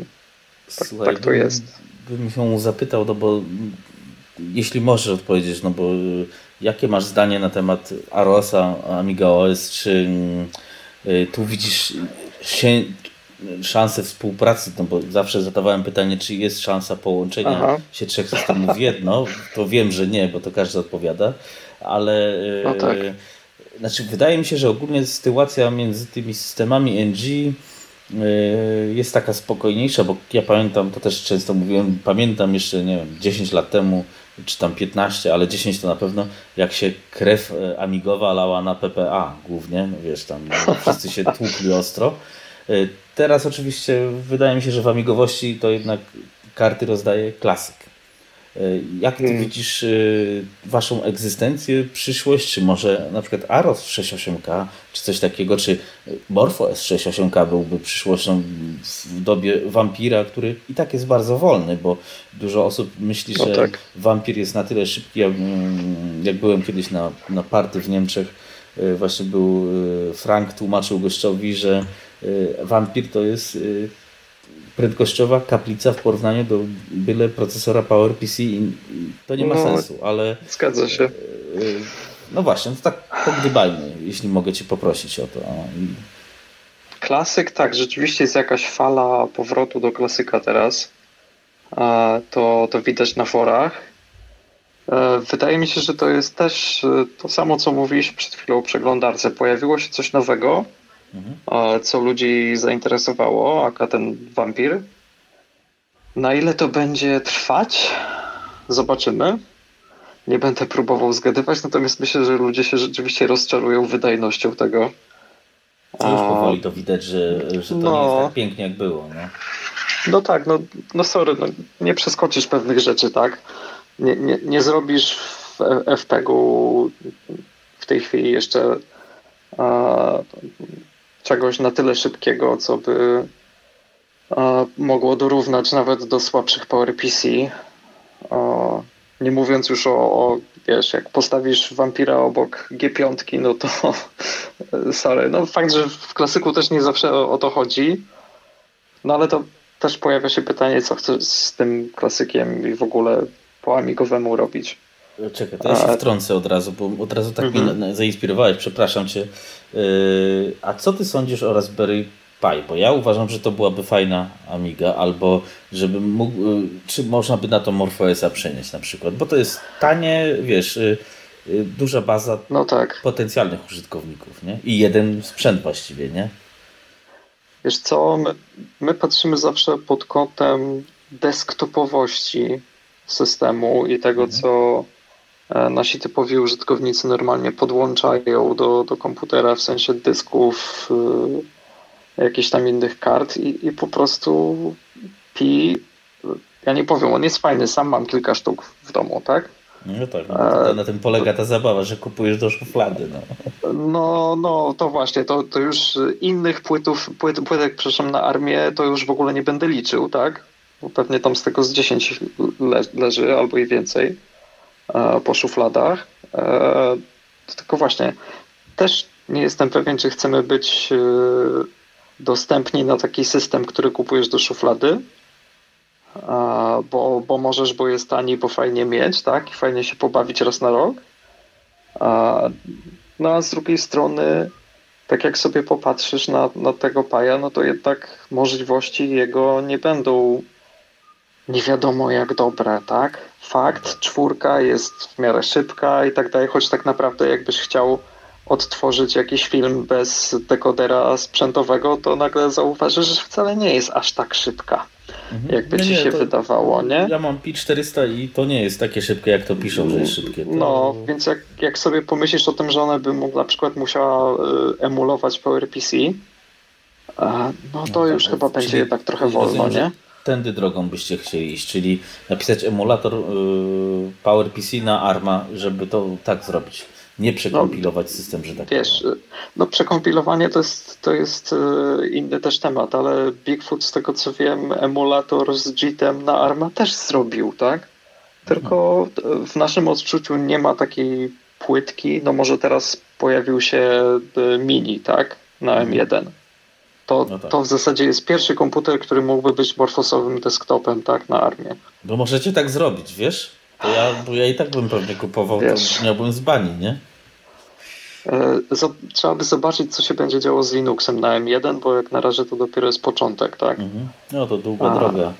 tak, Słuchaj, tak to jest. Bym się zapytał, no bo jeśli możesz odpowiedzieć, no bo Jakie masz zdanie na temat Arosa, Amiga OS? Czy y, tu widzisz się, szansę współpracy? No bo zawsze zadawałem pytanie, czy jest szansa połączenia Aha. się trzech systemów w jedno. To wiem, że nie, bo to każdy odpowiada, ale y, no tak. znaczy, wydaje mi się, że ogólnie sytuacja między tymi systemami NG y, jest taka spokojniejsza, bo ja pamiętam, to też często mówiłem, pamiętam jeszcze, nie wiem, 10 lat temu czy tam 15, ale 10 to na pewno, jak się krew e, amigowa lała na PPA głównie, no wiesz, tam wszyscy się tłukli ostro. E, teraz oczywiście wydaje mi się, że w amigowości to jednak karty rozdaje klasyk. E, jak ty hmm. widzisz waszą egzystencję, przyszłość, czy może na przykład Aros 68K, czy coś takiego, czy Morpho S68K byłby przyszłością w dobie wampira, który i tak jest bardzo wolny, bo dużo osób myśli, no że tak. wampir jest na tyle szybki, jak, jak byłem kiedyś na, na party w Niemczech, właśnie był Frank, tłumaczył gościowi, że wampir to jest prędkościowa kaplica w porównaniu do byle procesora PowerPC i to nie ma no, sensu, ale... Zgadza się. No właśnie, to tak pogdybajmy, jeśli mogę Cię poprosić o to. Klasyk, tak, rzeczywiście jest jakaś fala powrotu do klasyka teraz. To, to widać na forach. E, wydaje mi się, że to jest też e, to samo, co mówiliśmy przed chwilą o przeglądarce. Pojawiło się coś nowego, mhm. co ludzi zainteresowało, aka ten wampir. Na ile to będzie trwać? Zobaczymy. Nie będę próbował zgadywać, natomiast myślę, że ludzie się rzeczywiście rozczarują wydajnością tego. To już powoli to widać, że, że to no, nie jest tak pięknie jak było. No, no tak, no, no sorry, no, nie przeskoczysz pewnych rzeczy, tak? Nie, nie, nie zrobisz w FPG-u w tej chwili jeszcze a, czegoś na tyle szybkiego, co by a, mogło dorównać nawet do słabszych PowerPC. A, nie mówiąc już o, o, wiesz, jak postawisz wampira obok G5, no to sorry. No fakt, że w klasyku też nie zawsze o, o to chodzi, no ale to też pojawia się pytanie, co chcesz z tym klasykiem i w ogóle po amigowemu robić. Czekaj, to ja się wtrącę od razu, bo od razu tak mhm. mnie zainspirowałeś, przepraszam cię. Yy, a co ty sądzisz o Raspberry Pi? Bo ja uważam, że to byłaby fajna Amiga, albo żeby mógł, yy, czy można by na to MorphOSa przenieść na przykład, bo to jest tanie, wiesz, yy, duża baza no tak. potencjalnych użytkowników, nie? I jeden sprzęt właściwie, nie? Wiesz co, my, my patrzymy zawsze pod kątem desktopowości systemu i tego, mhm. co nasi typowi użytkownicy normalnie podłączają do, do komputera w sensie dysków, y, jakichś tam innych kart i, i po prostu Pi, ja nie powiem, on jest fajny, sam mam kilka sztuk w domu, tak? No tak, no na tym polega ta zabawa, że kupujesz do szuflady. No, no, no to właśnie, to, to już innych płytów, płyt, płytek, przepraszam, na armię to już w ogóle nie będę liczył, tak? bo pewnie tam z tego z 10 le leży albo i więcej e, po szufladach. E, tylko właśnie też nie jestem pewien, czy chcemy być e, dostępni na taki system, który kupujesz do szuflady, bo, bo możesz, bo jest tani, bo fajnie mieć, tak? I fajnie się pobawić raz na rok. No a z drugiej strony, tak jak sobie popatrzysz na, na tego paja, no to jednak możliwości jego nie będą nie wiadomo jak dobre, tak? Fakt, czwórka jest w miarę szybka i tak dalej, choć tak naprawdę jakbyś chciał odtworzyć jakiś film bez dekodera sprzętowego, to nagle zauważysz, że wcale nie jest aż tak szybka, mhm. jakby nie, ci się wydawało, nie? Ja mam Pi 400 i to nie jest takie szybkie, jak to piszą, że jest szybkie. To... No, więc jak, jak sobie pomyślisz o tym, że ona by mógł, na przykład musiała y, emulować PowerPC, no to no, już tak, chyba będzie jednak trochę wolno, nie? Tędy drogą byście chcieli iść, czyli napisać emulator yy, PowerPC na ARMA, żeby to tak zrobić. Nie przekompilować no, system, że tak Wiesz, powiem. no przekompilowanie to jest, to jest yy, inny też temat, ale Bigfoot z tego co wiem emulator z JIT-em na ARMA też zrobił, tak? Tylko w naszym odczuciu nie ma takiej płytki, no może teraz pojawił się y, mini, tak? Na M1 mhm. To, no tak. to w zasadzie jest pierwszy komputer, który mógłby być morfosowym desktopem tak, na armię. Bo możecie tak zrobić, wiesz? To ja, bo ja i tak bym pewnie kupował, wiesz, to miałbym z bani, nie? E, trzeba by zobaczyć, co się będzie działo z Linuxem na M1, bo jak na razie to dopiero jest początek, tak? Mhm. No to długa a, droga.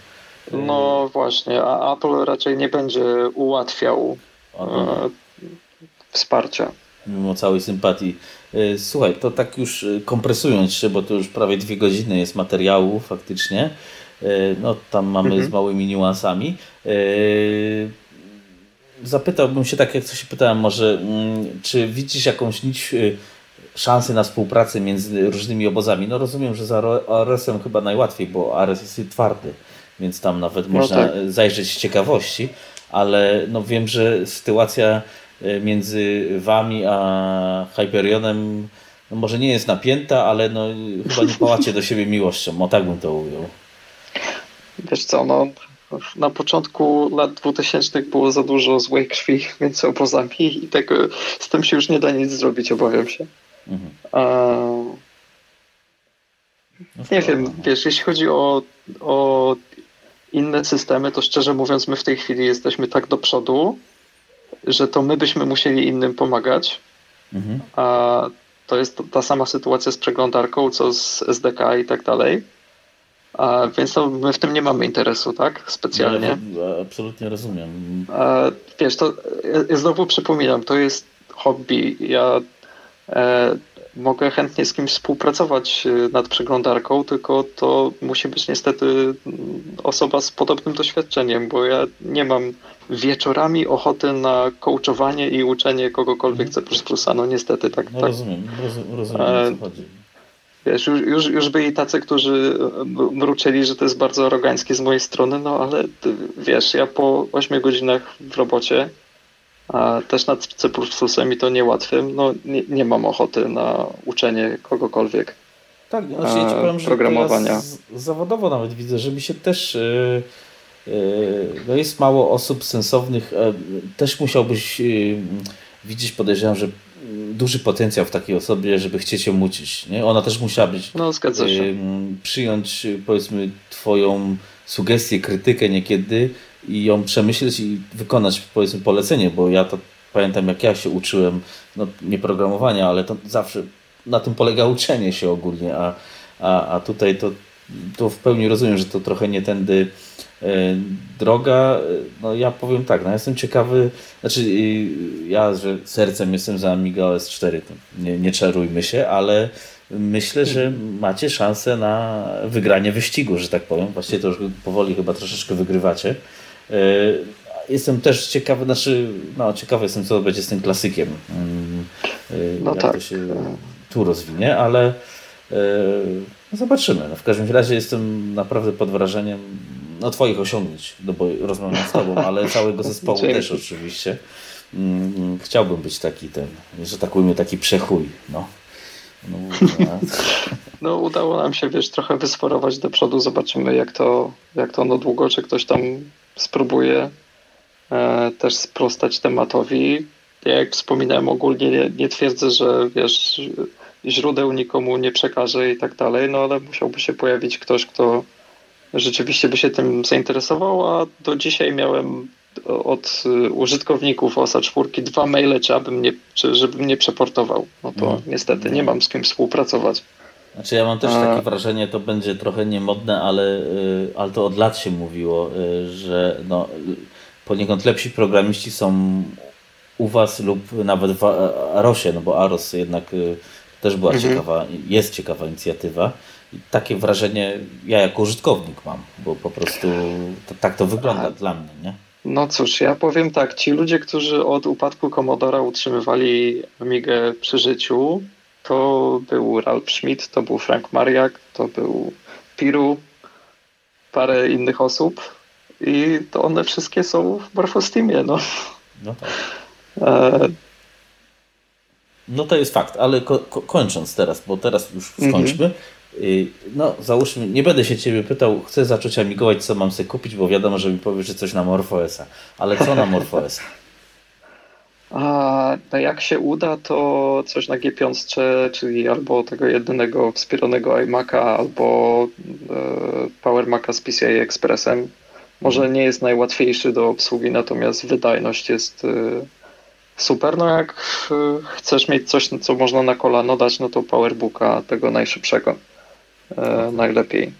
No właśnie, a Apple raczej nie będzie ułatwiał e, wsparcia. Mimo całej sympatii E, słuchaj, to tak już e, kompresując się, bo to już prawie dwie godziny jest materiału faktycznie. E, no tam mamy mhm. z małymi niuansami. Zapytałbym się tak, jak co się pytałem, może mm, czy widzisz jakąś nić szansy na współpracę między różnymi obozami? No rozumiem, że za ARS-em chyba najłatwiej, bo ARS jest twardy, więc tam nawet no można tak. zajrzeć z ciekawości, ale no wiem, że sytuacja między wami a Hyperionem no może nie jest napięta, ale no, chyba nie pałacie do siebie miłością. O tak bym to ujął. Wiesz co, no na początku lat 2000 było za dużo złej krwi między obozami i tego, z tym się już nie da nic zrobić, obawiam się. Mhm. No nie wiem, wiesz, jeśli chodzi o, o inne systemy, to szczerze mówiąc, my w tej chwili jesteśmy tak do przodu, że to my byśmy musieli innym pomagać. Mhm. A to jest ta sama sytuacja z przeglądarką, co z SDK i tak dalej. A, więc to my w tym nie mamy interesu, tak? Specjalnie. Ja, absolutnie rozumiem. A, wiesz, to ja znowu przypominam, to jest hobby. Ja e, mogę chętnie z kimś współpracować e, nad przeglądarką, tylko to musi być niestety mm, osoba z podobnym doświadczeniem, bo ja nie mam wieczorami ochoty na coachowanie i uczenie kogokolwiek C++. No niestety tak. No tak. rozumiem, rozumiem, co chodzi. Wiesz, już, już, już byli tacy, którzy mruczyli, że to jest bardzo aroganckie z mojej strony, no ale wiesz, ja po 8 godzinach w robocie, a też nad C++ i to niełatwym, no nie, nie mam ochoty na uczenie kogokolwiek. Tak, znaczy ja ci powiem, że programowania. Ja z, zawodowo nawet widzę, że mi się też yy, no jest mało osób sensownych, yy, też musiałbyś widzieć, podejrzewam, że duży potencjał w takiej osobie, żeby chcieć ją uczyć. Nie? Ona też musiała być. No, zgadza się. Przyjąć, powiedzmy, Twoją sugestię, krytykę niekiedy i ją przemyśleć i wykonać, powiedzmy, polecenie, bo ja to pamiętam, jak ja się uczyłem, no nie programowania, ale to zawsze na tym polega uczenie się ogólnie, a, a, a tutaj to, to w pełni rozumiem, że to trochę nie tędy E, droga, e, no ja powiem tak, no jestem ciekawy, znaczy ja, że sercem jestem za Amiga OS 4, nie, nie czarujmy się, ale myślę, że macie szansę na wygranie wyścigu, że tak powiem. Właściwie to już powoli chyba troszeczkę wygrywacie. E, jestem też ciekawy, znaczy, no ciekawy jestem, co będzie z tym klasykiem. Mm, no jak tak. to się tu rozwinie, ale no zobaczymy. No w każdym razie jestem naprawdę pod wrażeniem no twoich osiągnięć, no bo rozmawiam z tobą, ale całego zespołu też oczywiście. Mm, chciałbym być taki ten, że tak ujmę, taki przechuj, no. No, no, udało nam się, wiesz, trochę wysforować do przodu. Zobaczymy, jak to, jak to no długo, czy ktoś tam spróbuje e, też sprostać tematowi. Jak wspominałem, ogólnie nie, nie, twierdzę, że wiesz, źródeł nikomu nie przekaże i tak dalej, no ale musiałby się pojawić ktoś, kto rzeczywiście by się tym zainteresował, a do dzisiaj miałem od y, użytkowników OSA 4 dwa maile, czy, abym nie, czy żebym nie przeportował. No to no. niestety nie mam z kim współpracować. Znaczy ja mam też takie wrażenie, to będzie trochę niemodne, ale, y, ale to od lat się mówiło, y, że no, poniekąd lepsi programiści są u Was lub nawet w Arosie, no bo Aros jednak też była mhm. ciekawa, jest ciekawa inicjatywa takie wrażenie ja jako użytkownik mam, bo po prostu to, tak to wygląda A, dla mnie, nie? No cóż, ja powiem tak, ci ludzie, którzy od upadku Commodora utrzymywali Amigę przy życiu, to był Ralph Schmidt, to był Frank Mariak, to był Piru, parę innych osób i to one wszystkie są w Morphostimie, no. No tak. E... No to jest fakt, ale ko kończąc teraz, bo teraz już skończmy. Mm -hmm. Y, no, załóżmy, nie będę się Ciebie pytał, chcę zacząć amigować, co mam sobie kupić, bo wiadomo, że mi powiesz, że coś na MorphOS-a. Ale co na MorphOS-a? A no jak się uda, to coś na G5, czyli albo tego jedynego wspieranego iMac'a, albo e, Power Maca z PCI Expressem. Może nie jest najłatwiejszy do obsługi, natomiast wydajność jest e, super. No jak e, chcesz mieć coś, co można na kolano dać, no to PowerBooka tego najszybszego. E, najlepiej.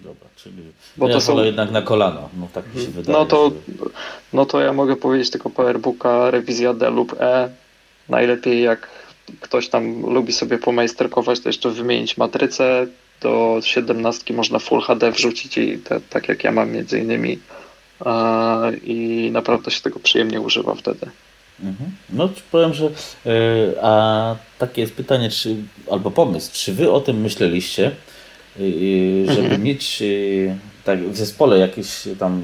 Dobra, czyli Bo ja to są jednak na kolano, no tak mi się mhm. wydaje. No to, no to ja mogę powiedzieć tylko PowerBooka, rewizja D lub E. Najlepiej jak ktoś tam lubi sobie pomajsterkować, to jeszcze wymienić matrycę. Do 17 można Full HD wrzucić i te, tak jak ja mam między innymi i naprawdę się tego przyjemnie używa wtedy. Mhm. No powiem, że yy, a takie jest pytanie, czy, albo pomysł, czy wy o tym myśleliście, yy, żeby mhm. mieć tak, w zespole jakieś tam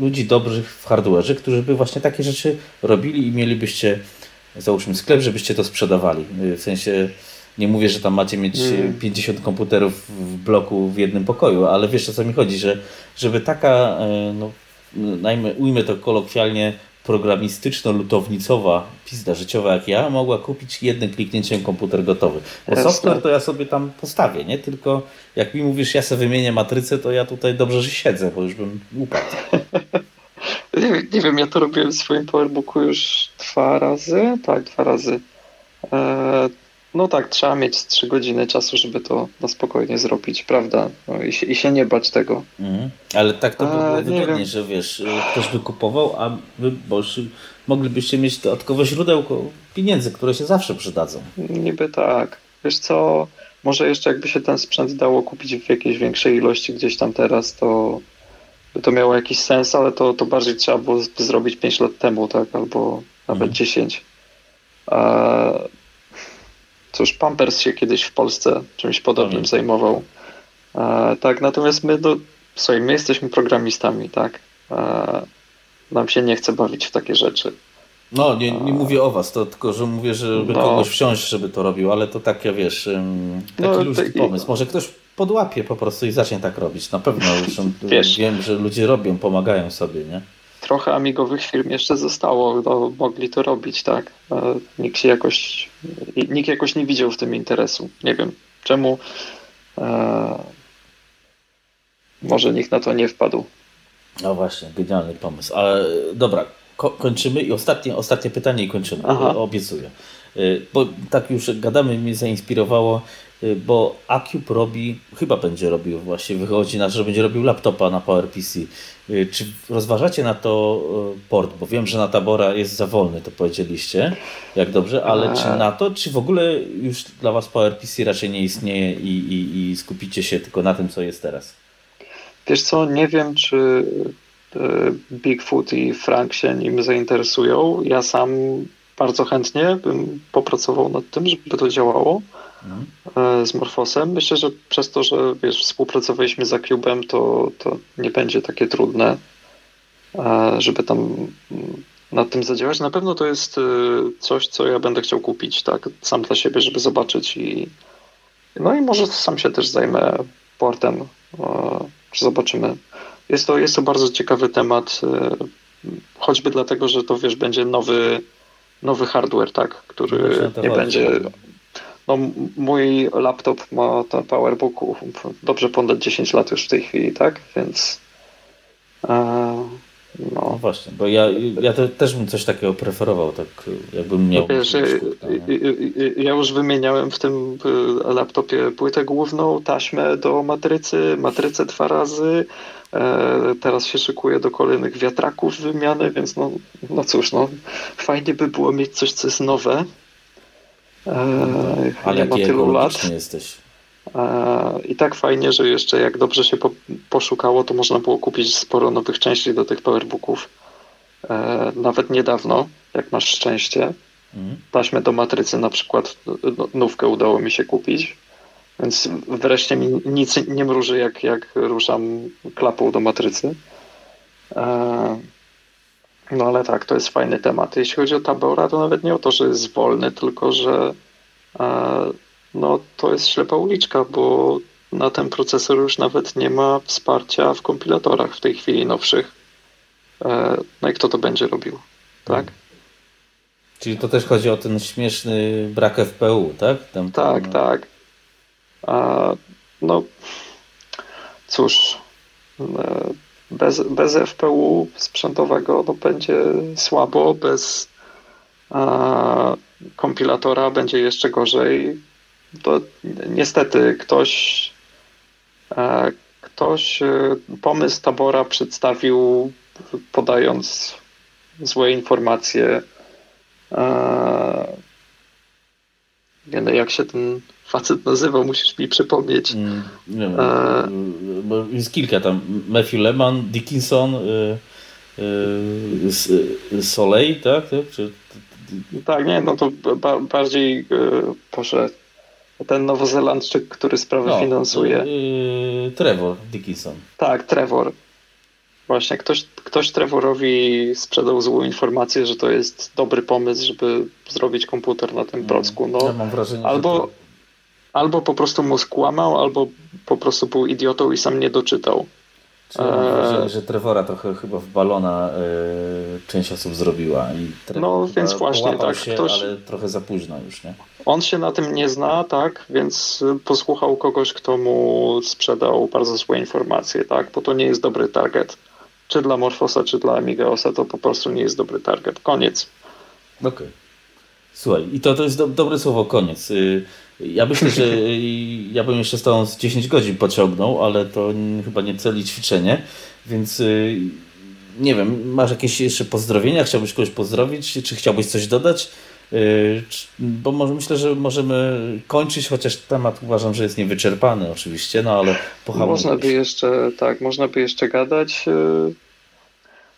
ludzi dobrych w hardware'ze, którzy by właśnie takie rzeczy robili i mielibyście, załóżmy sklep, żebyście to sprzedawali. W sensie nie mówię, że tam macie mieć mm. 50 komputerów w bloku w jednym pokoju, ale wiesz o co mi chodzi, że żeby taka, no, ujmę to kolokwialnie, programistyczno-lutownicowa pizda życiowa jak ja mogła kupić jednym kliknięciem komputer gotowy. Bo software to ja sobie tam postawię, nie? Tylko jak mi mówisz, ja sobie wymienię matrycę, to ja tutaj dobrze, że siedzę, bo już bym upadł. nie, nie, wiem, ja to robiłem w swoim PowerBooku już dwa razy. Tak, dwa razy. E, no tak, trzeba mieć 3 godziny czasu, żeby to na spokojnie zrobić, prawda? No i, się, i się nie bać tego. Mhm. Ale tak to by było wygodnie, że wiesz, ktoś by kupował, a wy bo moglibyście mieć dodatkowe źródełko pieniędzy, które się zawsze przydadzą. Niby tak. Wiesz co, może jeszcze jakby się ten sprzęt dało kupić w jakiejś większej ilości gdzieś tam teraz, to by to miało jakiś sens, ale to, to bardziej trzeba było zrobić 5 lat temu, tak? Albo nawet mhm. 10. A Cóż, Pampers się kiedyś w Polsce czymś podobnym zajmował. E, tak, natomiast my, no, słuchaj, my jesteśmy programistami, tak? E, nam się nie chce bawić w takie rzeczy. No, nie, nie mówię o was, to tylko, że mówię, żeby no. kogoś wsiąść, żeby to robił, ale to tak, ja wiesz, taki no, luźny pomysł. Może ktoś podłapie po prostu i zacznie tak robić. Na pewno już wiesz, wiem, że ludzie robią, pomagają sobie, nie? Trochę amigowych firm jeszcze zostało, no, mogli to robić, tak. Nikt się jakoś, nikt jakoś nie widział w tym interesu. Nie wiem czemu. E, może nikt na to nie wpadł. No właśnie, genialny pomysł. Ale dobra, ko kończymy i ostatnie, ostatnie pytanie i kończymy. Aha. Obiecuję. E, bo tak już gadamy, mnie zainspirowało Y, bo Acube robi, chyba będzie robił właśnie, wychodzi na to, że będzie robił laptopa na PowerPC. Y, czy rozważacie na to y, port? Bo wiem, że na tabora jest za wolny, to powiedzieliście, jak dobrze, ale czy na to, czy w ogóle już dla Was PowerPC raczej nie istnieje i, i, i skupicie się tylko na tym, co jest teraz? Wiesz co, nie wiem, czy Bigfoot i Frank się nim zainteresują. Ja sam bardzo chętnie bym popracował nad tym, żeby to działało. E, z Morfosem. Myślę, że przez to, że wiesz, współpracowaliśmy z Acubem, to, to nie będzie takie trudne, e, żeby tam nad tym zadziałać. Na pewno to jest e, coś, co ja będę chciał kupić, tak, sam dla siebie, żeby zobaczyć i no i może sam się też zajmę portem, zobaczymy. Jest to, jest to bardzo ciekawy temat, choćby dlatego, że to wiesz, będzie nowy, nowy hardware, tak, który nie będzie no, mój laptop ma ten PowerBook dobrze ponad 10 lat już w tej chwili, tak? Więc. E, no. no. właśnie, bo ja, ja te, też bym coś takiego preferował, tak jakbym miał. Wiesz, ja już wymieniałem w tym laptopie płytę główną, taśmę do matrycy, matrycę dwa razy. E, teraz się szykuję do kolejnych wiatraków wymiany, więc no, no cóż, no, fajnie by było mieć coś, co jest nowe, Ale jaki tylu lat. jesteś. Eee, I tak fajnie, że jeszcze jak dobrze się po, poszukało, to można było kupić sporo nowych części do tych powerbooków. Eee, nawet niedawno, jak masz szczęście. Mhm. Taśmę do matrycy na przykład no, nówkę udało mi się kupić. Więc wreszcie mi nic nie mruży, jak, jak ruszam klapą do matrycy. No ale tak, to jest fajny temat. Jeśli chodzi o Tabora, to nawet nie o to, że jest wolny, tylko że e, no, to jest ślepa uliczka, bo na ten procesor już nawet nie ma wsparcia w kompilatorach w tej chwili nowszych. E, no i kto to będzie robił, tak? Czyli to też chodzi o ten śmieszny brak FPU, tak? Tam, tak, tam... tak. A, no cóż, e, bez, bez FPU sprzętowego no, będzie słabo, bez a, kompilatora będzie jeszcze gorzej. To niestety ktoś, a, ktoś e, pomysł tabora przedstawił podając złe informacje. A, jak się ten facet nazywał, musisz mi przypomnieć. Mm, nie e... bo jest kilka tam. Matthew Lehman, Dickinson, y, y, Soleil, tak? tak? Czy... Tak, nie, no to ba bardziej y, proszę, ten nowozelandczyk, który sprawę no, finansuje. Y, Trevor Dickinson. Tak, Trevor. Właśnie, ktoś, ktoś Trevorowi sprzedał złą informację, że to jest dobry pomysł, żeby zrobić komputer na tym mm. procku. No, ja mam wrażenie, albo, albo po prostu mu skłamał, albo po prostu był idiotą i sam nie doczytał. Ja mam wrażenie, że Trevora trochę chyba w balona y, część osób zrobiła. I no więc właśnie tak. Się, ktoś... Ale trochę za późno już, nie? On się na tym nie zna, tak, więc posłuchał kogoś, kto mu sprzedał bardzo złe informacje, tak, bo to nie jest dobry target. Czy dla Morfosa, czy dla Amigaosa to po prostu nie jest dobry target. Koniec. Okej. Okay. Słuchaj, i to, to jest do, dobre słowo, koniec. Y, ja myślę, że ja bym jeszcze z tą 10 godzin pociągnął, ale to chyba nie celi ćwiczenie, więc y, nie wiem, masz jakieś jeszcze pozdrowienia? Chciałbyś kogoś pozdrowić? Czy chciałbyś coś dodać? Y, bo może, myślę, że możemy kończyć, chociaż temat uważam, że jest niewyczerpany oczywiście, no ale Można by jeszcze, tak, można by jeszcze gadać. Y,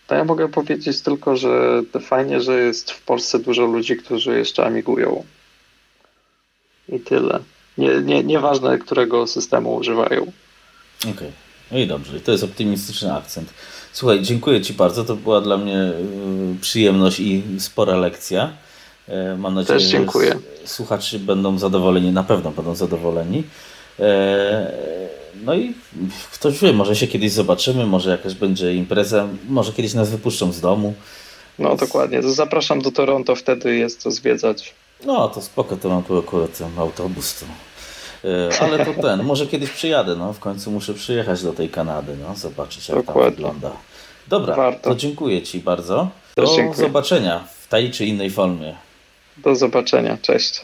to ja mogę powiedzieć tylko, że fajnie, że jest w Polsce dużo ludzi, którzy jeszcze amigują. I tyle. Nie, nie, nieważne, którego systemu używają. Okej. Okay. No i dobrze, to jest optymistyczny akcent. Słuchaj, dziękuję Ci bardzo. To była dla mnie y, przyjemność i spora lekcja. E, mam nadzieję, Też dziękuję. że słuchacze będą zadowoleni, na pewno będą zadowoleni. E, no i ktoś wie, może się kiedyś zobaczymy, może jakaś będzie impreza, może kiedyś nas wypuszczą z domu. No dokładnie, to zapraszam do Toronto, wtedy jest co zwiedzać. No to spoko, to mam tu akurat ten autobus. To. E, ale to ten, może kiedyś przyjadę, no w końcu muszę przyjechać do tej Kanady, no zobaczyć jak Dokładnie. tam wygląda. Dobra, Warto. to dziękuję Ci bardzo. Do zobaczenia w tej czy innej formie. Do zobaczenia, cześć.